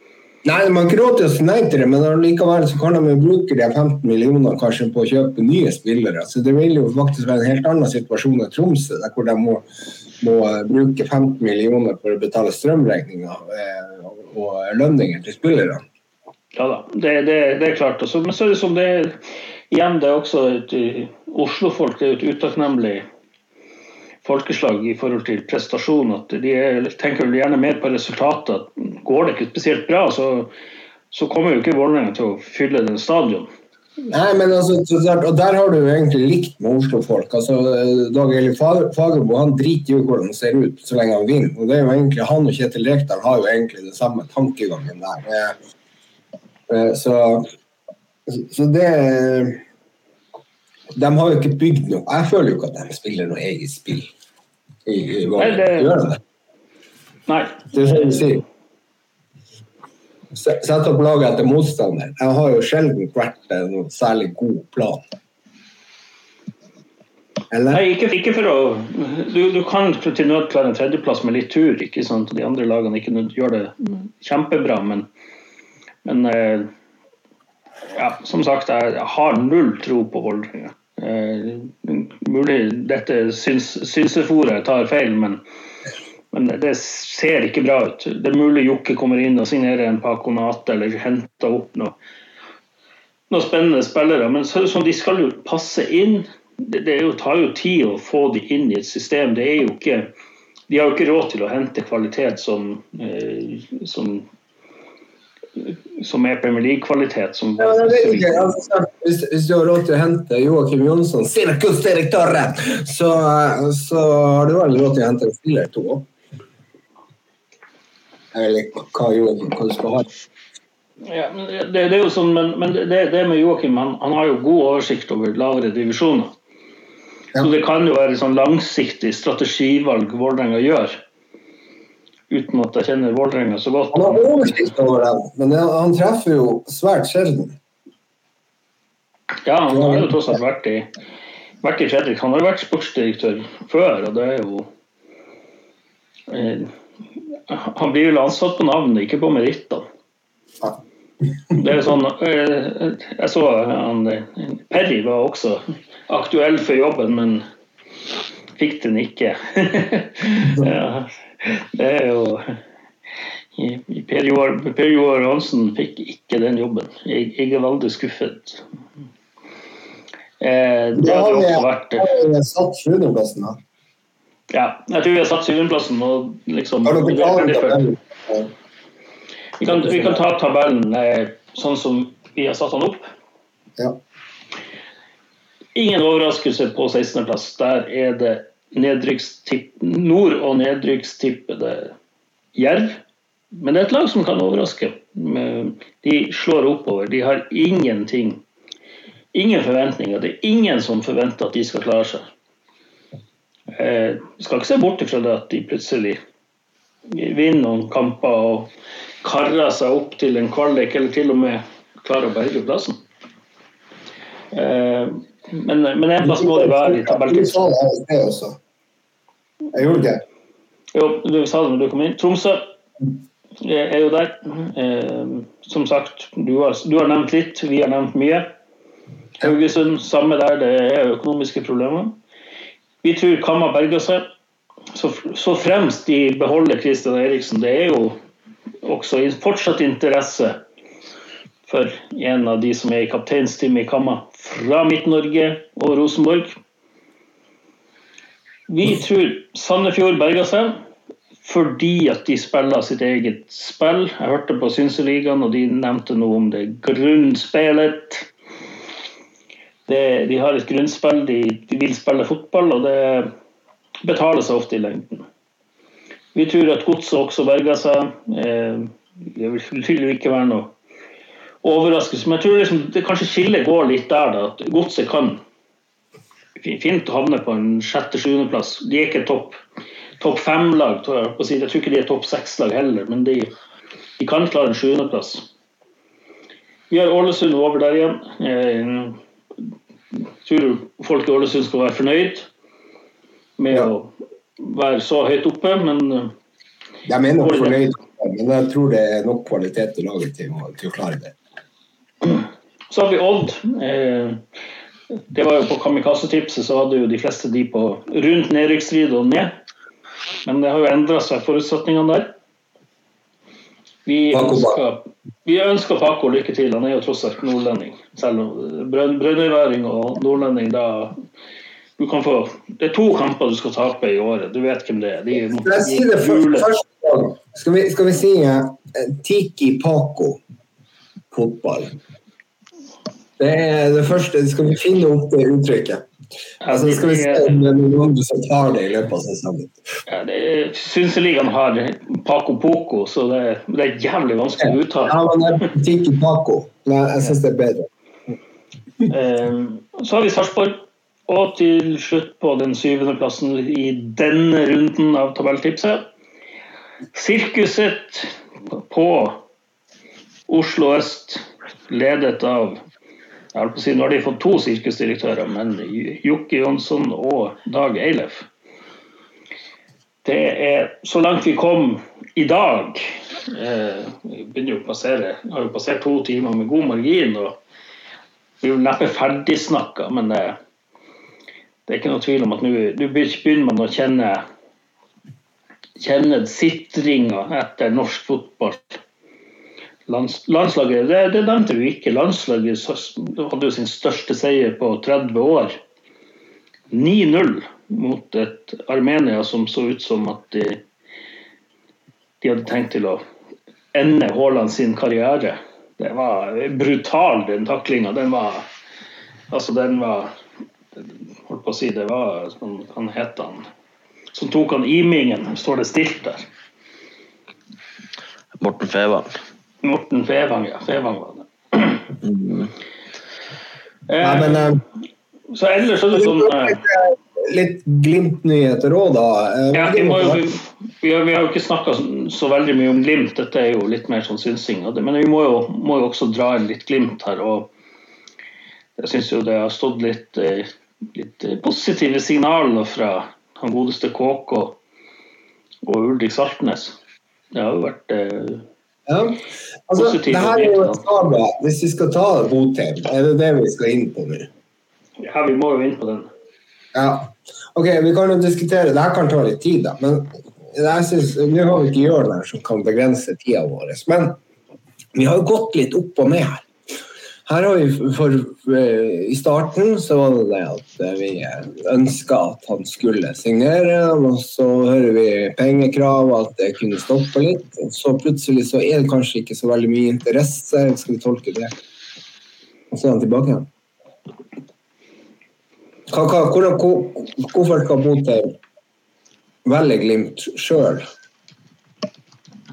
Nei, de har ikke råd til å si nei til det, men likevel så kan de bruke de 15 millioner kanskje på å kjøpe nye spillere. Så Det vil jo faktisk være en helt annen situasjon enn Tromsø, der hvor de må, må bruke 15 millioner for å betale strømregninger eh, og lønninger til spillerne. Ja da, det, det, det er klart. Men så er det som det er igjen, det er også et Oslo-folk det er et utakknemlig folkeslag i forhold til prestasjon. at De er, tenker gjerne mer på resultatet. Går det ikke spesielt bra, så, så kommer jo ikke Vålerenga til å fylle den stadion. Nei, men altså, og Der har du jo egentlig likt med Oslo-folk. altså Dag Eli Fagermo han driter jo hvordan det ser ut så lenge han vinner. og det er jo egentlig Han og Kjetil Rekdal har jo egentlig den samme tankegangen der. Eh, så, så det De har jo ikke bygd noe Jeg føler jo ikke at de spiller noe eget spill i, i Nei, det... Gjør de det? Nei. Det er du sier. Sette opp laget etter motstander. Jeg har jo sjelden vært noen særlig god plan. Eller? Nei, ikke, ikke, for å Du, du kan til nød klare en tredjeplass med litt tur. ikke sant? De andre lagene ikke gjør det kjempebra, men, men eh, ja, som sagt, jeg har null tro på Vålerenga. Eh, mulig dette synsefòret tar feil, men, Men det ser ikke bra ut. Det er mulig Jokke kommer inn og signerer en Paconate eller henter opp noe, noe spennende spillere. Men så sånn, de skal jo passe inn. Det, det jo, tar jo tid å få de inn i et system. Det er jo ikke, de har jo ikke råd til å hente kvalitet som, eh, som som er Premier League-kvalitet. Ja, altså, hvis, hvis, du har råd til å hente Joakim Jonsson, sirkusdirektøren, så, så har du vel råd til å hente en spiller to òg? Eller hva, Joakim, hva du skal ha? Ja, det, det, er jo sånn, men, men det, det, med Joakim, han, han, har jo god oversikt over lavere divisjoner. Ja. Så det kan jo være sånn langsiktig strategivalg Vålerenga gjør uten at jeg kjenner Vålerenga så godt. Han har oversikt over dem, men han treffer jo svært sjelden. Ja, han har jo tross alt vært i, vært i Fredrik. Han har jo vært sportsdirektør før, og det er jo eh, Han blir vel ansatt på navnet, ikke på merittene. Det er sånn, eh, jeg så han, Perry var også aktuell for jobben, men fikk den ikke. ja. Det er jo Per Joar, Hansen fikk ikke den jobben. Jeg, jeg er veldig skuffet. Eh, det har jo også vært Har vi satt sjuendeplassen, da? Ja, jeg tror vi har satt syvendeplassen. Liksom, tabellen? Vi kan, vi kan ta tabellen eh, sånn som vi har satt den opp. Ja. Ingen overraskelse på 16.-plass. Der er det nord- og nedrykkstippede Jerv. Men det er et lag som kan overraske. De slår oppover. De har ingenting. Ingen forventninger. Det er ingen som forventer at de skal klare seg. Eh, skal ikke se bort fra det at de plutselig vinner noen kamper og karrer seg opp til en kvalik, eller til og med klarer å berge plassen. Eh, men, men en plass må det være i tabelltipset. Jeg gjorde det. Jo, du sa det når du kom inn. Tromsø er jo der. Eh, som sagt, du har, du har, nevnt litt, vi har nevnt mye. Haugesund, samme der, det er økonomiske problemer. Vi tror Kamma berger seg. Så, så, fremst de beholder Kristian Eriksen. Det er jo også fortsatt interesse for en av de som er i kapteinsteamet i Kamma fra Midt-Norge og Rosenborg. Vi tror Sandefjord berger seg fordi at de spiller sitt eget spill. Jeg hørte på Synseligaen, og de nevnte noe om det grunnspillet. Det, de har et grunnspill, de, de, vil spille fotball, og det betaler seg ofte i lengden. Vi tror at Godset også berger seg. Eh, det vil tydeligvis ikke være noe overraskelse. Men jeg tror liksom, det kanskje skillet går litt der, da, at Godset kan fint å havne på en sjette-sjuendeplass. De er ikke topp top fem-lag. Jeg, jeg tror ikke de er topp seks-lag heller, men de, de, kan klare en sjuendeplass. Vi har Ålesund over der igjen. Jeg tror folk i Ålesund skal være fornøyd med ja. å være så høyt oppe, men Jeg mener fornøyd, men jeg tror det er nok kvalitet i laget til, til å klare det. Så har vi Odd. Eh, det var jo På Kamikaze-tipset så hadde jo de fleste de på rundt nedrykksstrid og ned. Men det har jo endra seg, forutsetningene der. Vi ønsker, vi ønsker Paco lykke til. Han er jo tross alt nordlending. Selv om brønnøyværing og nordlending, da du kan få, Det er to kamper du skal tape i året. Du vet hvem det er. De, de, si det først, skal, vi, skal vi si uh, Tiki Paco fotball? Det er det første. Skal vi finne opp det uttrykket? Altså, skal vi se om det er noen som tar det i løpet av sesongen. Ja, Synseligaen har Paco Poco, så det, det er jævlig vanskelig å uttale. Ja, men det er Paco. Men Jeg syns det er bedre. Um, så har vi Sarpsborg. Og til slutt på den syvende plassen i denne runden av tabelltipset. Sirkuset på Oslo øst, ledet av jeg holdt på å si, Nå har de fått to sirkusdirektører, men Jokke Jonsson og Dag Eilef. Det er så langt vi kom i dag. Eh, vi jo passere, har jo passert to timer med god margin. og Vi er jo neppe ferdigsnakka, men det, det, er ikke noe tvil om at nå begynner man å kjenne kjenne sitringa etter norsk fotball. Lands, landslaget det, det nevnte vi ikke. Landslaget hadde jo sin største seier på 30 år. 9-0 mot et Armenia som så ut som at de, de hadde tenkt til å ende Haaland sin karriere. Det var brutal, den taklinga. Den var Altså, den var Holdt på å si, det var Han het han Som tok han Imingen. Står det stilt der? Morten Fevang. Morten Fevang, ja. Fevang var det. Mm. Ja, men, uh, så ellers er det sånn Litt, litt Glimt-nyheter òg, da. Eh, ja, vi, jo, vi, har, vi, har, jo ikke snakka så veldig mye om Glimt, dette er jo litt mer sånn synsing. Men vi må jo, må jo, også dra inn litt Glimt her. og Jeg syns jo det har stått litt, eh, litt positive signaler fra han godeste KK og Ulrik Saltnes. Det har jo vært eh, ja. Altså, det her er jo et saga. Hvis vi skal ta Botheim, er det det vi skal inn på nå? Ja, vi må jo inn på den. Ja. Ok, vi kan jo diskutere Det her kan ta litt tid, da. Men jeg synes, nå har vi ikke Jørn her som kan begrense tida vår. Men vi har jo gått litt opp og ned her. Her har vi for, I starten så var det det at vi ønska at han skulle signere. Og så hører vi pengekrav, at det kunne stoppe litt. Og så plutselig så er det kanskje ikke så veldig mye interesse. Skal vi tolke det? Og så er han tilbake igjen. Hva, hvorfor skal Botheim velge Glimt sjøl?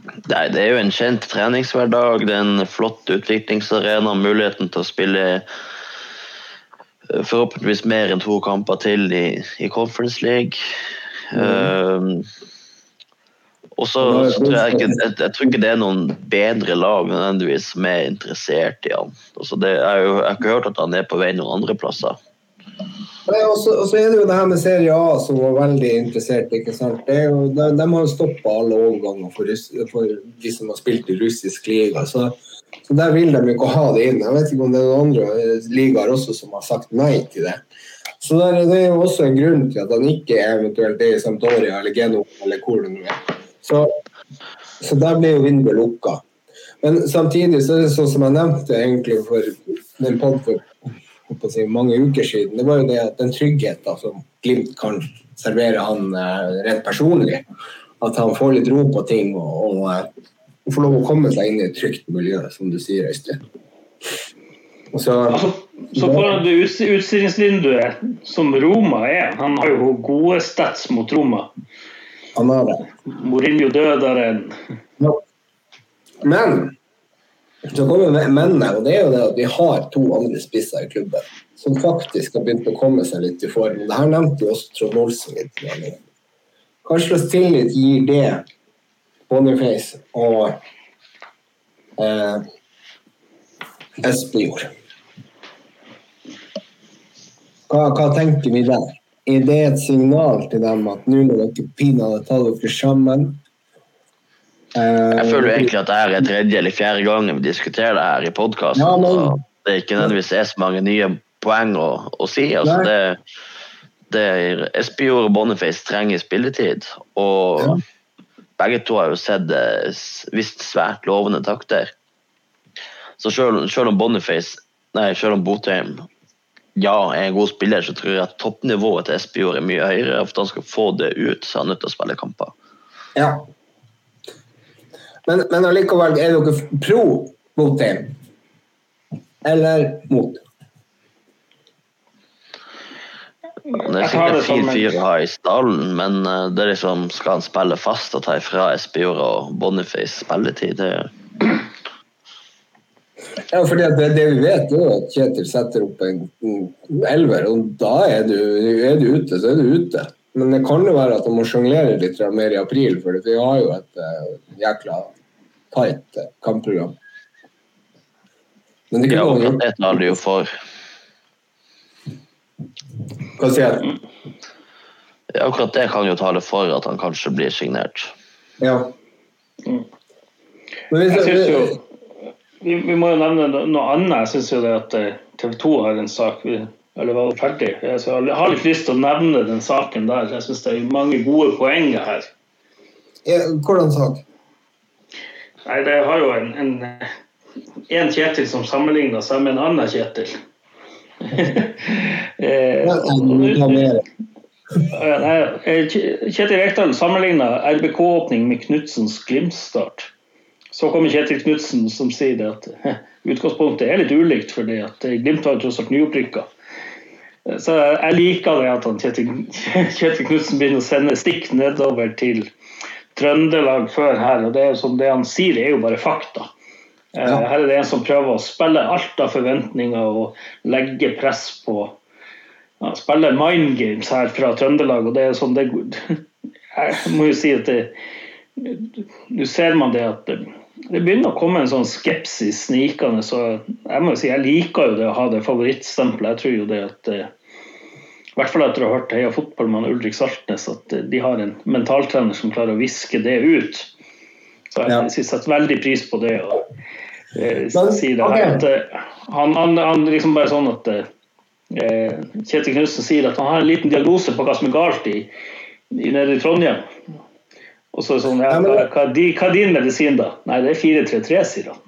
Nei, Det er jo en kjent treningshverdag, det er en flott utviklingsarena. Muligheten til å spille eh, forhåpentligvis mer enn to kamper til i, i Conference League. Mm. Uh, og så tror jeg, ikke, jeg, jeg, tror ikke det er noen bedre lag nødvendigvis som er interessert i han. Altså det, jeg, jeg har ikke hørt at han er på vei noen andre plasser. Og så er det jo det her med Serie A som var veldig interessert. ikke sant? Jo, de, de, har stoppa alle overganger for, for, de som har spilt i russisk liga. Så, så, der vil de ikke ha det inn. Jeg vet ikke om det er noen andre ligaer også som har sagt nei til det. Så der, Det er jo også en grunn til at han ikke eventuelt er i Sampdoria eller Geno eller hvor det nå er. Så, så der blir jo vinduet lukka. Men samtidig så er det sånn som jeg nevnte egentlig for den podden si, mange uker siden, det var jo det at den tryggheten som Glimt kan servere han eh, rent personlig, at han får litt ro på ting og, og, og, eh, får lov å komme seg inn i et trygt miljø, som du sier, Øystein. Så, altså, så foran det utstillingsvinduet som Roma er, han har jo gode stats mot Roma. Han har det. Mourinho døderen. Ja. Men så kommer mennene, og det er jo det at vi har to andre spisser i klubben som faktisk har begynt å komme seg litt i form. Det her nevnte jo også Trond Olsen litt. Hva slags tillit gir det Boniface og eh, Espejord? Hva, hva, tenker vi der? Er det et signal til dem at nå må dere pinadø ta dere sammen? Jeg føler jo egentlig at det er tredje eller fjerde gangen vi diskuterer det her i podkasten. Ja, men... Det er ikke nødvendigvis er så mange nye poeng å, å si. Altså, det, det er Espejord og Boniface trenger spilletid. Og ja. begge to har jo sett visst svært lovende takter. Så selv, selv om Boniface Nei, selv om Botheim ja, er en god spiller, så tror jeg at toppnivået til Espejord er mye høyere. For han skal få det ut, så er han nødt til å spille kamper. Ja, men, men allikevel, er dere pro Botheim? Eller mot? Det er sikkert en fin fyr å ha i stallen, men eh, det er liksom, skal han spille fast og ta ifra Espejord og Boniface spilletid? Det... Ja, fordi det, det, vi vet, er at Kjetil setter opp en elver, og da er du, er du ute, så er du ute. Men det kan jo være at man må sjonglere litt mer i april, for vi har jo et uh, jækla tight uh, kampprogram. Men det ja, akkurat det taler jo for. Hva sier du? Ja, akkurat det kan jo tale for at han kanskje blir signert. Ja. Mm. Jeg synes jo vi, vi, må jo nevne noe annet. Jeg syns jo det at eh, TV 2 har en sak vi eller var ferdig. Jeg har litt lyst til å nevne den saken der. Jeg syns det er mange gode poenger her. Hvordan sak? Nei, det har jo en, en, en Kjetil som sammenligner seg med en annen Kjetil. Eh, eh, Kjetil Rekdal sammenligna RBK-åpning med Knutsens Glimt-start. Så kommer Kjetil Knutsen som sier det at utgangspunktet er litt ulikt, fordi at Glimt var tross alt nyopprykka. Eh, Så jeg liker det at Kjetil, Knutsen begynner å sende stikk nedover til Trøndelag før her. og det er som det han sier, er jo bare fakta. Eh, Ja. Her er det en som prøver å spille alt av forventninger og legge press på ja, Spille mind games her fra Trøndelag, og det er sånn det Jeg må jo si at det Nå ser man det at det, begynner å komme en sånn skepsis snikende, så jeg må jo si jeg liker jo det å ha det favorittstempelet. Jeg tror jo det at eh, i hvert fall etter å ha hørt Heia fotball med Ulrik Saltnes, at eh, de har en mentaltrener som klarer å viske det ut. Så jeg, Ja. setter veldig pris på det. Og, eh, si det her, at, han, han, han liksom bare sånn at eh, Kjetil Knutsen sier at han har en liten diagnose på hva som er galt i, i nede i Trondheim. Og så er det sånn, ja, men- hva, er di- hva er din medisin, da? Nei, det er 4-3-3, sier han.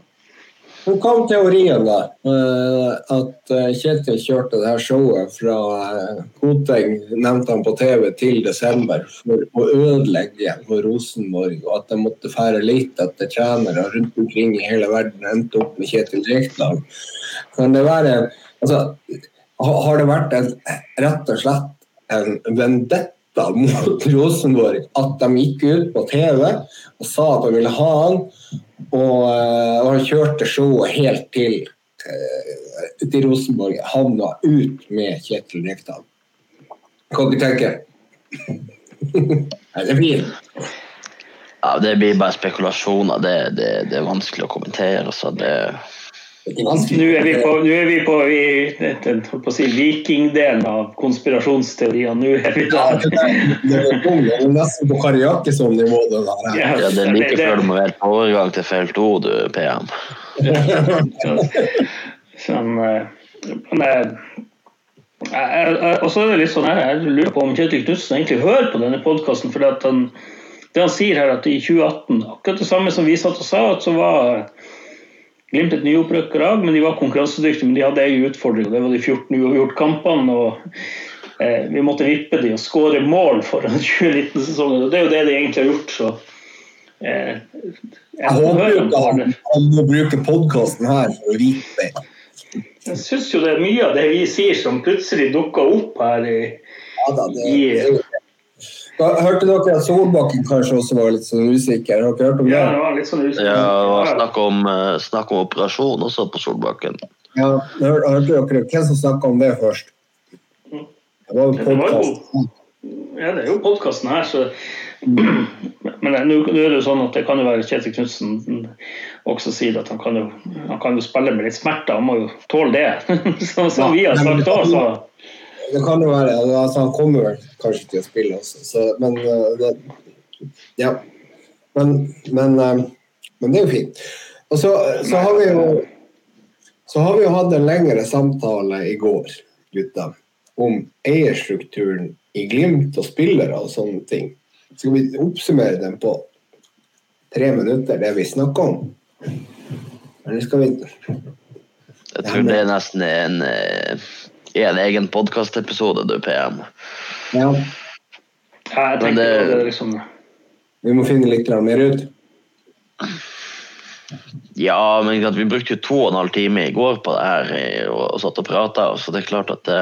Hvor kom teorien, da. eh, At eh, Kjetil kjørte det her showet fra eh, Koteng, nevnte han på TV, til desember for å ødelegge for Rosenborg, og at de måtte fære litt etter trenere rundt omkring i hele verden, endte opp med Kjetil Rekdal. Kan det være altså, Har det vært en, rett og slett en vendetta mot Rosenborg at de gikk ut på TV og sa at de ville ha han, og, eh, og han kjørte showet helt til, eh, til Rosenborg. Havna ut med Kjetil Rekdal. Hva du tenker Er det blir Ja, det blir bare spekulasjoner. Det, det, det er vanskelig å kommentere. Så det. Nå er vi på, nå er vi på, vi, den, på å si, vikingdelen av konspirasjonsteoriene. Nå er vi Ja, der. det er- det. Det nesten på Kari Jakkesson-nivå. det. Ja, ja, det er like det- før du må være på overgang til felt O, du, PM. Sånn, eh, men eh, Og så er det litt sånn her, jeg lurer på om Kjetil Knutsen egentlig hører på denne podkasten. For det han sier her, at i 2018, akkurat det samme som vi satt og sa, at så var Glimt et nyopprykka lag, men de var konkurransedyktige. Men de hadde ei utfordring, og det var de 14 uavgjort-kampene. og eh, Vi måtte vippe de og skåre mål foran 2019-sesongen. og Det er jo det de egentlig har gjort. så eh, Jeg håper jo ikke han, han må bruke podkasten her for å vite det. Jeg syns jo det er mye av det vi sier som plutselig dukker opp her i Ja, da, det, Yeah. Da, hørte dere at Solbakken kanskje også var litt sånn usikker? Har dere hørt om det? Ja, det var litt sånn usikker. Ja, det var snakk om, eh, snakk om operasjon også på Solbakken. Ja, hør- hørte dere hvem som snakka om det først? Det var jo Det var jo- podkast. Ja, det er jo podkasten her, så Men nå nå er det jo sånn at det kan jo være Kjetil Knutsen også sier at han kan, jo, han kan jo spille med litt smerter, han må jo tåle det. Så som vi har sagt òg, så Det kan jo være. Altså, han kommer vel kanskje til å spille også, så, men uh, det, Ja. Men, men, uh, men det er jo fint. Og så, så har vi jo så har vi jo hatt en lengre samtale i går, gutta, om eierstrukturen i Glimt og spillere og sånne ting. Skal vi oppsummere den på tre minutter, det vi snakker om? Eller skal vi Jeg tror det er nesten en, eh, en egen podkastepisode, du, PM. Ja, ja, jeg tenker det- det liksom vi må finne litt mer ut. Ja, men vi brukte jo to og en halv time i går på det her eh, og, og satt og prata, så det er klart at det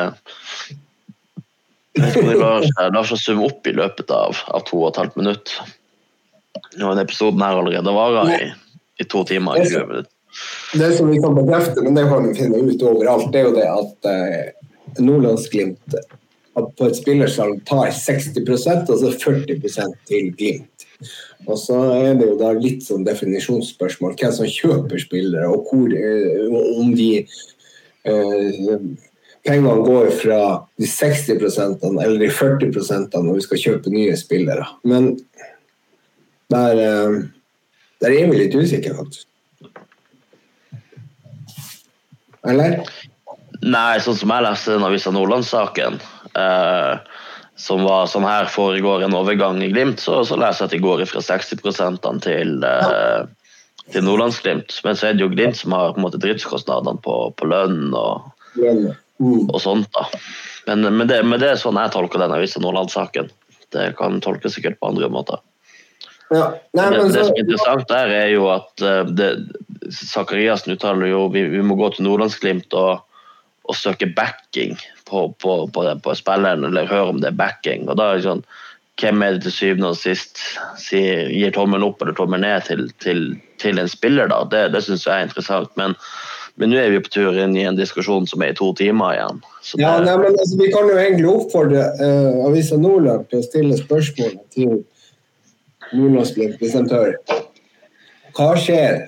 det om vi lar, lar seg summe opp i løpet av, av to og et halvt minutt. Nå har episoden her allerede vara i, i to timer Det som. Det som vi kan bekrefte, men det kan vi finne ut overalt, det er jo det at eh, Nordlandsglimt at på et spillersalg tar 60% og så 40% til Glimt. Og så er det jo da litt sånn definisjonsspørsmål hvem som kjøper spillere, og hvor, eh, om de eh, pengene går fra de 60 eller de 40 når vi skal kjøpe nye spillere. Men der, eh, der er vi litt usikre, faktisk. Eller? Nei, sånn som jeg leste den Avisa Nordland-saken, eh, som var sånn her foregår en overgang i Glimt, så, så leser jeg at de går fra 60 til, eh, til Nordlandsglimt. Men så er det jo Glimt som har på en måte driftskostnadene på, på lønn og, Mm. og sånt. da. Men, men, det, men det er sånn jeg tolker den Avisa Nordland-saken. Det kan tolkes sikkert på andre måter. Ja. Nei, det, men det så, som er interessant der, er jo at det, Zakariassen uttaler jo vi, vi må gå til Nordlandsglimt og, og søke backing på, på, på, på spilleren, eller høre om det er backing. og da er det sånn, Hvem er det til syvende og sist sier, gir tommelen opp eller tommelen ned til, til, til en spiller? da? Det, det syns jeg er interessant. Men, men nå er vi på tur inn i en diskusjon som er i to timer igjen. Så ja, nei, men altså, vi kan jo egentlig oppfordre uh, Avisa Nordland til å stille spørsmål til Nordlandsglimt hvis de tør. Hva skjer?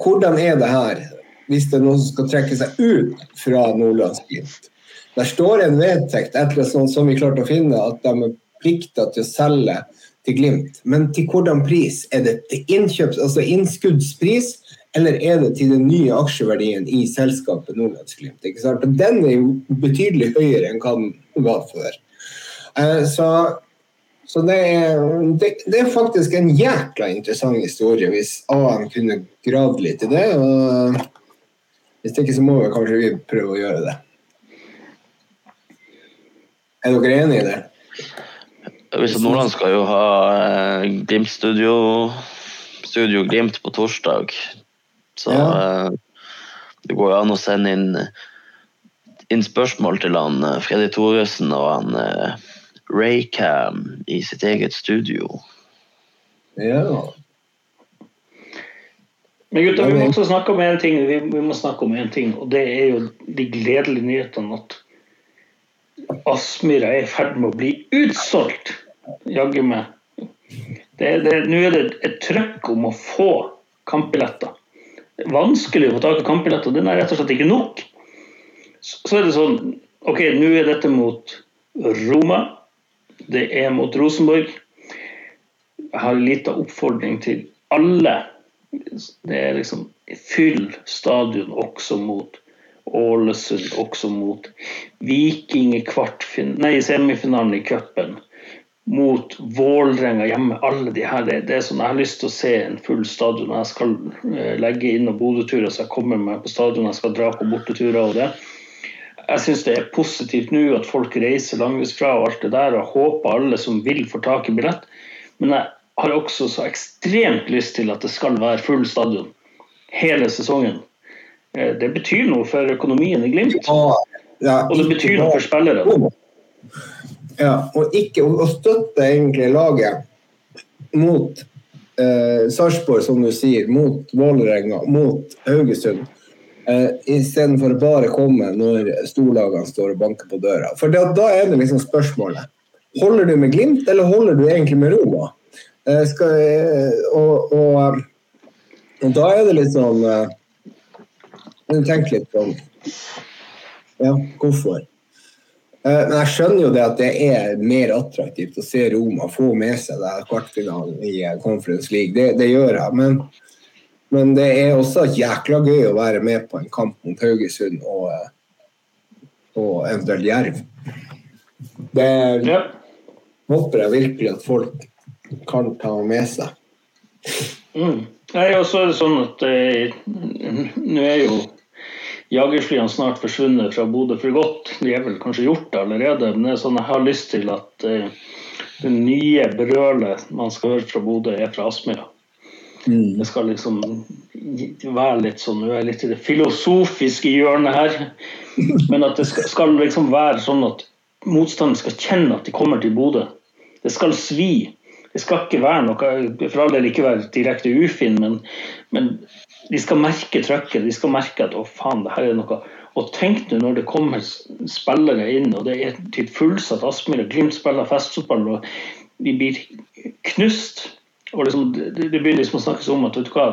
Hvordan er det her hvis det er noen som skal trekke seg ut fra Nordlandsglimt? Der står en vedtekt et eller annet som vi klarte å finne, at de er plikta til å selge til Glimt. Men til hvordan pris? Er det til innkjøps, altså innskuddspris, eller er det til den nye aksjeverdien i selskapet Nordlandsglimt? Ikke sant? Den er jo betydelig høyere enn hva den var før. Eh, Så, så det, er, det, det er faktisk en jækla interessant historie hvis AM kunne gravd litt i det. og Hvis ikke så må vi kanskje vi prøve å gjøre det. Er dere enig i det? Hvis Nordland skal jo ha eh, Glimt-studio Studio Glimt på torsdag. Så Ja. eh, det går jo an å sende inn, inn spørsmål til han eh, Freddy Thoresen og han Raycam i sitt eget studio. Ja. Men gutta, vi må også snakke om en ting, vi, vi må snakke om en ting, og det er jo de gledelige nyhetene at Aspmyra er i ferd med å bli utsolgt. Jaggu meg. Nå er det et trøkk om å få kampbilletter. Det er vanskelig å få tak i kampbilletter. Den er rett og slett ikke nok. Så, så er det sånn OK, nå er dette mot Roma. Det er mot Rosenborg. Jeg har en liten oppfordring til alle. Det er liksom fyll stadion også mot Ålesund, også mot Viking i nei, semifinalen i cupen. Mot Vålerenga hjemme. Alle de her. Det, det er sånn, Jeg har lyst til å se en full stadion. Jeg skal eh, legge inn noen Bodø-turer, så jeg kommer meg på stadion. Jeg skal dra på borteturer og det. Jeg syns det er positivt nå at folk reiser langveisfra og alt det der, og håper alle som vil, får tak i billett. Men jeg har også så ekstremt lyst til at det skal være full stadion hele sesongen. Eh, Det betyr noe for økonomien i Glimt, Og, det betyr noe for spillere. Ja, og ikke å støtte egentlig laget mot eh, Sarpsborg, som du sier, mot Vålerenga, mot Haugesund. Eh, Istedenfor bare komme når storlagene står og banker på døra. For da, da er det liksom spørsmålet. Holder du med Glimt, eller holder du egentlig med Roma? Eh, skal, og, og, og da er det litt sånn eh, Tenk litt sånn Ja, hvorfor? Eh, Men jeg skjønner jo det at det er mer attraktivt å se Roma få med seg det kvartfinalen i Conference League. Det, det gjør jeg. Men, men det er også jækla gøy å være med på en kamp mot Haugesund og, og eventuelt Jerv. Det Ja. håper jeg virkelig at folk kan ta med seg. Mm. Nei, og så er det sånn at eh, nå er jo jagerflyene snart forsvunnet fra Bodø for godt. De er vel kanskje gjort det allerede, men det er sånn jeg har lyst til at eh, det nye brølet man skal høre fra Bodø, er fra Aspmyra. Det skal liksom være litt sånn Nå er jeg litt i det filosofiske hjørnet her. Men at det skal, skal liksom være sånn at motstanderen skal kjenne at de kommer til Bodø. Det skal svi. Det skal ikke være noe For all del ikke være direkte ufin, men, men de skal merke trøkket. De skal merke at å faen, det her er noe Og tenk nå når det kommer spillere inn, og det er til fullsatt Aspmyr, Glimt spiller festfotball, og de blir knust. Og liksom, det, det begynner liksom å snakkes om at vet du hva,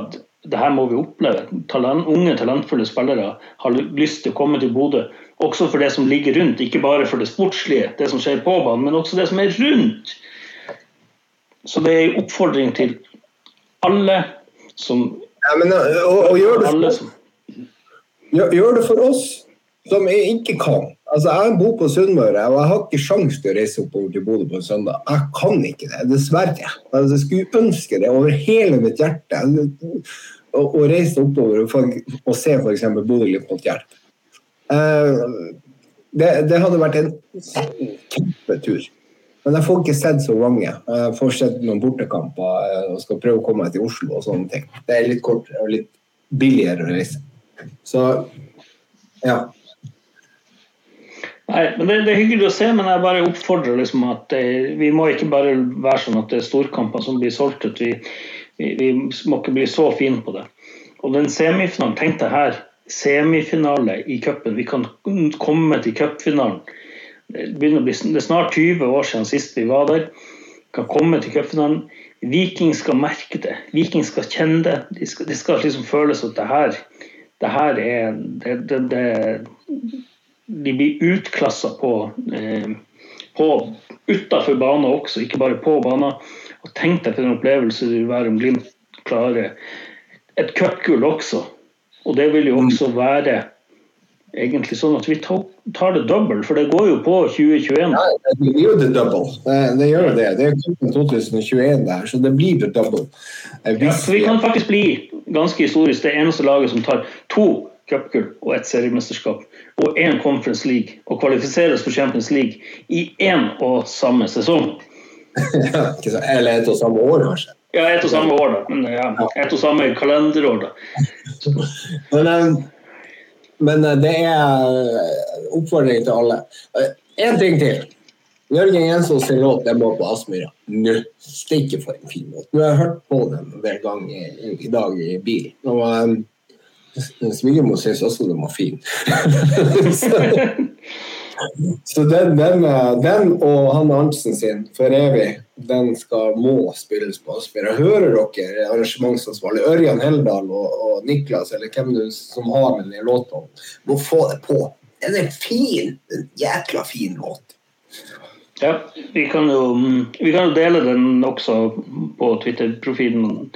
det her må vi oppleve. Talent, unge, talentfulle spillere har lyst til å komme til Bodø. Også for det som ligger rundt, ikke bare for det sportslige, det som skjer på banen, men også det som er rundt. Så det er en oppfordring til alle som Ja, men, og, og gjør, det for, som gjør, gjør det for oss. som ikke kan. Altså, Jeg bor på Sunnmøre, og jeg har ikke sjanse til å reise oppover til Bodø på en søndag. Jeg kan ikke det, dessverre. Altså, jeg skulle ønske det over hele mitt hjerte. Å, å reise oppover og, og se f.eks. Bodø-Glimt Jerv. Eh, det, det hadde vært en kjempetur. Men jeg får ikke sett så mange. Jeg får sett noen bortekamper eh, og skal prøve å komme meg til Oslo og sånne ting. Det er litt kortere og litt billigere å reise. Så ja. Nei, men det, det er hyggelig å se, men jeg bare oppfordrer liksom at det, vi må ikke bare være sånn at det er storkamper som blir solgt ut. Vi, vi, vi må ikke bli så fine på det. Og den semifinalen, tenk deg her, semifinale i cupen. Vi kan komme til cupfinalen. Det, begynner å bli, det er snart 20 år siden sist vi var der. Kan komme til cupfinalen. Viking skal merke det. Viking skal kjenne det. De skal, de skal liksom føles at det her, det her er det, det, det de blir utklassa på, eh, på utafor banen også, ikke bare på banen. Og Tenk deg for en opplevelse det vil være om Glimt klarer et cupgull også. Og det vil jo også være egentlig sånn at vi tar tar det dobbelt, for det går jo på 2021. Ja, det blir jo the double. Det, det gjør jo det. Det er cupen 2021 der, så det blir the double. Eh, Ja, vi kan faktisk bli ganske historisk det eneste laget som tar to cupgull og ett seriemesterskap og én Conference League og kvalifiseres for Champions League i én og samme sesong. ja, eller et og samme år, kanskje. Ja, ett og samme år, da. Men ja, ett og samme kalenderår, da. Men, eh, men eh, det er oppfordring til alle. Én ting til. Jørgen sin låt 'Den må på Aspmyra'. Nå, Steike for en fin låt. Nå har jeg hørt på den en del ganger i, i dag i bil. Og um, Svigermor syns også den var fin. så den, den, eh, den og han Arntzen sin, 'For evig', den skal må spilles på Aspmyra. Hører dere arrangementsansvarlig Ørjan Heldal og, og Niklas, eller hvem du som har med den låta, må få det på. Den er fin! En jækla fin låt. Ja, vi kan jo, vi kan jo dele den også på Twitter-profilen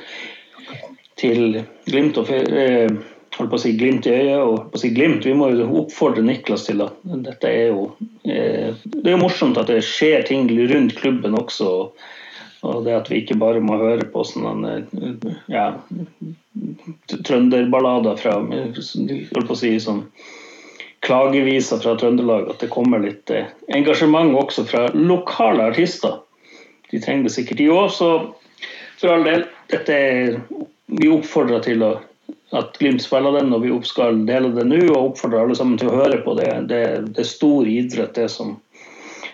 til Glimt og Fe- eh, holdt på å si Glimt i øyet og på å si Glimt. Vi må jo oppfordre Niklas til det. Dette er jo eh, Det er jo morsomt at det skjer ting rundt klubben også. Og det at vi ikke bare må høre på sånne eh, ja, trønderballader fra holdt på å si sånn klageviser fra Trøndelag at det kommer litt eh, engasjement også fra lokale artister. De trenger det sikkert i år, så for all del. Dette er, vi oppfordrer til å, at Glimt spiller den, og vi skal dele det nå. Og oppfordrer alle sammen til å høre på det. Det, det er stor idrett, det som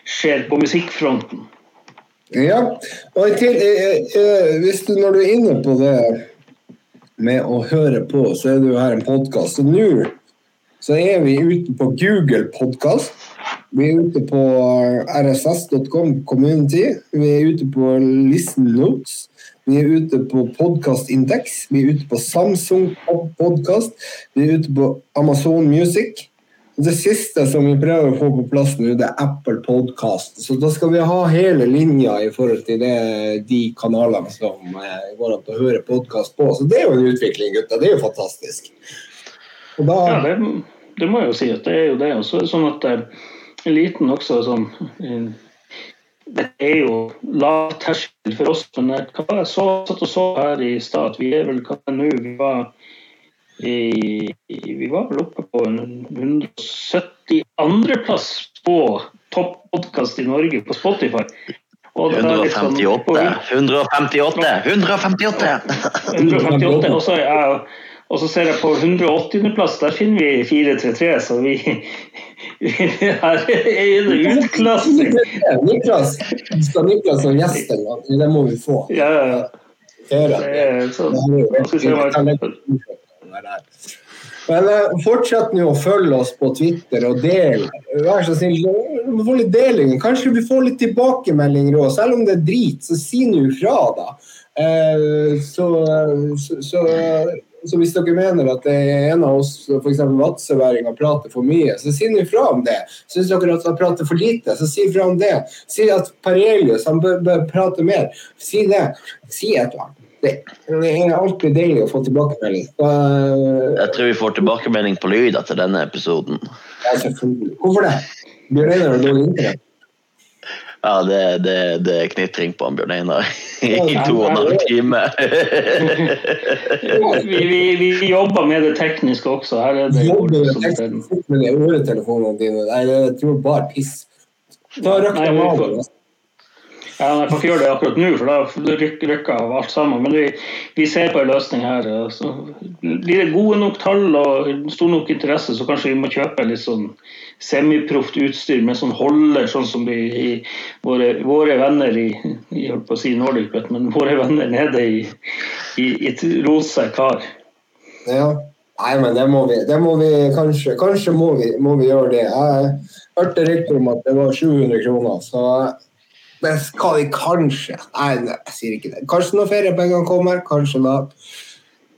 skjer på musikkfronten. Ja, og til, eh, eh, hvis du, når du er inne på det med å høre på, så er det jo her en podkast. Og nå så er vi ute på Google Podkast. Vi er ute på rss.com community. Vi er ute på Listen Notes. Vi er ute på Podcast Index. Vi er ute på Samsung Podcast. Vi er ute på Amazon Music. Det siste som vi prøver å få på plass nå, det er Apple Podcast. Så da skal vi ha hele linja i forhold til det, de kanalene som eh, går an å høre podkast på. Så det er jo en utvikling, gutta. Det er jo fantastisk. Da, Ja, det, det må jeg jo si at det er jo det. Og så er det sånn at eh, en liten også sånn Det er jo lav terskel for oss, men jeg, hva jeg så, satt og så her i stad at vi er vel hva nå Vi var i, vi var vel oppe på en 172.-plass på toppodkast i Norge på Spotify. Og det er litt sånn- 158. 158! 158! 158, og så, ja, ser jeg på 180.-plass, der finner vi 433, så vi her er det utklassing. Niklas, skal Niklas som gjest en gang? Det må vi få. Ja, ja, er sånn. Er Men eh, fortsett nå å følge oss på Twitter og del. Vær så snill, vi får få litt deling. Kanskje vi får litt tilbakemeldinger òg. Selv om det er drit, så si nå ifra, da. Eh, så, så, så, så hvis dere mener at det er en av oss, f.eks. vadsøværinger prater for mye, så si nå ifra om det. Syns dere at han prater for lite, så si ifra om det. Si at Parelius han bør, bør prate mer. Si det. Si et eller annet. Det er alltid deilig å få tilbakemelding. Uh, Jeg tror vi får tilbakemelding på lyd etter denne episoden. Ja, selvfølgelig. Hvorfor det? Bjørn Einar har dårlig internett. Ja, det, det, det er knitring på han Bjørn Einar i to og en halv time. Vi, vi, vi jobber med det tekniske også. Her er det Jobber med det tekniske med øretelefonene dine. Nei, jeg tror bare piss. Ta røkt Nei, dem vi av. Ja, jeg kan ikke gjøre det akkurat nå, for da rykker rykker av alt sammen. Men vi, vi ser på en løsning her. Så blir det gode nok tall og stor nok interesse, så kanskje vi må kjøpe litt sånn semiproft utstyr med sånn holder, sånn som de, i, våre, våre venner i jeg holdt på å si Nordic men våre venner nede i, i, i rosa kar. Ja. Nei, men det må vi, det må vi kanskje Kanskje må vi, må vi gjøre det. Jeg hørte rykter om at det var 700 kroner, så det skal vi kanskje Nei, nei, jeg sier ikke det. Kanskje når feriepengene kommer, kanskje da.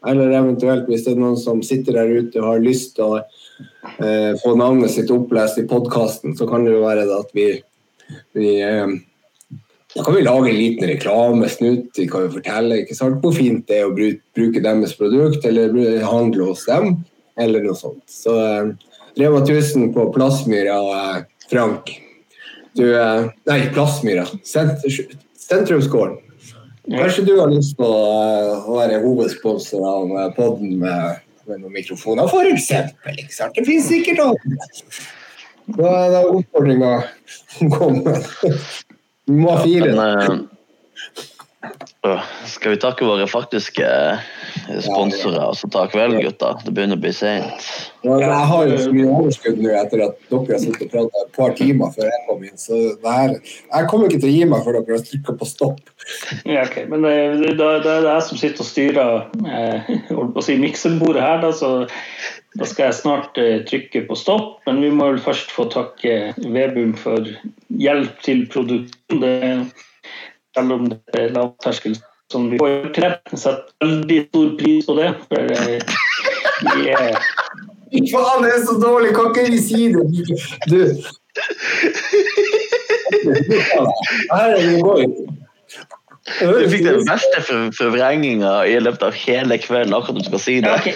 Eller eventuelt hvis det er noen som sitter der ute og har lyst til å eh, få navnet sitt opplest i podkasten, så kan det jo være at vi, vi eh, da kan vi lage en liten reklamesnutt. Vi kan jo fortelle ikke sant, hvor fint det er å bruke deres produkt, eller handle hos dem, eller noe sånt. Så eh, Rema 1000 på Plassmyra, eh, Frank. Du eh, Nei, Plassmyra. Sent, Sentrumsgården. Kanskje du har lyst til å eh, være hovedsponsor av eh, podden med, med noen mikrofoner, for eksempel. Ikke sant? Det finnes sikkert andre. Da er det oppfordringa kommet. Vi må ha fire. Men, øh, skal vi takke våre faktiske eh, sponsorer og så ta kveld, gutta? Det begynner å bli seint. Ja, jeg har jo så mye overskudd nå etter at dere har sittet og pratet et par timer før jeg kom inn. Så det her, jeg kommer ikke til å gi meg før dere har trykka på stopp. Ja, ok. Men det, det, det det er jeg som sitter og styrer eh, holdt på å si mikselbordet her, da, så da skal jeg snart eh, trykke på stopp. Men vi må vel først få takke Vebum for hjelp til produksjonen. Selv om det er lavterskel som vi får til. Jeg setter veldig stor pris på det. For vi er faen, det er så dårlig! Kan ikke vi si det? Du Her er det. Du fikk den verste for- forvrenginga i løpet av hele kvelden, akkurat du skal si Ja, det.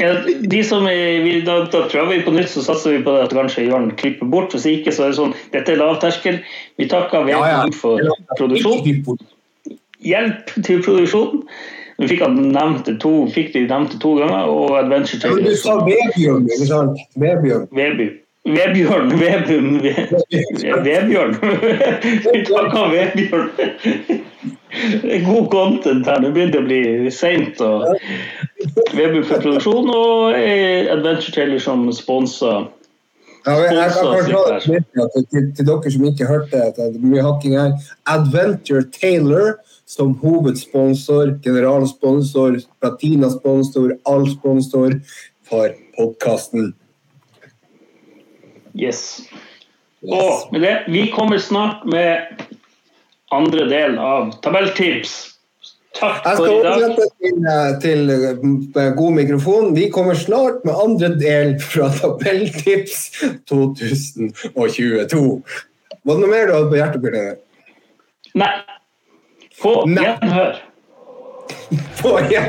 Ja, de som er, vi, da, da prøver vi på nytt, så satser vi på det at kanskje Jørn klipper bort. Hvis ikke, så er det sånn Dette er lavterskel. Vi takker Ja, ja. For produksjon. Hjelp til produksjon. Vi fikk han nevnt to, fikk de nevnt det to ganger, og Adventure Ja, Du sa Vebjørn, ikke sant? Vebjørn. Veby. Vebjørn, Vebjørn Vebjørn. Vi av Vebjørn. Det er god content her. Det å bli seint. Vebjørn for produksjon og Adventure Taylor som sponser. Ja, jeg, jeg, jeg til, til dere som ikke hørte det. Det blir hakking her. Adventure Taylor som hovedsponsor, generalsponsor, platinasponsor, allsponsor for podkasten. Yes. Og med det, vi kommer snart med andre del av tabelltips. Takk for i dag. oversette til, eh, til eh, god mikrofon. Vi kommer snart med andre del fra Tabelltips 2022. Var det noe mer du hadde på hjertet? Nei. På gjenhør. På igjen.